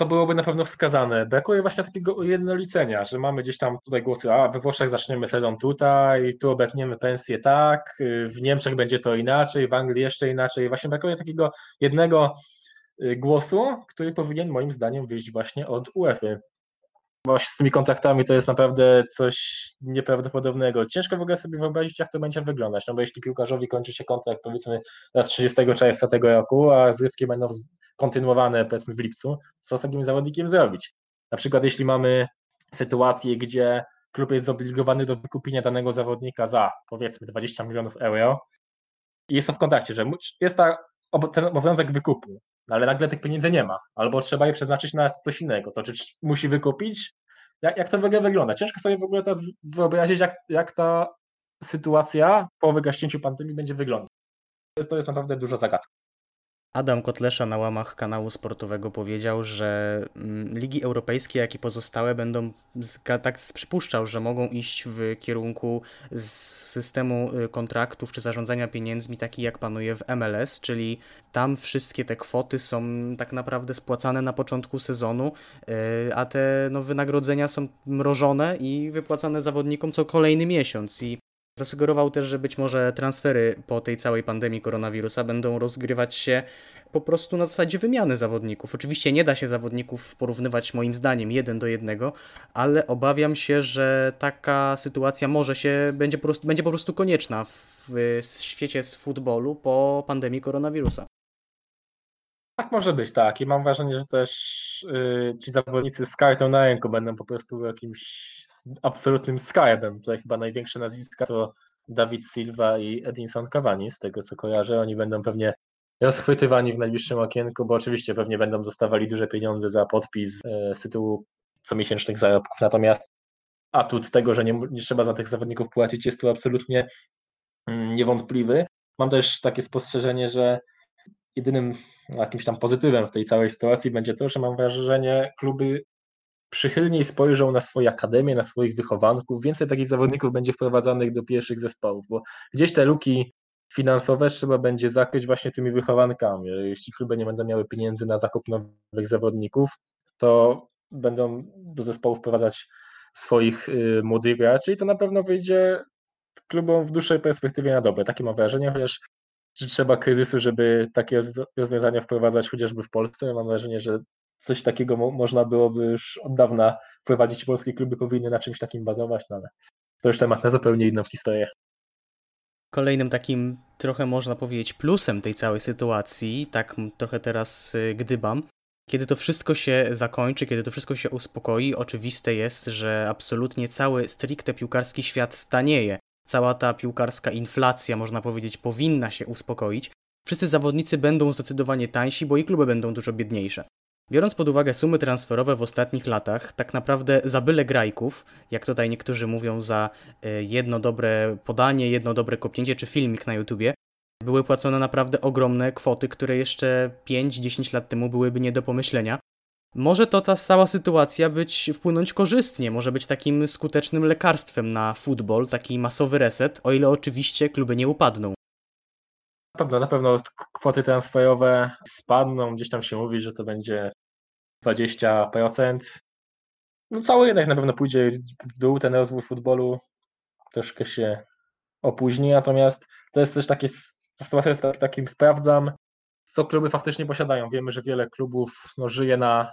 To byłoby na pewno wskazane. Brakuje właśnie takiego ujednolicenia, że mamy gdzieś tam tutaj głosy, a we Włoszech zaczniemy sezon tutaj, tu obetniemy pensję tak, w Niemczech będzie to inaczej, w Anglii jeszcze inaczej. Właśnie brakuje takiego jednego y, głosu, który powinien moim zdaniem wyjść właśnie od UEFA. Właśnie z tymi kontraktami to jest naprawdę coś nieprawdopodobnego. Ciężko w ogóle sobie wyobrazić, jak to będzie wyglądać, no bo jeśli piłkarzowi kończy się kontrakt powiedzmy raz 30 czerwca tego roku, a zrywki będą kontynuowane powiedzmy w lipcu, co z takim zawodnikiem zrobić? Na przykład jeśli mamy sytuację, gdzie klub jest zobligowany do wykupienia danego zawodnika za powiedzmy 20 milionów euro i jest to w kontrakcie, że jest ta, ten obowiązek wykupu, no ale nagle tych pieniędzy nie ma, albo trzeba je przeznaczyć na coś innego, to czy musi wykupić? Jak, jak to w ogóle wygląda? Ciężko sobie w ogóle teraz wyobrazić, jak, jak ta sytuacja po wygaśnięciu pandemii będzie wyglądać. To jest, to jest naprawdę duża zagadka. Adam Kotlesza na łamach kanału sportowego powiedział, że mm, ligi europejskie, jak i pozostałe będą, tak przypuszczał, że mogą iść w kierunku systemu y, kontraktów czy zarządzania pieniędzmi taki jak panuje w MLS, czyli tam wszystkie te kwoty są tak naprawdę spłacane na początku sezonu, y, a te no, wynagrodzenia są mrożone i wypłacane zawodnikom co kolejny miesiąc i Zasugerował też, że być może transfery po tej całej pandemii koronawirusa będą rozgrywać się po prostu na zasadzie wymiany zawodników. Oczywiście nie da się zawodników porównywać moim zdaniem jeden do jednego, ale obawiam się, że taka sytuacja może się, będzie po prostu, będzie po prostu konieczna w, w świecie z futbolu po pandemii koronawirusa. Tak może być, tak. I mam wrażenie, że też y, ci zawodnicy z kartą na ręku będą po prostu jakimś absolutnym skarbem. Tutaj chyba największe nazwiska to Dawid Silva i Edinson Cavani, z tego co kojarzę. Oni będą pewnie rozchwytywani w najbliższym okienku, bo oczywiście pewnie będą dostawali duże pieniądze za podpis e, z tytułu comiesięcznych zarobków. Natomiast atut tego, że nie, nie trzeba za tych zawodników płacić, jest tu absolutnie mm, niewątpliwy. Mam też takie spostrzeżenie, że jedynym jakimś tam pozytywem w tej całej sytuacji będzie to, że mam wrażenie, kluby przychylniej spojrzą na swoje akademie, na swoich wychowanków, więcej takich zawodników będzie wprowadzanych do pierwszych zespołów, bo gdzieś te luki finansowe trzeba będzie zakryć właśnie tymi wychowankami. Jeśli kluby nie będą miały pieniędzy na zakup nowych zawodników, to będą do zespołów wprowadzać swoich y, młodych graczy i to na pewno wyjdzie klubom w dłuższej perspektywie na dobre. Takie mam wrażenie, chociaż że trzeba kryzysu, żeby takie roz- rozwiązania wprowadzać chociażby w Polsce. Mam wrażenie, że coś takiego mo- można byłoby już od dawna wprowadzić. Polskie kluby powinny na czymś takim bazować, no ale to już temat na zupełnie inną historię. Kolejnym takim trochę można powiedzieć plusem tej całej sytuacji, tak trochę teraz y, gdybam, kiedy to wszystko się zakończy, kiedy to wszystko się uspokoi, oczywiste jest, że absolutnie cały stricte piłkarski świat stanieje. Cała ta piłkarska inflacja, można powiedzieć, powinna się uspokoić. Wszyscy zawodnicy będą zdecydowanie tańsi, bo i kluby będą dużo biedniejsze. Biorąc pod uwagę sumy transferowe w ostatnich latach, tak naprawdę za byle grajków, jak tutaj niektórzy mówią, za y, jedno dobre podanie, jedno dobre kopnięcie czy filmik na YouTubie, były płacone naprawdę ogromne kwoty, które jeszcze 5-10 lat temu byłyby nie do pomyślenia. Może to ta cała sytuacja być wpłynąć korzystnie, może być takim skutecznym lekarstwem na futbol, taki masowy reset, o ile oczywiście kluby nie upadną. Na pewno, na pewno kwoty transferowe spadną, gdzieś tam się mówi, że to będzie 20%. No cały rynek na pewno pójdzie w dół, ten rozwój futbolu troszkę się opóźni, natomiast to jest też takie, ta sytuacja jest tak- takim sprawdzam, co kluby faktycznie posiadają. Wiemy, że wiele klubów no, żyje na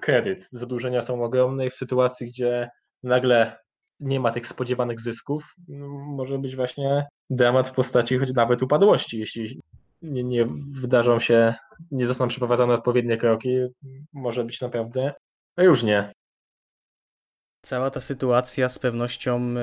kredyt, zadłużenia są ogromne i w sytuacji, gdzie nagle nie ma tych spodziewanych zysków, no, może być właśnie dramat w postaci choć nawet upadłości, jeśli nie, nie wydarzą się, nie zostaną przeprowadzone odpowiednie kroki, może być naprawdę No już nie. Cała ta sytuacja z pewnością e,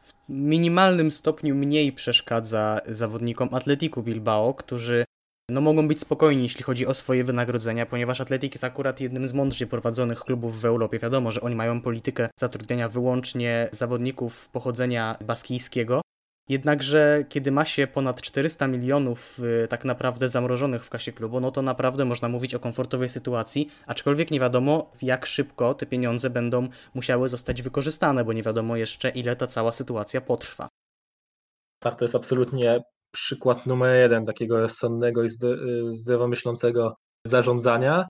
w minimalnym stopniu mniej przeszkadza zawodnikom Atletiku Bilbao, którzy no, mogą być spokojni, jeśli chodzi o swoje wynagrodzenia, ponieważ Atletik jest akurat jednym z mądrzej prowadzonych klubów w Europie. Wiadomo, że oni mają politykę zatrudniania wyłącznie zawodników pochodzenia baskijskiego. Jednakże, kiedy ma się ponad 400 milionów y, tak naprawdę zamrożonych w kasie klubu, no to naprawdę można mówić o komfortowej sytuacji, aczkolwiek nie wiadomo, jak szybko te pieniądze będą musiały zostać wykorzystane, bo nie wiadomo jeszcze, ile ta cała sytuacja potrwa. Tak, to jest absolutnie przykład numer jeden takiego rozsądnego i y, zdrowomyślącego zarządzania.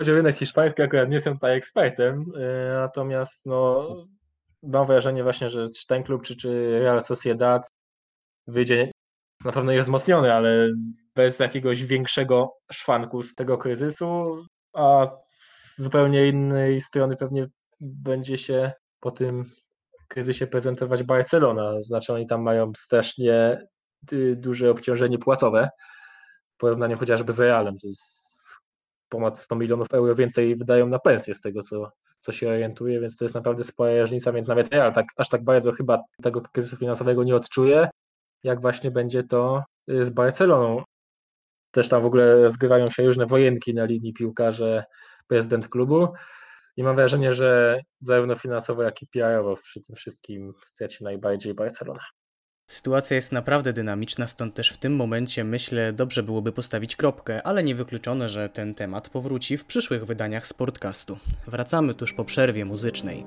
Chodzi o rynek hiszpański, akurat nie jestem tutaj ekspertem, y, natomiast no, mam wrażenie właśnie, że ten klub, czy, czy Real Sociedad wyjdzie na pewno jest wzmocniony, ale bez jakiegoś większego szwanku z tego kryzysu, a z zupełnie innej strony pewnie będzie się po tym kryzysie prezentować Barcelona. Znaczy oni tam mają strasznie y, duże obciążenie płacowe w porównaniu chociażby z Realem. To jest ponad 100 milionów euro więcej wydają na pensję z tego, co, co się orientuje, więc to jest naprawdę spora różnica, więc nawet Real tak, aż tak bardzo chyba tego kryzysu finansowego nie odczuje, jak właśnie będzie to y, z Barceloną. Też tam w ogóle rozgrywają się różne wojenki na linii piłkarze, prezydent klubu. I mam wrażenie, że zarówno finansowo, jak i PR-owo przy tym wszystkim straci najbardziej Barcelona. Sytuacja jest naprawdę dynamiczna, stąd też w tym momencie myślę dobrze byłoby postawić kropkę, ale niewykluczone, że ten temat powróci w przyszłych wydaniach Sportcastu. Wracamy tuż po przerwie muzycznej.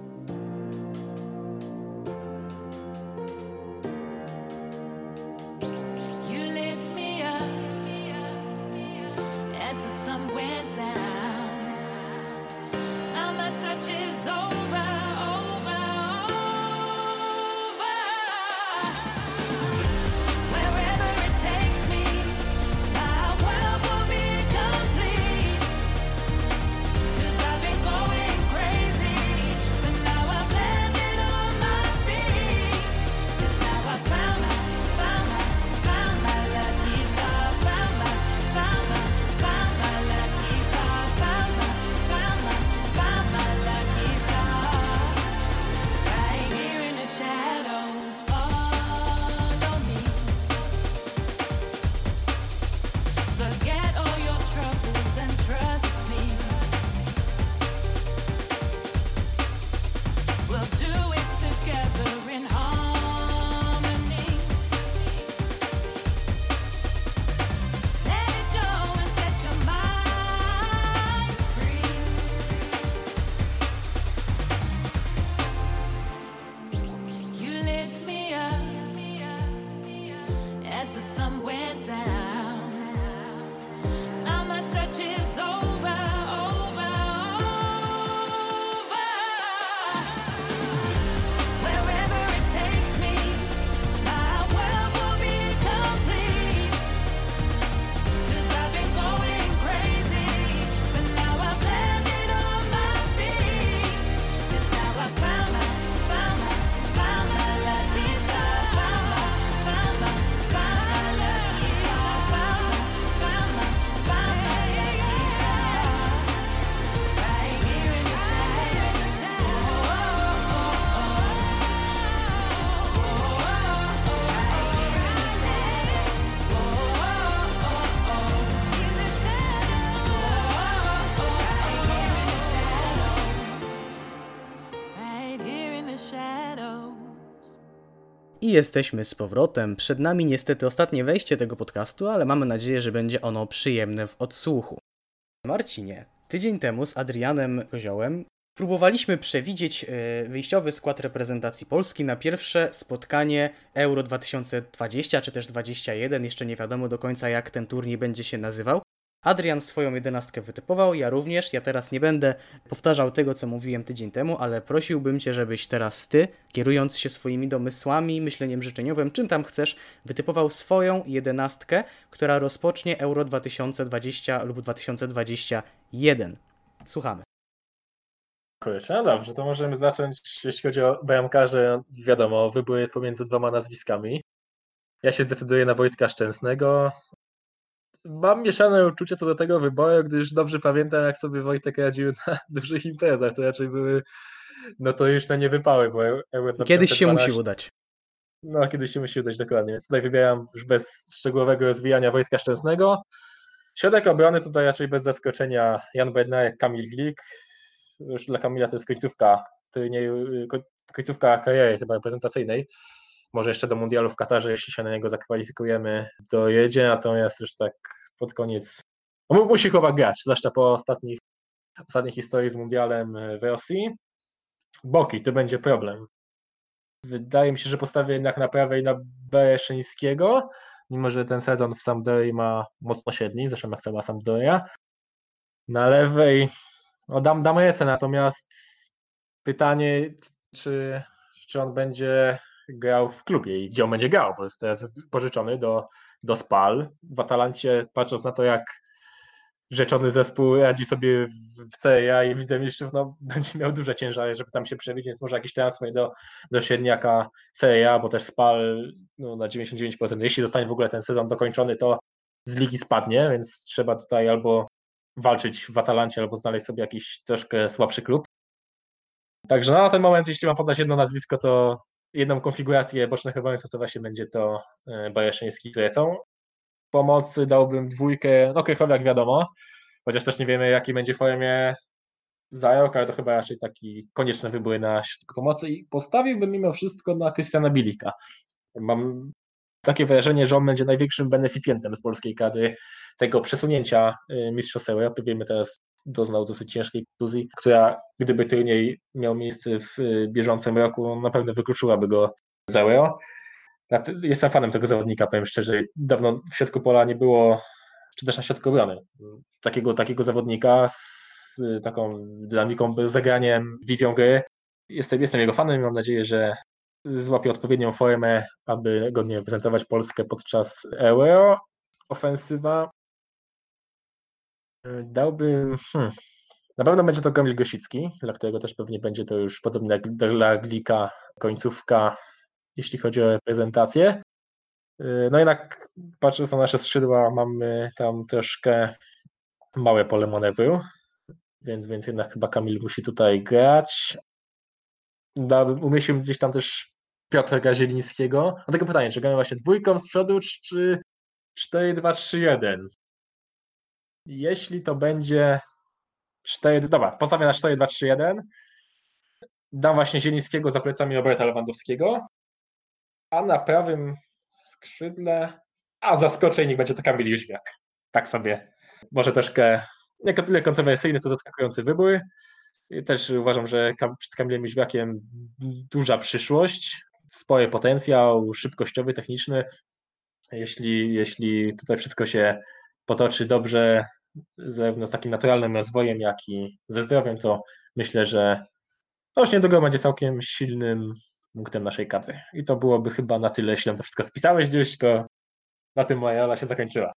I jesteśmy z powrotem. Przed nami niestety ostatnie wejście tego podcastu, ale mamy nadzieję, że będzie ono przyjemne w odsłuchu. Marcinie, tydzień temu z Adrianem Koziołem próbowaliśmy przewidzieć e, wyjściowy skład reprezentacji Polski na pierwsze spotkanie Euro 2020 czy też 21. Jeszcze nie wiadomo do końca, jak ten turniej będzie się nazywał. Adrian swoją jedenastkę wytypował, ja również. Ja teraz nie będę powtarzał tego, co mówiłem tydzień temu, ale prosiłbym Cię, żebyś teraz Ty, kierując się swoimi domysłami, myśleniem życzeniowym, czym tam chcesz, wytypował swoją jedenastkę, która rozpocznie Euro 2020 lub 2021. Słuchamy. Kurczę, no dobrze, to możemy zacząć, jeśli chodzi o bramkarze, wiadomo, wybór jest pomiędzy dwoma nazwiskami. Ja się zdecyduję na Wojtka Szczęsnego. Mam mieszane uczucie co do tego wyboru, gdyż dobrze pamiętam, jak sobie Wojtek radził na dużych imprezach. To raczej były notoryczne niewypały, bo Euro Kiedyś się 2012 musi udać. No, kiedyś się musi udać dokładnie. Więc tutaj wybieram już bez szczegółowego rozwijania Wojtka Szczęsnego. Środek obrony tutaj raczej bez zaskoczenia Jan Bednarek, Kamil Glik. Już dla Kamila to jest końcówka turnieju, ko- końcówka kariery chyba reprezentacyjnej. Może jeszcze do mundialu w Katarze, jeśli się na niego zakwalifikujemy, dojedzie, natomiast już tak pod koniec no, mu- musi chyba grać, zwłaszcza po ostatnich, ostatniej historii z mundialem w Rosji. Boki, to będzie problem. Wydaje mi się, że postawię jednak na prawej na Bereszyńskiego, mimo że ten sezon w Sampdori ma mocno średni, zresztą jak cała Sampdoria. Na lewej no dam, dam ręce, natomiast pytanie, czy, czy on będzie grał w klubie i gdzie on będzie grał, bo jest teraz pożyczony do, do Spal. W Atalancie, patrząc na to, jak rzeczony zespół radzi sobie w- Serie A i w Lidze Mistrzów, no będzie miał duże ciężary, żeby tam się przebić, więc może jakiś transfer do, do średniaka Serie A, bo też Spal no, na 99%, jeśli zostanie w ogóle ten sezon dokończony, to z ligi spadnie, więc trzeba tutaj albo walczyć w Atalancie, albo znaleźć sobie jakiś troszkę słabszy klub. Także na ten moment, jeśli mam podać jedno nazwisko, to jedną konfigurację bocznych obrońców, to właśnie będzie to e, Bajeszyński z Recą. Pomocy dałbym dwójkę, no Krychowiak wiadomo, chociaż też nie wiemy, jaki będzie formie za rok, ale to chyba raczej taki konieczny wybór na środku pomocy i postawiłbym mimo wszystko na Krystiana Bilika. Mam takie wrażenie, że on będzie największym beneficjentem z polskiej kadry tego przesunięcia y, Mistrzostw Europy. Wiemy teraz, doznał dosyć ciężkiej kontuzji, która gdyby turniej miał miejsce w y, bieżącym roku, na pewno wykluczyłaby go z. Nat- Jestem fanem tego zawodnika, powiem szczerze. Dawno w środku pola nie było, czy też na środku obrony, takiego, takiego zawodnika z taką dynamiką, zagraniem, wizją gry. Jestem, jestem jego fanem i mam nadzieję, że złapie odpowiednią formę, aby godnie reprezentować Polskę podczas Euro. Ofensywa dałbym. Hmm, na pewno będzie to Kamil Gosicki, dla którego też pewnie będzie to już podobnie jak dla Glika końcówka, jeśli chodzi o reprezentację. Y, No jednak patrząc na nasze skrzydła, mamy tam troszkę małe pole manewru, więc, więc jednak chyba Kamil musi tutaj grać. Dałbym, umieściłbym gdzieś tam też Piotra Zielińskiego. A tego pytanie, czy gramy właśnie dwójką z przodu, czy 4-2-3-1? Jeśli to będzie 4, dobra, postawię na 4-2-3-1. Dam właśnie Zielińskiego za plecami Roberta Lewandowskiego. A na prawym skrzydle, a zaskoczę i niech będzie to Kamil Jóźwiak. Tak sobie. Może troszkę nie tyle kontrowersyjny, to zaskakujący wybór. Też uważam, że przed Kamilem Jóźwiakiem duża przyszłość, spory potencjał szybkościowy, techniczny. Jeśli, jeśli tutaj wszystko się potoczy dobrze, zarówno z takim naturalnym rozwojem, jak i ze zdrowiem, to myślę, że już niedługo będzie całkiem silnym punktem naszej kadry. I to byłoby chyba na tyle, jeśli tam to wszystko spisałeś gdzieś, to na tym moja rola się zakończyła.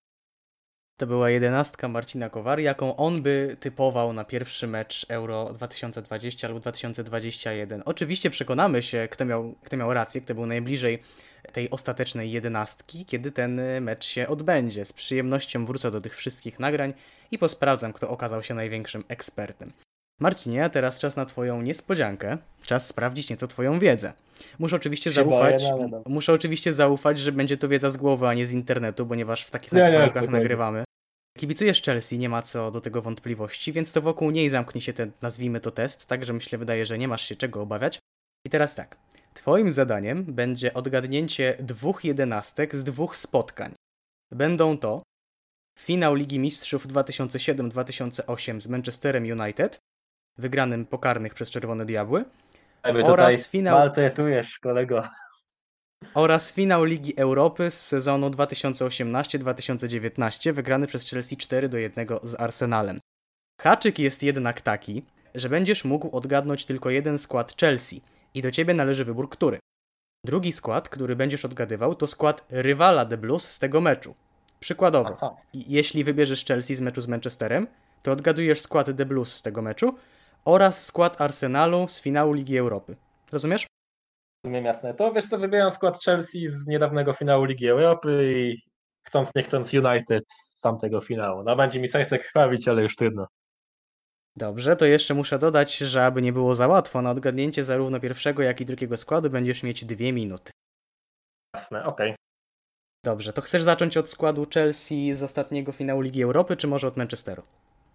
To była jedenastka Marcina Kowary, jaką on by typował na pierwszy mecz Euro 2020 albo 2021. Oczywiście przekonamy się, kto miał, kto miał rację, kto był najbliżej tej ostatecznej jedenastki, kiedy ten mecz się odbędzie. Z przyjemnością wrócę do tych wszystkich nagrań i posprawdzam, kto okazał się największym ekspertem. Marcinie, a teraz czas na Twoją niespodziankę. Czas sprawdzić nieco Twoją wiedzę. Muszę oczywiście Się boję, zaufać. no ale dobra. muszę oczywiście zaufać, że będzie to wiedza z głowy, a nie z internetu, ponieważ w takich Nie, nagrywamy. Kibicujesz Chelsea, nie ma co do tego wątpliwości, więc to wokół niej zamknie się ten, nazwijmy to test, także myślę, wydaje, że nie masz się czego obawiać. I teraz tak. Twoim zadaniem będzie odgadnięcie dwóch jedenastek z dwóch spotkań. Będą to finał Ligi Mistrzów 2007-2008 z Manchesterem United, wygranym pokarnych przez Czerwone Diabły, Jakby Oraz tutaj finał- maltretujesz, kolego. oraz finał Ligi Europy z sezonu 2018-2019, wygrany przez Chelsea 4 do 1 z Arsenalem. Haczyk jest jednak taki, że będziesz mógł odgadnąć tylko jeden skład Chelsea i do ciebie należy wybór który. Drugi skład, który będziesz odgadywał, to skład rywala The Blues z tego meczu. Przykładowo, Aha. jeśli wybierzesz Chelsea z meczu z Manchesterem, to odgadujesz skład The Blues z tego meczu oraz skład Arsenalu z finału Ligi Europy. Rozumiesz? Rozumiem jasne. To wiesz co, wybieram skład Chelsea z niedawnego finału Ligi Europy i chcąc nie chcąc United tamtego finału. No będzie mi serce krwawić, ale już trudno. Dobrze, to jeszcze muszę dodać, że aby nie było za łatwo, na odgadnięcie zarówno pierwszego, jak i drugiego składu będziesz mieć dwie minuty. Jasne, okej. Dobrze, to chcesz zacząć od składu Chelsea z ostatniego finału Ligi Europy, czy może od Manchesteru?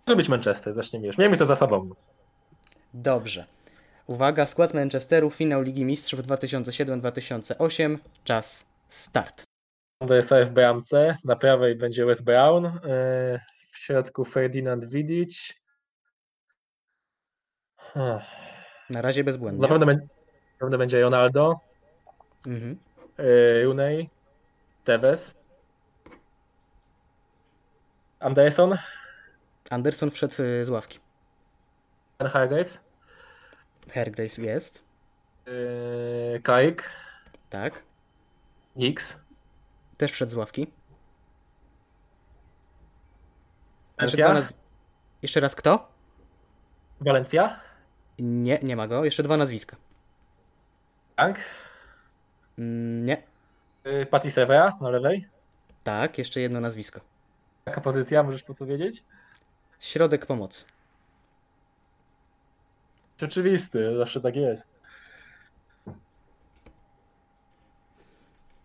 Może być Manchester, zaczniemy już. Miejmy to za sobą. Dobrze. Uwaga, skład Manchesteru, finał Ligi Mistrzów 2007-2008, czas start. To jest w bramce, na prawej będzie Wes Brown, yy, w środku Ferdinand Vidic. Na razie bezbłędnie. Na pewno, na pewno będzie Ronaldo, Mhm. yy, Rooney, Tevez, Anderson, Anderson wszedł y, z ławki. Ben Hargraves, Hergraves jest. yy, Kaik, Tak. Nix, Też wszedł z ławki. Jeszcze, nazw... Jeszcze raz kto? Valencia, Nie, nie ma go. Jeszcze dwa nazwiska. Frank, Mm, Nie. yy, Evra na lewej. Tak, jeszcze jedno nazwisko. Jaka pozycja, możesz podpowiedzieć? Środek pomocy. Rzeczywisty, zawsze tak jest.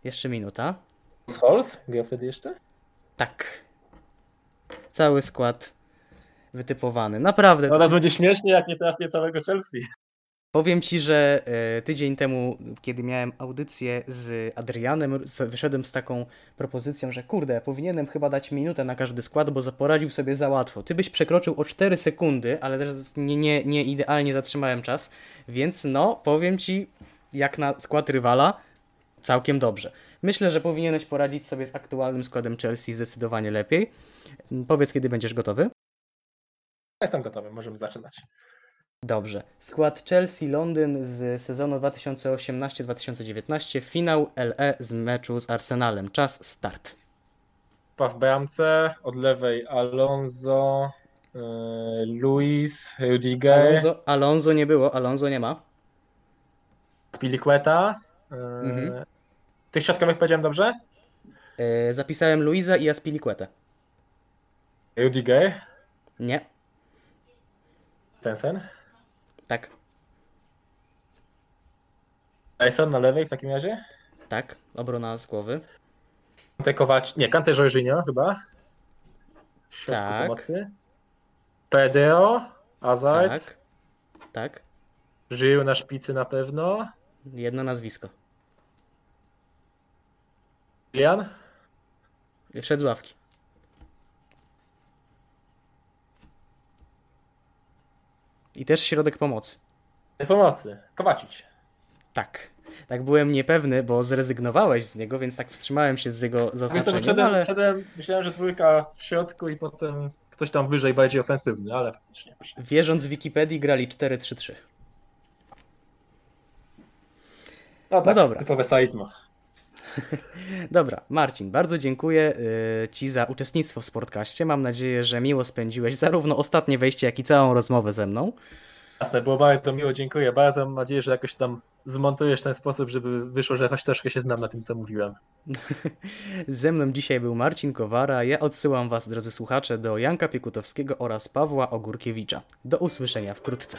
Jeszcze minuta. Scholes? Grał wtedy jeszcze? Tak. Cały skład wytypowany. Naprawdę. No teraz będzie śmiesznie, jak nie trafię całego Chelsea. Powiem ci, że e, tydzień temu, kiedy miałem audycję z Adrianem, wyszedłem z taką propozycją, że kurde, powinienem chyba dać minutę na każdy skład, bo poradził sobie za łatwo. Ty byś przekroczył o 4 sekundy, ale też nie, nie, nie idealnie zatrzymałem czas, więc no, powiem ci, jak na skład rywala, całkiem dobrze. Myślę, że powinieneś poradzić sobie z aktualnym składem Chelsea zdecydowanie lepiej. Powiedz, kiedy będziesz gotowy. Jestem gotowy, możemy zaczynać. Dobrze. Skład Chelsea Londyn z sezonu 2018-2019. Finał LE z meczu z Arsenalem. Czas start. Pa w bramce, od lewej Alonso, yy, Luis, Rudiger, Alonso, Alonso nie było, Alonso nie ma. Piliqueta. Yy, Mhm. Tych środkowych powiedziałem dobrze? E, zapisałem Luiza i Aspilicuetę. Rudiger, Nie. Tensen, Tak. Tyson na lewej w takim razie. Tak. Obrona z głowy. Kante Kowac, nie, Kante Jorginho chyba. W środku Tak. pomocy. Pedro, Hazard, Tak. Tak. Żył na szpicy na pewno. Jedno nazwisko. Lian, Wszedł z ławki. I też środek pomocy. pomocy, Kowacic. Tak. Tak byłem niepewny, bo zrezygnowałeś z niego, więc tak wstrzymałem się z jego Jestem zaznaczeniem, wszedłem, ale... wszedłem, myślałem, że dwójka w środku i potem ktoś tam wyżej, bardziej ofensywny, ale faktycznie. Wierząc w Wikipedii grali 4-3-3. No tak, dobra. typowe saizmo. Dobra, Marcin, bardzo dziękuję y, Ci za uczestnictwo w Sportkaście. Mam nadzieję, że miło spędziłeś zarówno ostatnie wejście, jak i całą rozmowę ze mną. Jasne, było bardzo miło, dziękuję. Bardzo mam nadzieję, że jakoś tam zmontujesz w ten sposób, żeby wyszło, że choć troszkę się znam na tym, co mówiłem. Ze mną dzisiaj był Marcin Kowara. Ja odsyłam Was, drodzy słuchacze, do Janka Piekutowskiego oraz Pawła Ogórkiewicza. Do usłyszenia wkrótce.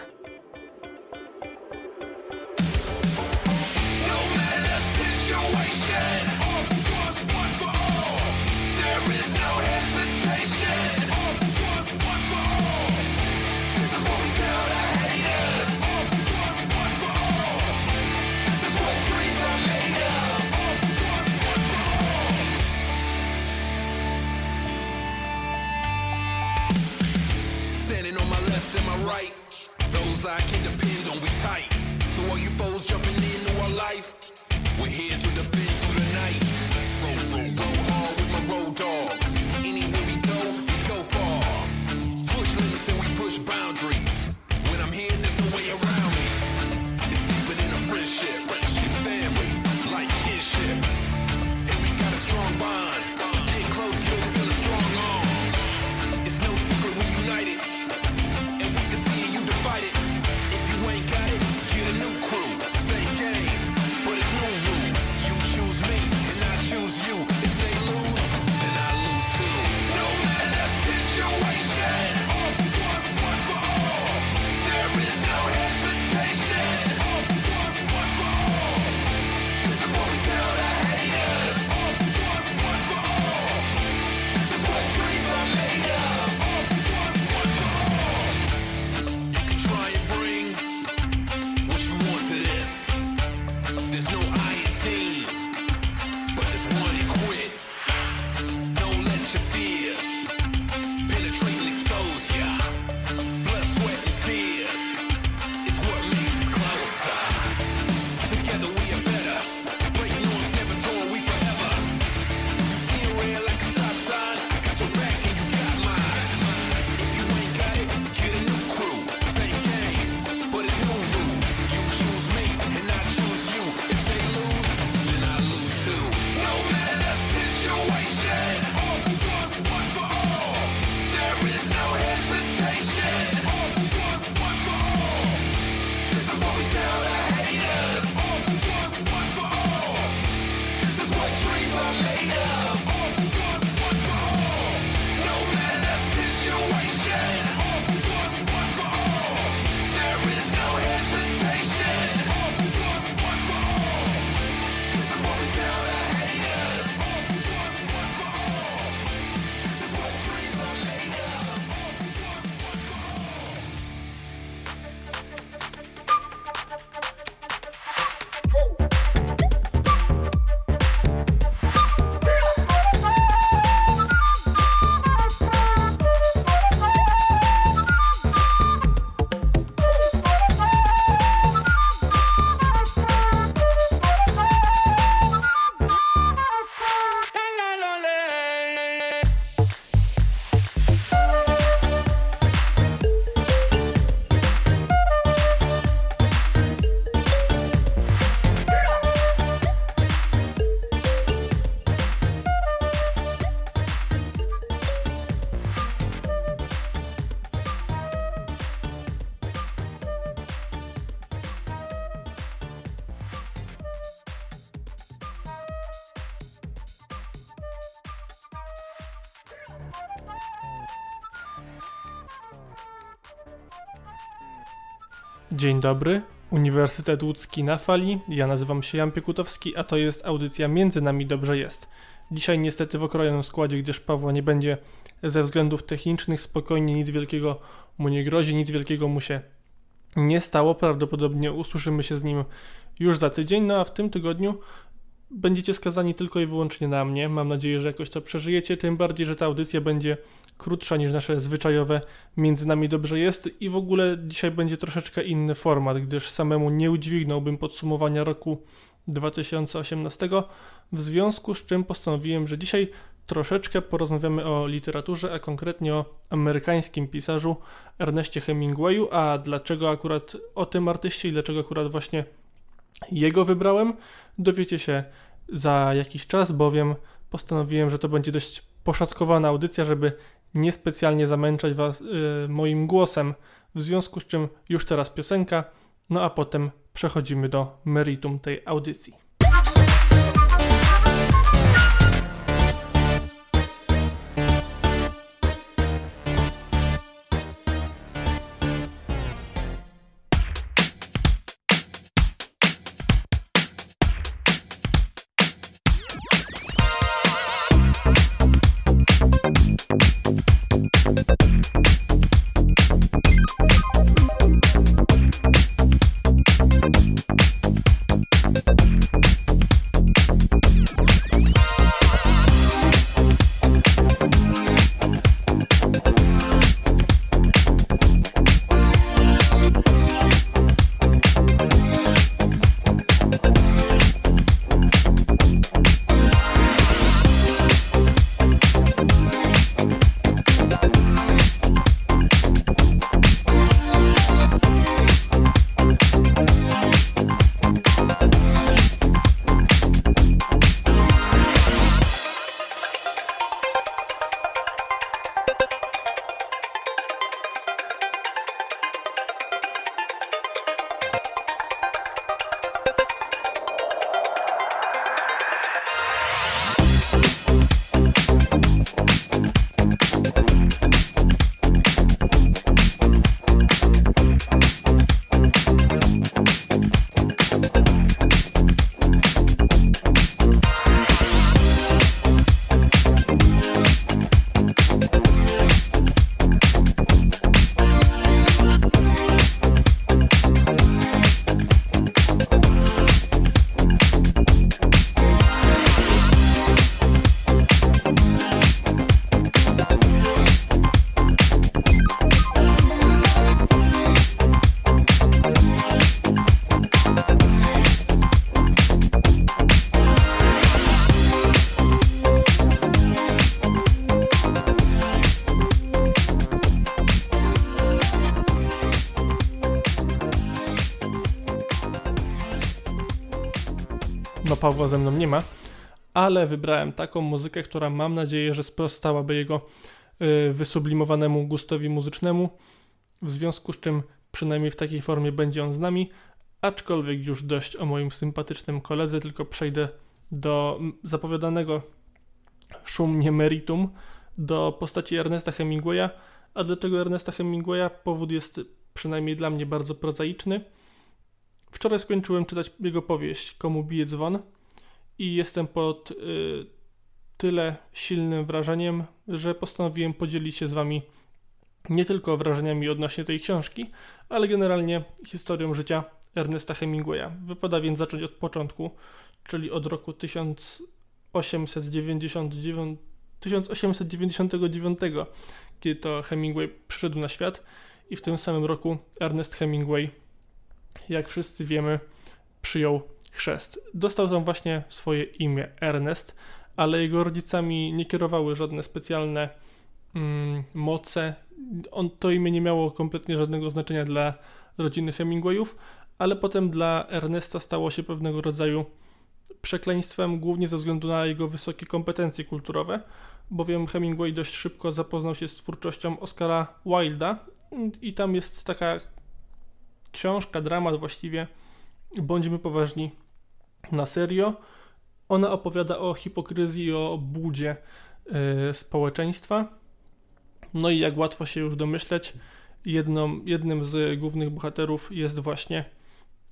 Dzień dobry, Uniwersytet Łódzki na fali. Ja nazywam się Jan Piekutowski, a to jest audycja Między nami dobrze jest. Dzisiaj niestety w okrojonym składzie, gdyż Pawła nie będzie ze względów technicznych. Spokojnie, nic wielkiego mu nie grozi, nic wielkiego mu się nie stało. Prawdopodobnie usłyszymy się z nim już za tydzień, no a w tym tygodniu będziecie skazani tylko i wyłącznie na mnie. Mam nadzieję, że jakoś to przeżyjecie, tym bardziej, że ta audycja będzie krótsza niż nasze zwyczajowe Między nami dobrze jest i w ogóle dzisiaj będzie troszeczkę inny format, gdyż samemu nie udźwignąłbym podsumowania roku 2018, w związku z czym postanowiłem, że dzisiaj troszeczkę porozmawiamy o literaturze, a konkretnie o amerykańskim pisarzu Erneście Hemingwayu, a dlaczego akurat o tym artyście i dlaczego akurat właśnie jego wybrałem, dowiecie się za jakiś czas, bowiem postanowiłem, że to będzie dość poszatkowana audycja, żeby niespecjalnie zamęczać Was y, moim głosem, w związku z czym już teraz piosenka, no a potem przechodzimy do meritum tej audycji. No Pawła ze mną nie ma, ale wybrałem taką muzykę, która mam nadzieję, że sprostałaby jego y, wysublimowanemu gustowi muzycznemu, w związku z czym przynajmniej w takiej formie będzie on z nami, aczkolwiek już dość o moim sympatycznym koledze, tylko przejdę do zapowiadanego szumnie meritum, do postaci Ernesta Hemingwaya, a dlaczego Ernesta Hemingwaya? Powód jest przynajmniej dla mnie bardzo prozaiczny. Wczoraj skończyłem czytać jego powieść Komu bije dzwon i jestem pod y, tyle silnym wrażeniem, że postanowiłem podzielić się z wami nie tylko wrażeniami odnośnie tej książki, ale generalnie historią życia Ernesta Hemingwaya. Wypada więc zacząć od początku, czyli od roku 1899, 1899 kiedy to Hemingway przyszedł na świat i w tym samym roku Ernest Hemingway jak wszyscy wiemy, przyjął chrzest. Dostał tam właśnie swoje imię Ernest, ale jego rodzicami nie kierowały żadne specjalne mm, moce. On, to imię nie miało kompletnie żadnego znaczenia dla rodziny Hemingwayów, ale potem dla Ernesta stało się pewnego rodzaju przekleństwem, głównie ze względu na jego wysokie kompetencje kulturowe, bowiem Hemingway dość szybko zapoznał się z twórczością Oscara Wilda i tam jest taka książka, dramat właściwie, bądźmy poważni na serio. Ona opowiada o hipokryzji o budzie y, społeczeństwa. No i jak łatwo się już domyśleć, jedną, jednym z głównych bohaterów jest właśnie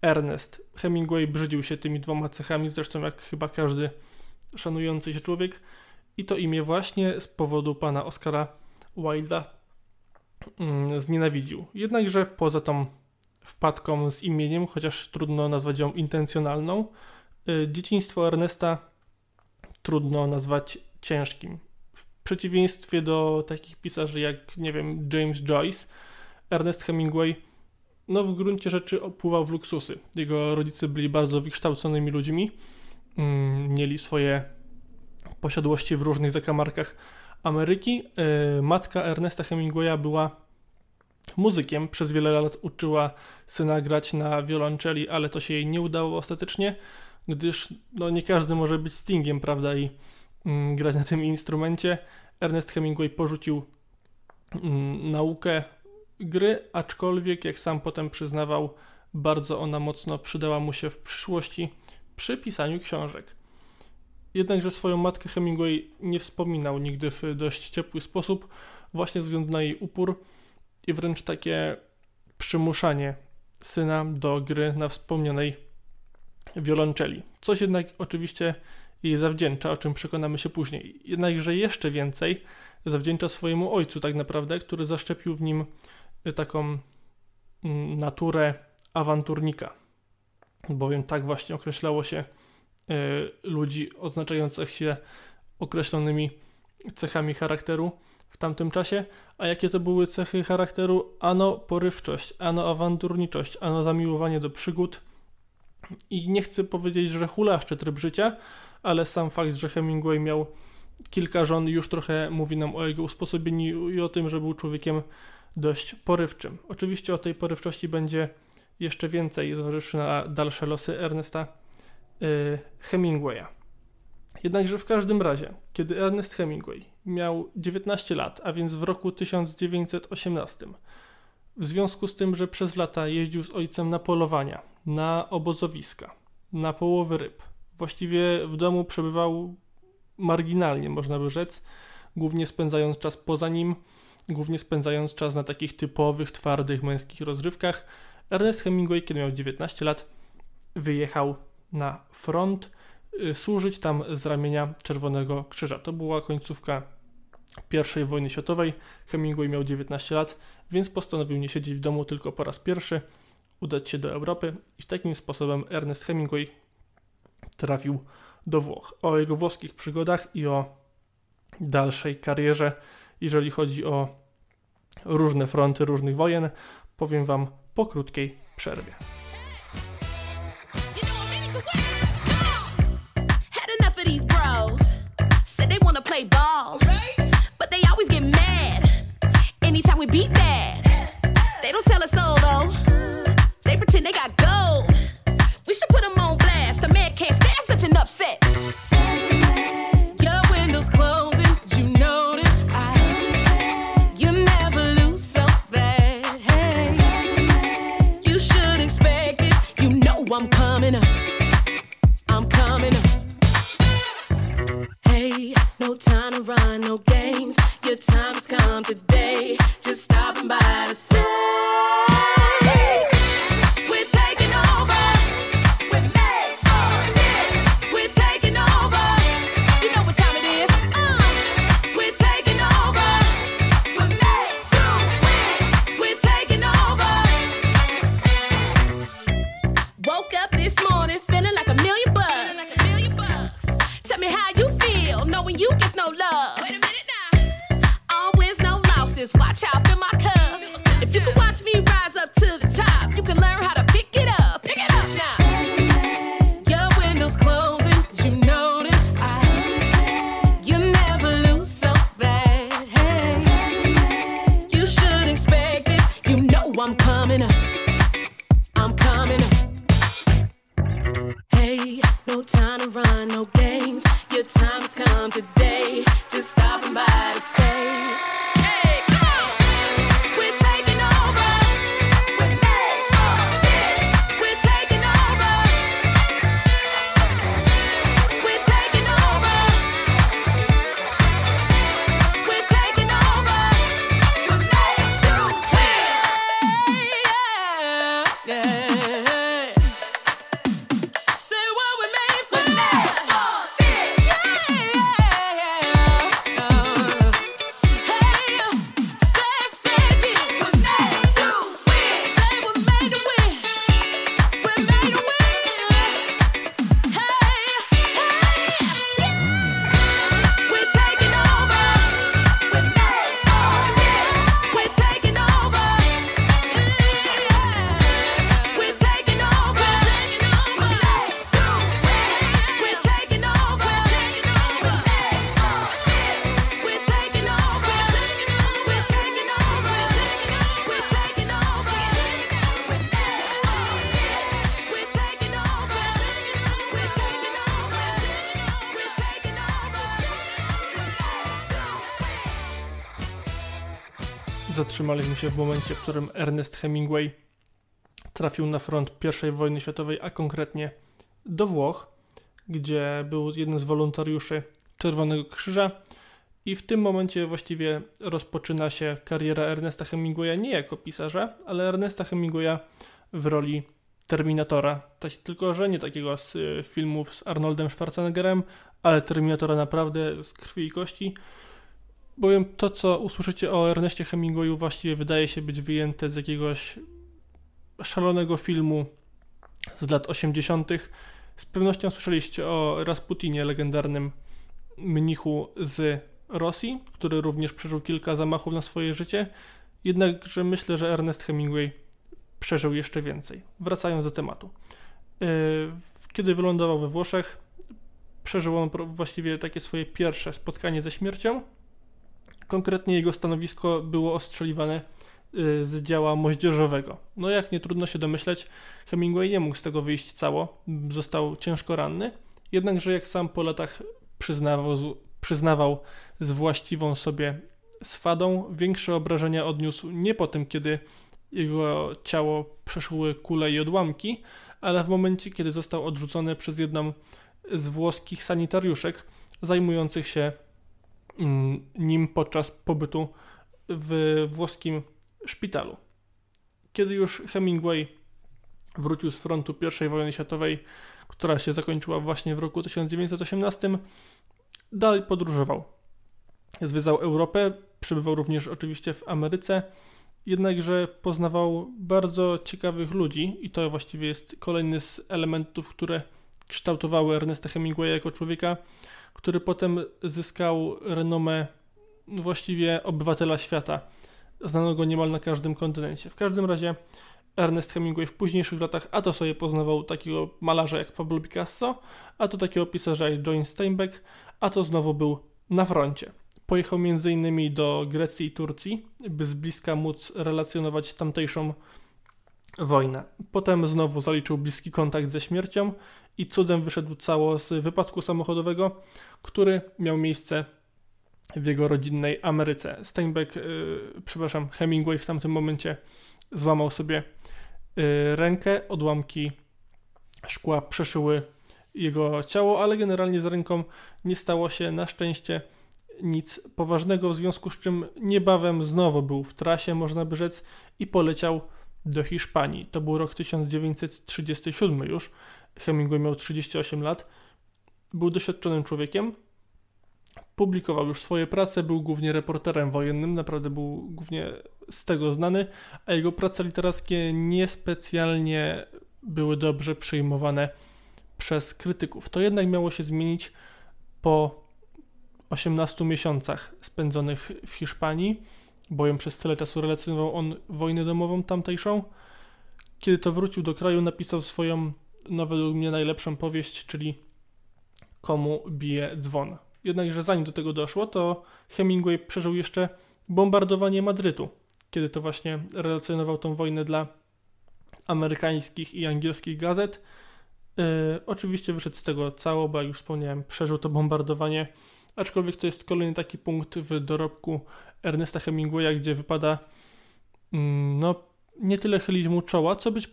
Ernest. Hemingway brzydził się tymi dwoma cechami, zresztą jak chyba każdy szanujący się człowiek. I to imię właśnie z powodu pana Oscara Wilda mm, znienawidził. Jednakże poza tą wpadką z imieniem, chociaż trudno nazwać ją intencjonalną, y, dzieciństwo Ernesta trudno nazwać ciężkim. W przeciwieństwie do takich pisarzy jak, nie wiem, James Joyce, Ernest Hemingway no w gruncie rzeczy opływał w luksusy. Jego rodzice byli bardzo wykształconymi ludźmi, mm, mieli swoje posiadłości w różnych zakamarkach Ameryki. Y, Matka Ernesta Hemingwaya była muzykiem, przez wiele lat uczyła syna grać na wiolonczeli, ale to się jej nie udało ostatecznie, gdyż no, nie każdy może być Stingiem, prawda, i mm, grać na tym instrumencie. Ernest Hemingway porzucił mm, naukę gry, aczkolwiek, jak sam potem przyznawał, bardzo ona mocno przydała mu się w przyszłości przy pisaniu książek. Jednakże swoją matkę Hemingway nie wspominał nigdy w dość ciepły sposób, właśnie ze względu na jej upór i wręcz takie przymuszanie syna do gry na wspomnianej wiolonczeli. Coś jednak oczywiście jej zawdzięcza, o czym przekonamy się później. Jednakże jeszcze więcej zawdzięcza swojemu ojcu tak naprawdę, który zaszczepił w nim taką mm, naturę awanturnika, bowiem tak właśnie określało się y, ludzi oznaczających się określonymi cechami charakteru w tamtym czasie. A jakie to były cechy charakteru? Ano porywczość, ano awanturniczość, ano zamiłowanie do przygód. I nie chcę powiedzieć, że hulaszczy tryb życia, ale sam fakt, że Hemingway miał kilka żon już trochę mówi nam o jego usposobieniu i o tym, że był człowiekiem dość porywczym. Oczywiście o tej porywczości będzie jeszcze więcej, zważywszy na dalsze losy Ernesta y, Hemingwaya. Jednakże w każdym razie, kiedy Ernest Hemingway miał 19 lat, a więc w roku 1918, w związku z tym, że przez lata jeździł z ojcem na polowania, na obozowiska, na połowy ryb, właściwie w domu przebywał marginalnie, można by rzec, głównie spędzając czas poza nim, głównie spędzając czas na takich typowych, twardych, męskich rozrywkach. Ernest Hemingway, kiedy miał 19 lat, wyjechał na front, służyć tam z ramienia Czerwonego Krzyża. To była końcówka I wojny światowej. Hemingway miał 19 lat, więc postanowił nie siedzieć w domu tylko po raz pierwszy, udać się do Europy i takim sposobem Ernest Hemingway trafił do Włoch. O jego włoskich przygodach i o dalszej karierze, jeżeli chodzi o różne fronty różnych wojen, powiem Wam po krótkiej przerwie. We should put them on blast. The man can't stand such an upset. Your window's closing. You notice I. You never lose so bad. Hey. You should expect it. You know I'm coming up. I'm coming up. Hey, no time to run, no games. Your time has come today. Just stopping by to Zatrzymaliśmy się w momencie, w którym Ernest Hemingway trafił na front I wojny światowej, a konkretnie do Włoch, gdzie był jednym z wolontariuszy Czerwonego Krzyża. I w tym momencie właściwie rozpoczyna się kariera Ernesta Hemingwaya nie jako pisarza, ale Ernesta Hemingwaya w roli Terminatora. Tak, tylko, że nie takiego z y, filmów z Arnoldem Schwarzeneggerem, ale Terminatora naprawdę z krwi i kości. Bowiem to, co usłyszycie o Ernestie Hemingwayu, właściwie wydaje się być wyjęte z jakiegoś szalonego filmu z lat 80. Z pewnością słyszeliście o Rasputinie, legendarnym mnichu z Rosji, który również przeżył kilka zamachów na swoje życie. Jednakże myślę, że Ernest Hemingway przeżył jeszcze więcej. Wracając do tematu. Yy, Kiedy wylądował we Włoszech, przeżył on właściwie takie swoje pierwsze spotkanie ze śmiercią. Konkretnie jego stanowisko było ostrzeliwane y, z działa moździerzowego. No jak nie trudno się domyśleć, Hemingway nie mógł z tego wyjść cało, został ciężko ranny, jednakże jak sam po latach przyznawał, przyznawał z właściwą sobie swadą, większe obrażenia odniósł nie po tym, kiedy jego ciało przeszły kule i odłamki, ale w momencie, kiedy został odrzucony przez jedną z włoskich sanitariuszek zajmujących się nim podczas pobytu w włoskim szpitalu. Kiedy już Hemingway wrócił z frontu I wojny światowej, która się zakończyła właśnie w roku 1918, dalej podróżował. Zwiedzał Europę, przebywał również oczywiście w Ameryce, jednakże poznawał bardzo ciekawych ludzi i to właściwie jest kolejny z elementów, które kształtowały Ernesta Hemingwaya jako człowieka, który potem zyskał renomę właściwie obywatela świata. Znano go niemal na każdym kontynencie. W każdym razie Ernest Hemingway w późniejszych latach a to sobie poznawał takiego malarza jak Pablo Picasso, a to takiego pisarza jak John Steinbeck, a to znowu był na froncie. Pojechał m.in. do Grecji i Turcji, by z bliska móc relacjonować tamtejszą wojnę. Potem znowu zaliczył bliski kontakt ze śmiercią i cudem wyszedł cało z wypadku samochodowego, który miał miejsce w jego rodzinnej Ameryce. Steinbeck, yy, przepraszam, Hemingway w tamtym momencie złamał sobie yy, rękę, odłamki szkła przeszyły jego ciało, ale generalnie z ręką nie stało się na szczęście nic poważnego, w związku z czym niebawem znowu był w trasie, można by rzec, i poleciał do Hiszpanii. To był rok 1937 już. Hemingway miał 38 lat. Był doświadczonym człowiekiem. Publikował już swoje prace, był głównie reporterem wojennym, naprawdę był głównie z tego znany, a jego prace literackie niespecjalnie były dobrze przyjmowane przez krytyków. To jednak miało się zmienić po 18 miesiącach spędzonych w Hiszpanii, bowiem przez tyle czasu relacjonował on wojnę domową tamtejszą. Kiedy to wrócił do kraju, napisał swoją, no według mnie, najlepszą powieść, czyli Komu bije dzwon. Jednakże zanim do tego doszło, to Hemingway przeżył jeszcze bombardowanie Madrytu, kiedy to właśnie relacjonował tą wojnę dla amerykańskich i angielskich gazet. Yy, oczywiście wyszedł z tego cało, bo jak już wspomniałem, przeżył to bombardowanie, aczkolwiek to jest kolejny taki punkt w dorobku Ernesta Hemingwaya, gdzie wypada mm, no, nie tyle chylić mu czoła, co być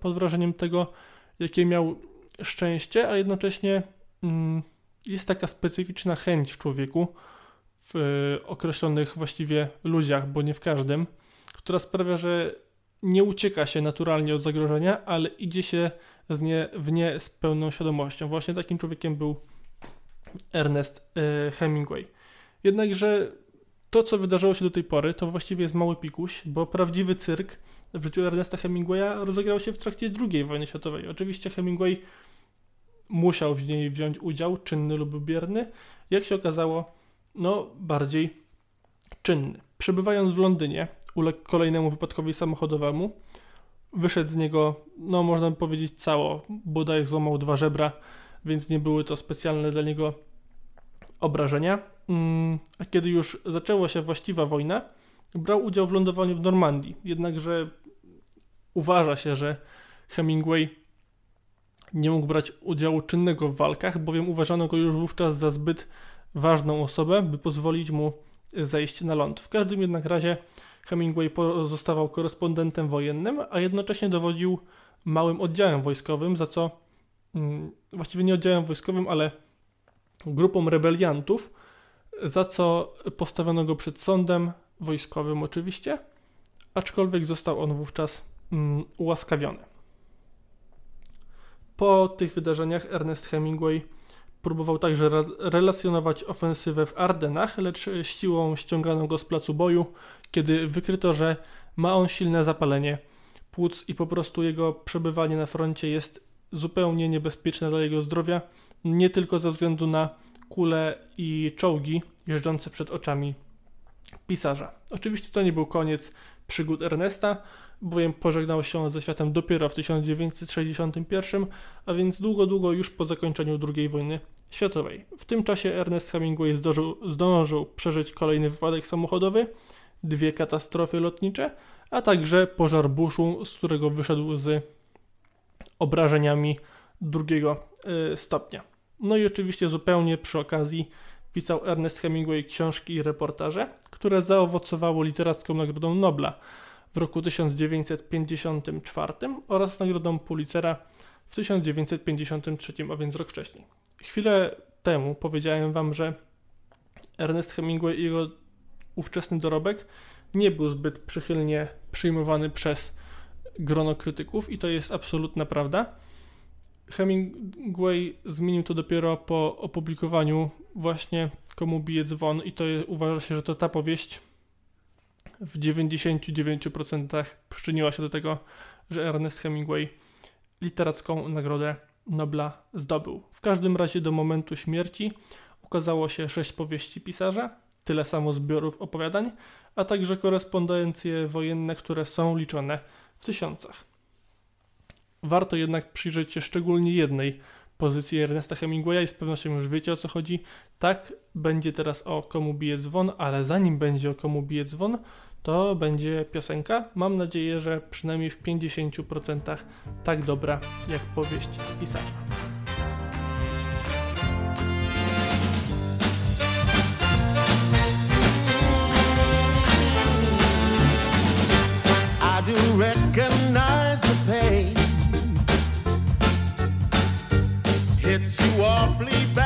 pod wrażeniem tego, jakie miał szczęście, a jednocześnie mm, jest taka specyficzna chęć w człowieku, w e, określonych właściwie ludziach, bo nie w każdym, która sprawia, że nie ucieka się naturalnie od zagrożenia, ale idzie się z nie, w nie z pełną świadomością. Właśnie takim człowiekiem był Ernest e, Hemingway. Jednakże to, co wydarzyło się do tej pory, to właściwie jest mały pikuś, bo prawdziwy cyrk w życiu Ernesta Hemingwaya rozegrał się w trakcie II wojny światowej. Oczywiście Hemingway musiał w niej wziąć udział, czynny lub bierny. Jak się okazało, no bardziej czynny. Przebywając w Londynie, uległ kolejnemu wypadkowi samochodowemu. Wyszedł z niego, no można by powiedzieć cało, bodaj złamał dwa żebra, więc nie były to specjalne dla niego obrażenia. Mm, A kiedy już zaczęła się właściwa wojna, brał udział w lądowaniu w Normandii. Jednakże uważa się, że Hemingway nie mógł brać udziału czynnego w walkach, bowiem uważano go już wówczas za zbyt ważną osobę, by pozwolić mu zejść na ląd. W każdym jednak razie Hemingway pozostawał korespondentem wojennym, a jednocześnie dowodził małym oddziałem wojskowym, za co mm, właściwie nie oddziałem wojskowym, ale grupą rebeliantów, za co postawiono go przed sądem wojskowym oczywiście, aczkolwiek został on wówczas mm, ułaskawiony. Po tych wydarzeniach Ernest Hemingway próbował także re- relacjonować ofensywę w Ardenach, lecz siłą ściągano go z placu boju, kiedy wykryto, że ma on silne zapalenie płuc i po prostu jego przebywanie na froncie jest zupełnie niebezpieczne dla jego zdrowia, nie tylko ze względu na kule i czołgi jeżdżące przed oczami pisarza. Oczywiście to nie był koniec przygód Ernesta, bowiem pożegnał się ze światem dopiero w 1961, a więc długo, długo już po zakończeniu II wojny światowej. W tym czasie Ernest Hemingway zdążył, zdążył przeżyć kolejny wypadek samochodowy, dwie katastrofy lotnicze, a także pożar buszu, z którego wyszedł z obrażeniami drugiego y, stopnia. No i oczywiście zupełnie przy okazji pisał Ernest Hemingway książki i reportaże, które zaowocowało literacką Nagrodą Nobla w roku 1954 oraz Nagrodą Pulitzera w 1953, a więc rok wcześniej. Chwilę temu powiedziałem wam, że Ernest Hemingway i jego ówczesny dorobek nie był zbyt przychylnie przyjmowany przez grono krytyków i to jest absolutna prawda. Hemingway zmienił to dopiero po opublikowaniu właśnie Komu bije dzwon i to uważa się, że to ta powieść w 99% przyczyniła się do tego, że Ernest Hemingway literacką nagrodę Nobla zdobył. W każdym razie do momentu śmierci ukazało się sześć powieści pisarza, tyle samo zbiorów opowiadań, a także korespondencje wojenne, które są liczone w tysiącach. Warto jednak przyjrzeć się szczególnie jednej pozycji Ernesta Hemingwaya i z pewnością już wiecie o co chodzi. Tak, będzie teraz o komu bije dzwon, ale zanim będzie o komu bije dzwon, to będzie piosenka. Mam nadzieję, że przynajmniej w 50% tak dobra jak powieść pisarza. I do recognize the pain. It's too awfully bad.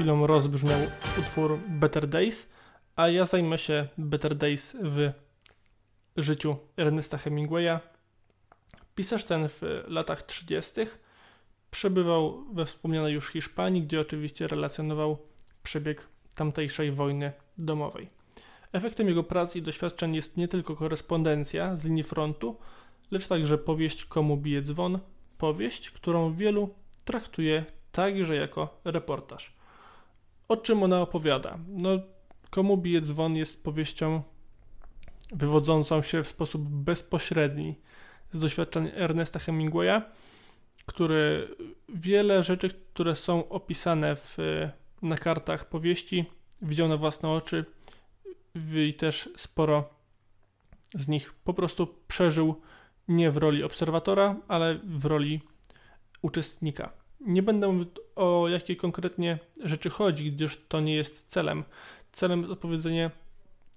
Chwilą rozbrzmiał utwór Better Days, a ja zajmę się Better Days w życiu Ernesta Hemingwaya. Pisarz ten w latach 30. przebywał we wspomnianej już Hiszpanii, gdzie oczywiście relacjonował przebieg tamtejszej wojny domowej. Efektem jego prac i doświadczeń jest nie tylko korespondencja z linii frontu, lecz także powieść Komu bije dzwon, powieść, którą wielu traktuje także jako reportaż. O czym ona opowiada? No, Komu bije dzwon jest powieścią wywodzącą się w sposób bezpośredni z doświadczeń Ernesta Hemingwaya, który wiele rzeczy, które są opisane w, na kartach powieści, widział na własne oczy i też sporo z nich po prostu przeżył nie w roli obserwatora, ale w roli uczestnika. Nie będę mówił o jakie konkretnie rzeczy chodzi, gdyż to nie jest celem. Celem jest opowiedzenie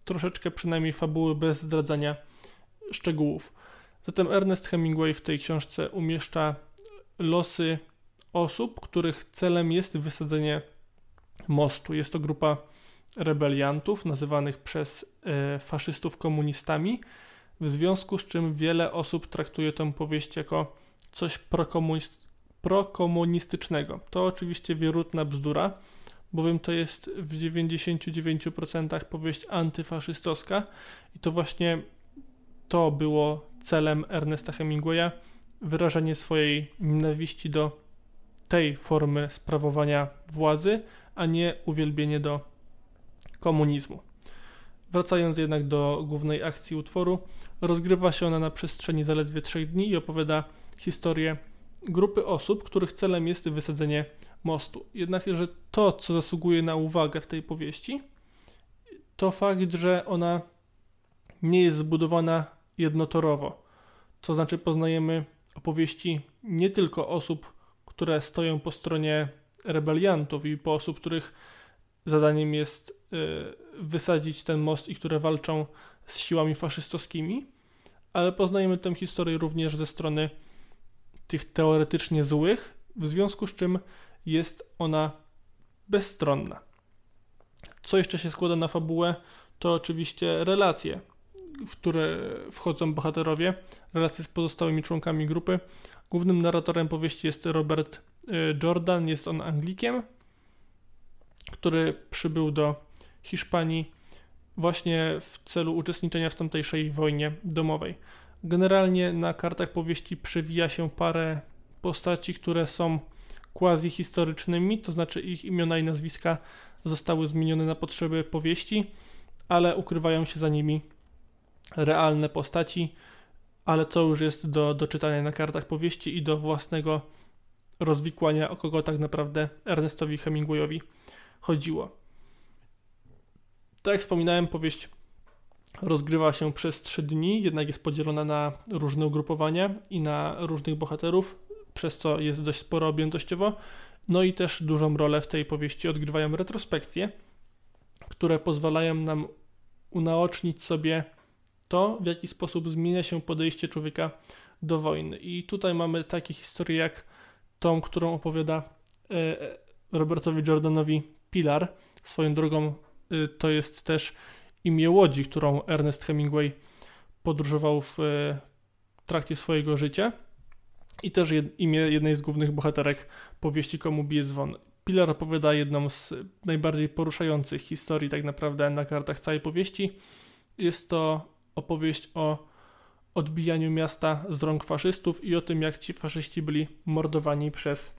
troszeczkę przynajmniej fabuły bez zdradzania szczegółów. Zatem Ernest Hemingway w tej książce umieszcza losy osób, których celem jest wysadzenie mostu. Jest to grupa rebeliantów nazywanych przez e, faszystów komunistami, w związku z czym wiele osób traktuje tę powieść jako coś prokomunist- prokomunistycznego. To oczywiście wierutna bzdura, bowiem to jest w 99% powieść antyfaszystowska i to właśnie to było celem Ernesta Hemingwaya wyrażenie swojej nienawiści do tej formy sprawowania władzy, a nie uwielbienie do komunizmu. Wracając jednak do głównej akcji utworu, rozgrywa się ona na przestrzeni zaledwie trzech dni i opowiada historię grupy osób, których celem jest wysadzenie mostu. Jednakże to, co zasługuje na uwagę w tej powieści, to fakt, że ona nie jest zbudowana jednotorowo. To znaczy, poznajemy opowieści nie tylko osób, które stoją po stronie rebeliantów i po osób, których zadaniem jest y, wysadzić ten most i które walczą z siłami faszystowskimi, ale poznajemy tę historię również ze strony tych teoretycznie złych, w związku z czym jest ona bezstronna. Co jeszcze się składa na fabułę, to oczywiście relacje, w które wchodzą bohaterowie, relacje z pozostałymi członkami grupy. Głównym narratorem powieści jest Robert y, Jordan, jest on Anglikiem, który przybył do Hiszpanii właśnie w celu uczestniczenia w tamtejszej wojnie domowej. Generalnie na kartach powieści przewija się parę postaci, które są quasi-historycznymi, to znaczy ich imiona i nazwiska zostały zmienione na potrzeby powieści, ale ukrywają się za nimi realne postaci, ale to już jest do, do czytania na kartach powieści i do własnego rozwikłania, o kogo tak naprawdę Ernestowi Hemingwayowi chodziło. Tak jak wspominałem, powieść rozgrywa się przez trzy dni, jednak jest podzielona na różne ugrupowania i na różnych bohaterów, przez co jest dość sporo objętościowo. No i też dużą rolę w tej powieści odgrywają retrospekcje, które pozwalają nam unaocznić sobie to, w jaki sposób zmienia się podejście człowieka do wojny. I tutaj mamy takie historie jak tą, którą opowiada e, Robertowi Jordanowi Pilar. Swoją drogą y, to jest też imię łodzi, którą Ernest Hemingway podróżował w e, trakcie swojego życia i też imię jednej z głównych bohaterek powieści Komu bije dzwon. Pilar opowiada jedną z najbardziej poruszających historii tak naprawdę na kartach całej powieści. Jest to opowieść o odbijaniu miasta z rąk faszystów i o tym, jak ci faszyści byli mordowani przez,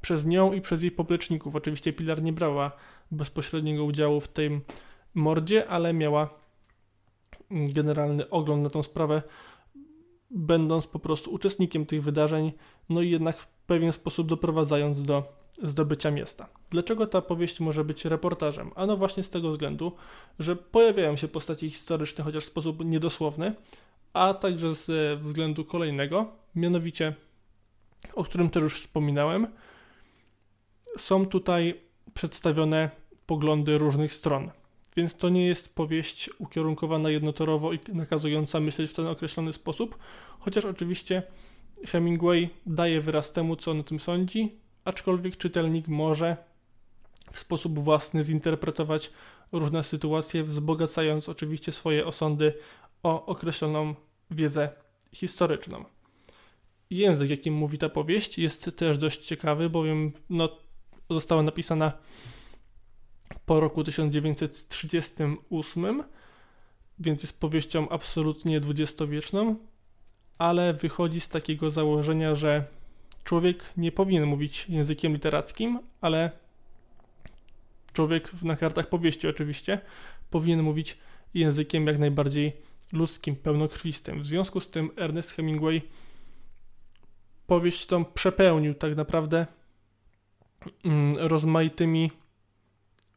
przez nią i przez jej popleczników. Oczywiście Pilar nie brała bezpośredniego udziału w tym mordzie, ale miała generalny ogląd na tą sprawę, będąc po prostu uczestnikiem tych wydarzeń, no i jednak w pewien sposób doprowadzając do zdobycia miasta. Dlaczego ta powieść może być reportażem? Ano właśnie z tego względu, że pojawiają się postacie historyczne, chociaż w sposób niedosłowny, a także z względu kolejnego, mianowicie, o którym też już wspominałem, są tutaj przedstawione poglądy różnych stron. Więc to nie jest powieść ukierunkowana jednotorowo i nakazująca myśleć w ten określony sposób, chociaż oczywiście Hemingway daje wyraz temu, co on o tym sądzi, aczkolwiek czytelnik może w sposób własny zinterpretować różne sytuacje, wzbogacając oczywiście swoje osądy o określoną wiedzę historyczną. Język, jakim mówi ta powieść, jest też dość ciekawy, bowiem no, została napisana po roku 1938, więc jest powieścią absolutnie dwudziestowieczną, ale wychodzi z takiego założenia, że człowiek nie powinien mówić językiem literackim, ale człowiek na kartach powieści oczywiście powinien mówić językiem jak najbardziej ludzkim, pełnokrwistym. W związku z tym Ernest Hemingway powieść tą przepełnił tak naprawdę mm, rozmaitymi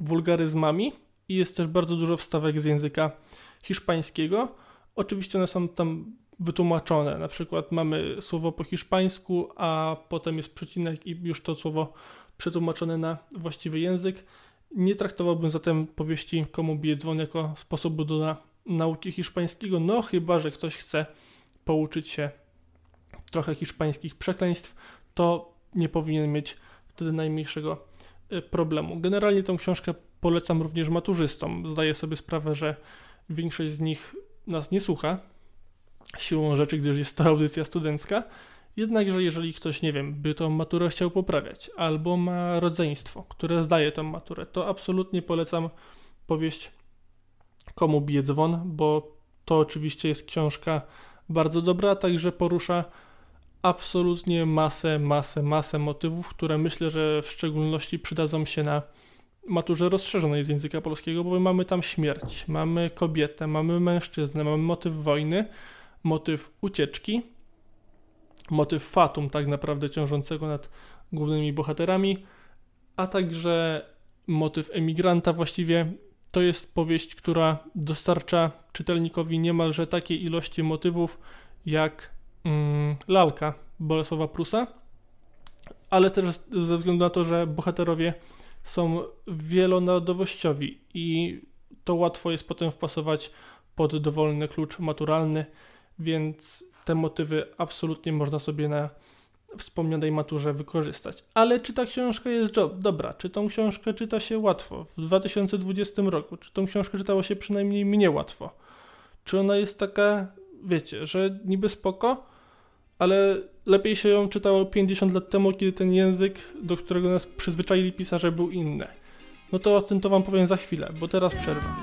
wulgaryzmami i jest też bardzo dużo wstawek z języka hiszpańskiego. Oczywiście one są tam wytłumaczone. Na przykład mamy słowo po hiszpańsku, a potem jest przecinek i już to słowo przetłumaczone na właściwy język. Nie traktowałbym zatem powieści Komu bije dzwon jako sposobu do na, nauki hiszpańskiego, no chyba, że ktoś chce pouczyć się trochę hiszpańskich przekleństw, to nie powinien mieć wtedy najmniejszego problemu. Generalnie tą książkę polecam również maturzystom. Zdaję sobie sprawę, że większość z nich nas nie słucha siłą rzeczy, gdyż jest to audycja studencka. Jednakże jeżeli ktoś, nie wiem, by tą maturę chciał poprawiać, albo ma rodzeństwo, które zdaje tą maturę, to absolutnie polecam powieść Komu bije dzwon, bo to oczywiście jest książka bardzo dobra, także porusza absolutnie masę, masę, masę motywów, które myślę, że w szczególności przydadzą się na maturze rozszerzonej z języka polskiego, bo mamy tam śmierć, mamy kobietę, mamy mężczyznę, mamy motyw wojny, motyw ucieczki, motyw fatum tak naprawdę ciążącego nad głównymi bohaterami, a także motyw emigranta właściwie. To jest powieść, która dostarcza czytelnikowi niemalże takiej ilości motywów jak lalka Bolesława Prusa, ale też ze względu na to, że bohaterowie są wielonarodowościowi i to łatwo jest potem wpasować pod dowolny klucz maturalny, więc te motywy absolutnie można sobie na wspomnianej maturze wykorzystać. Ale czy ta książka jest jo- dobra? Czy tą książkę czyta się łatwo w 2020 roku? Czy tą książkę czytało się przynajmniej mnie łatwo? Czy ona jest taka, wiecie, że niby spoko, ale lepiej się ją czytało 50 lat temu, kiedy ten język, do którego nas przyzwyczaili pisarze, był inny? No to o tym to wam powiem za chwilę, bo teraz przerwa.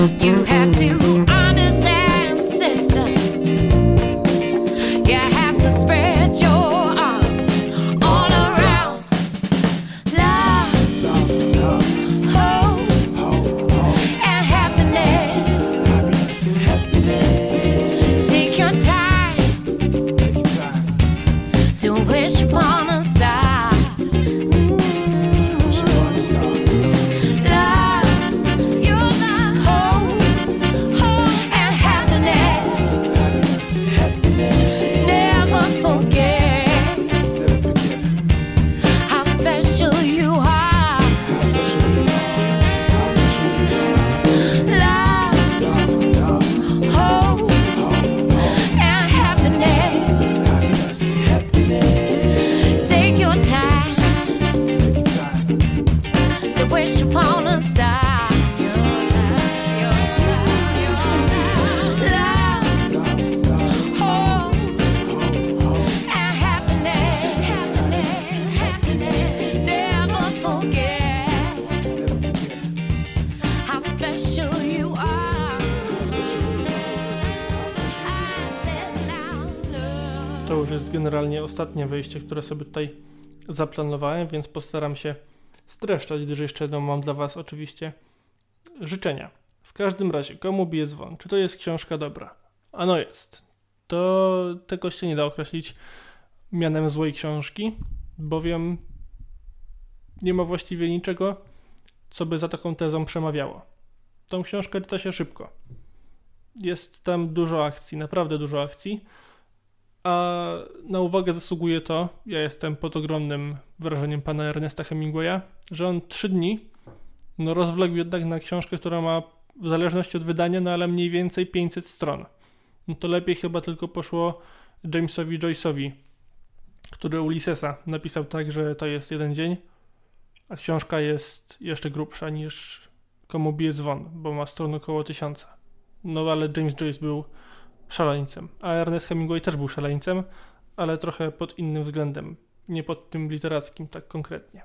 You have to. Ostatnie wejście, które sobie tutaj zaplanowałem, więc postaram się streszczać, gdyż jeszcze jedno mam dla Was oczywiście życzenia. W każdym razie, komu bije dzwon? Czy to jest książka dobra? Ano jest. To tego się nie da określić mianem złej książki, bowiem nie ma właściwie niczego, co by za taką tezą przemawiało. Tą książkę czyta się szybko. Jest tam dużo akcji, naprawdę dużo akcji. A na uwagę zasługuje to, ja jestem pod ogromnym wrażeniem pana Ernesta Hemingwaya, że on trzy dni no rozwległ jednak na książkę, która ma w zależności od wydania, no ale mniej więcej 500 stron. No to lepiej chyba tylko poszło Jamesowi Joyce'owi, który Ulyssesa napisał tak, że to jest jeden dzień, a książka jest jeszcze grubsza niż Komu bije dzwon, bo ma stron około tysiąca. No ale James Joyce był szaleńcem. A Ernest Hemingway też był szaleńcem, ale trochę pod innym względem. Nie pod tym literackim, tak konkretnie.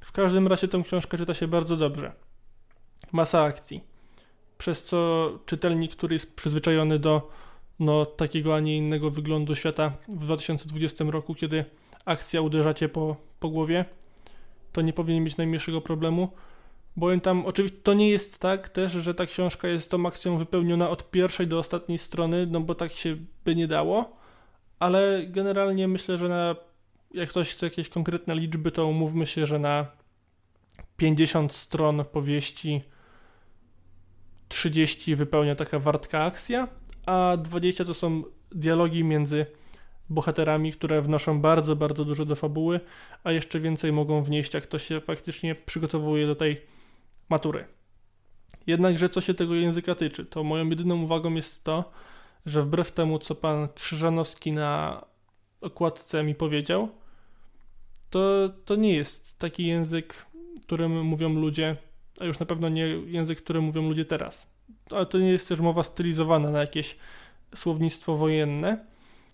W każdym razie tę książkę czyta się bardzo dobrze. Masa akcji. Przez co czytelnik, który jest przyzwyczajony do no, takiego, a nie innego wyglądu świata w 2020 roku, kiedy akcja uderza cię po, po głowie, to nie powinien mieć najmniejszego problemu. Bowiem tam oczywiście to nie jest tak też, że ta książka jest tą akcją wypełniona od pierwszej do ostatniej strony, no bo tak się by nie dało, ale generalnie myślę, że na jak ktoś chce jakieś konkretne liczby, to umówmy się, że na 50 stron powieści 30 wypełnia taka wartka akcja, a 20 to są dialogi między bohaterami, które wnoszą bardzo, bardzo dużo do fabuły, a jeszcze więcej mogą wnieść, jak ktoś się faktycznie przygotowuje do tej matury. Jednakże co się tego języka tyczy, to moją jedyną uwagą jest to, że wbrew temu, co pan Krzyżanowski na okładce mi powiedział, to, to nie jest taki język, którym mówią ludzie, a już na pewno nie język, którym mówią ludzie teraz. Ale to nie jest też mowa stylizowana na jakieś słownictwo wojenne.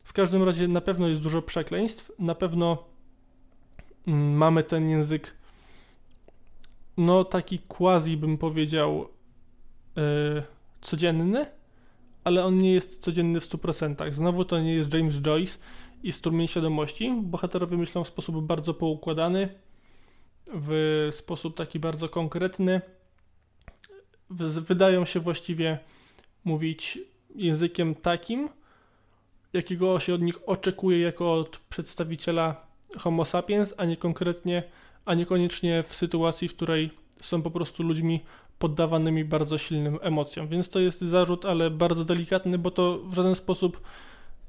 W każdym razie na pewno jest dużo przekleństw, na pewno mm, mamy ten język no taki quasi bym powiedział yy, codzienny, ale on nie jest codzienny w 100%. Znowu to nie jest James Joyce i strumień świadomości. Bohaterowie myślą w sposób bardzo poukładany, w sposób taki bardzo konkretny. Wydają się właściwie mówić językiem takim, jakiego się od nich oczekuje jako od przedstawiciela Homo sapiens, a nie konkretnie, a niekoniecznie w sytuacji, w której są po prostu ludźmi poddawanymi bardzo silnym emocjom. Więc to jest zarzut, ale bardzo delikatny, bo to w żaden sposób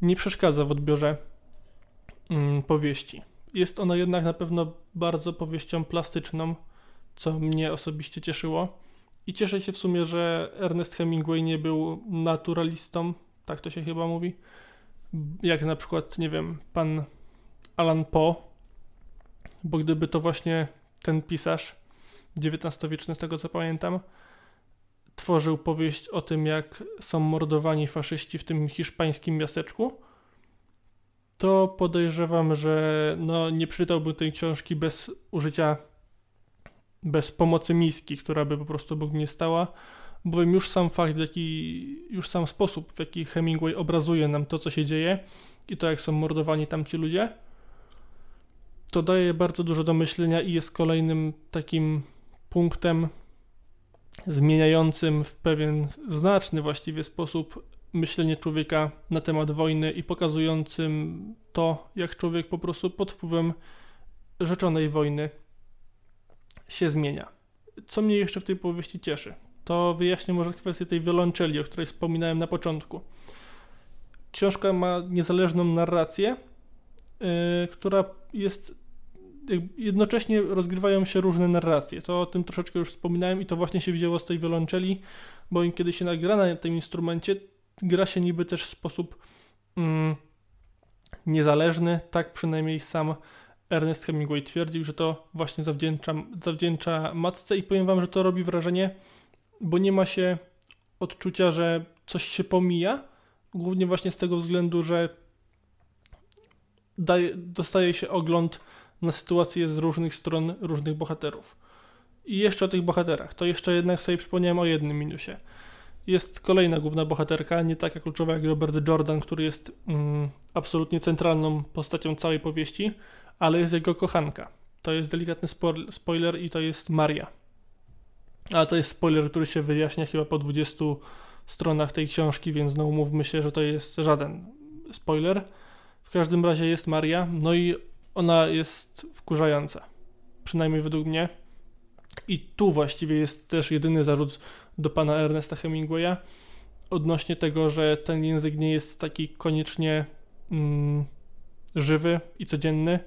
nie przeszkadza w odbiorze mm, powieści. Jest ona jednak na pewno bardzo powieścią plastyczną, co mnie osobiście cieszyło. I cieszę się w sumie, że Ernest Hemingway nie był naturalistą, tak to się chyba mówi, jak na przykład, nie wiem, pan Alan Poe, bo gdyby to właśnie ten pisarz XIX-wieczny, z tego co pamiętam, tworzył powieść o tym, jak są mordowani faszyści w tym hiszpańskim miasteczku, to podejrzewam, że no, nie przeczytałbym tej książki bez użycia, bez pomocy miski, która by po prostu obok mnie stała, bowiem już sam fakt, jaki, już sam sposób, w jaki Hemingway obrazuje nam to, co się dzieje i to, jak są mordowani tamci ludzie, to daje bardzo dużo do myślenia i jest kolejnym takim punktem zmieniającym w pewien znaczny właściwie sposób myślenie człowieka na temat wojny i pokazującym to, jak człowiek po prostu pod wpływem rzeczonej wojny się zmienia. Co mnie jeszcze w tej powieści cieszy, to wyjaśnię może kwestię tej wiolonczeli, o której wspominałem na początku. Książka ma niezależną narrację, yy, która jest jednocześnie rozgrywają się różne narracje. To o tym troszeczkę już wspominałem i to właśnie się wzięło z tej wiolonczeli, bo im kiedy się nagra na tym instrumencie, gra się niby też w sposób mm, niezależny, tak przynajmniej sam Ernest Hemingway twierdził, że to właśnie zawdzięcza, zawdzięcza matce i powiem wam, że to robi wrażenie, bo nie ma się odczucia, że coś się pomija, głównie właśnie z tego względu, że daje, dostaje się ogląd na sytuację z różnych stron różnych bohaterów. I jeszcze o tych bohaterach. To jeszcze jednak sobie przypomniałem o jednym minusie. Jest kolejna główna bohaterka, nie taka kluczowa jak Robert Jordan, który jest mm, absolutnie centralną postacią całej powieści, ale jest jego kochanka. To jest delikatny spo- spoiler i to jest Maria. Ale to jest spoiler, który się wyjaśnia chyba po 20 stronach tej książki, więc no umówmy się, że to jest żaden spoiler. W każdym razie jest Maria, no i ona jest wkurzająca. Przynajmniej według mnie. I tu właściwie jest też jedyny zarzut do pana Ernesta Hemingwaya odnośnie tego, że ten język nie jest taki koniecznie mm, żywy i codzienny.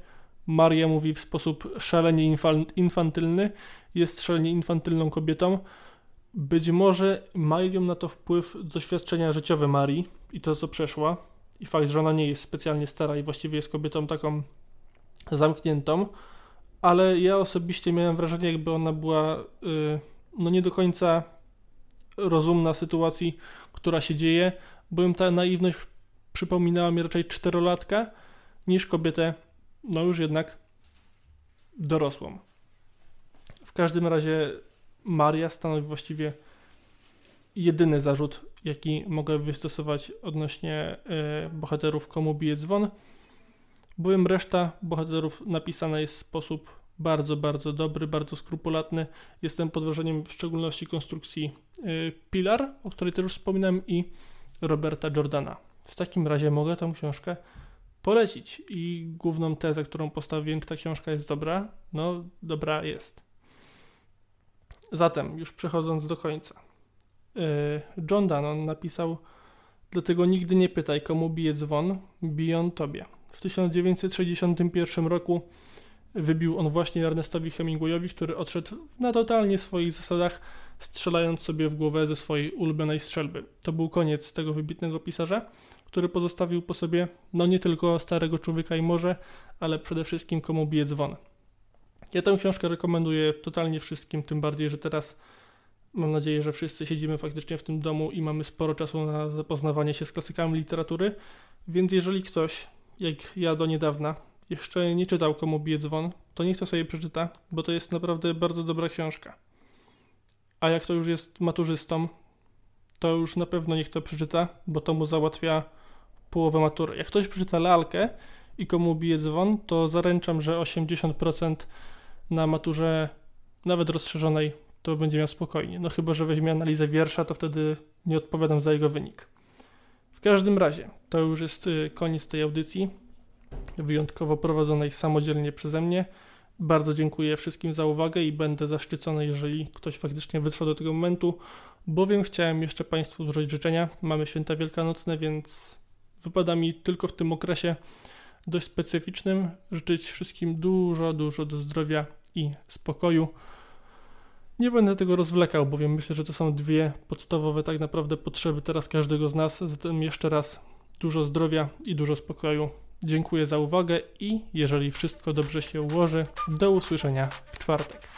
Maria mówi w sposób szalenie infan- infantylny, jest szalenie infantylną kobietą. Być może mają na to wpływ doświadczenia życiowe Marii i to, co przeszła, i fakt, że ona nie jest specjalnie stara i właściwie jest kobietą taką zamkniętą, ale ja osobiście miałem wrażenie, jakby ona była y, no nie do końca rozumna sytuacji, która się dzieje, bowiem ta naiwność przypominała mi raczej czterolatka niż kobietę, no już jednak dorosłą. W każdym razie Maria stanowi właściwie jedyny zarzut, jaki mogę wystosować odnośnie y, bohaterów Komu bije dzwon, bowiem reszta bohaterów napisana jest w sposób bardzo, bardzo dobry, bardzo skrupulatny. Jestem pod wrażeniem w szczególności konstrukcji y, Pilar, o której też już wspominałem, i Roberta Jordana. W takim razie mogę tą książkę polecić i główną tezę, którą postawiłem, ta książka jest dobra, no dobra jest. Zatem, już przechodząc do końca. Y, John Dannon napisał Dlatego nigdy nie pytaj, komu bije dzwon, bije on tobie. W 1961 roku wybił on właśnie Ernestowi Hemingwayowi, który odszedł na totalnie swoich zasadach, strzelając sobie w głowę ze swojej ulubionej strzelby. To był koniec tego wybitnego pisarza, który pozostawił po sobie no nie tylko starego człowieka i morze, ale przede wszystkim komu bije dzwon. Ja tę książkę rekomenduję totalnie wszystkim, tym bardziej, że teraz mam nadzieję, że wszyscy siedzimy faktycznie w tym domu i mamy sporo czasu na zapoznawanie się z klasykami literatury, więc jeżeli ktoś, jak ja do niedawna, jeszcze nie czytał Komu bije dzwon, to niech to sobie przeczyta, bo to jest naprawdę bardzo dobra książka. A jak to już jest maturzystą, to już na pewno niech to przeczyta, bo to mu załatwia połowę matury. Jak ktoś przeczyta lalkę i komu bije dzwon, to zaręczam, że 80% na maturze nawet rozszerzonej to będzie miał spokojnie. No chyba, że weźmie analizę wiersza, to wtedy nie odpowiadam za jego wynik. W każdym razie, to już jest y, koniec tej audycji, wyjątkowo prowadzonej samodzielnie przeze mnie. Bardzo dziękuję wszystkim za uwagę i będę zaszczycony, jeżeli ktoś faktycznie wytrwał do tego momentu, bowiem chciałem jeszcze Państwu złożyć życzenia. Mamy święta wielkanocne, więc wypada mi tylko w tym okresie dość specyficznym życzyć wszystkim dużo, dużo do zdrowia i spokoju. Nie będę tego rozwlekał, bowiem myślę, że to są dwie podstawowe tak naprawdę potrzeby teraz każdego z nas. Zatem jeszcze raz dużo zdrowia i dużo spokoju. Dziękuję za uwagę i jeżeli wszystko dobrze się ułoży, do usłyszenia w czwartek.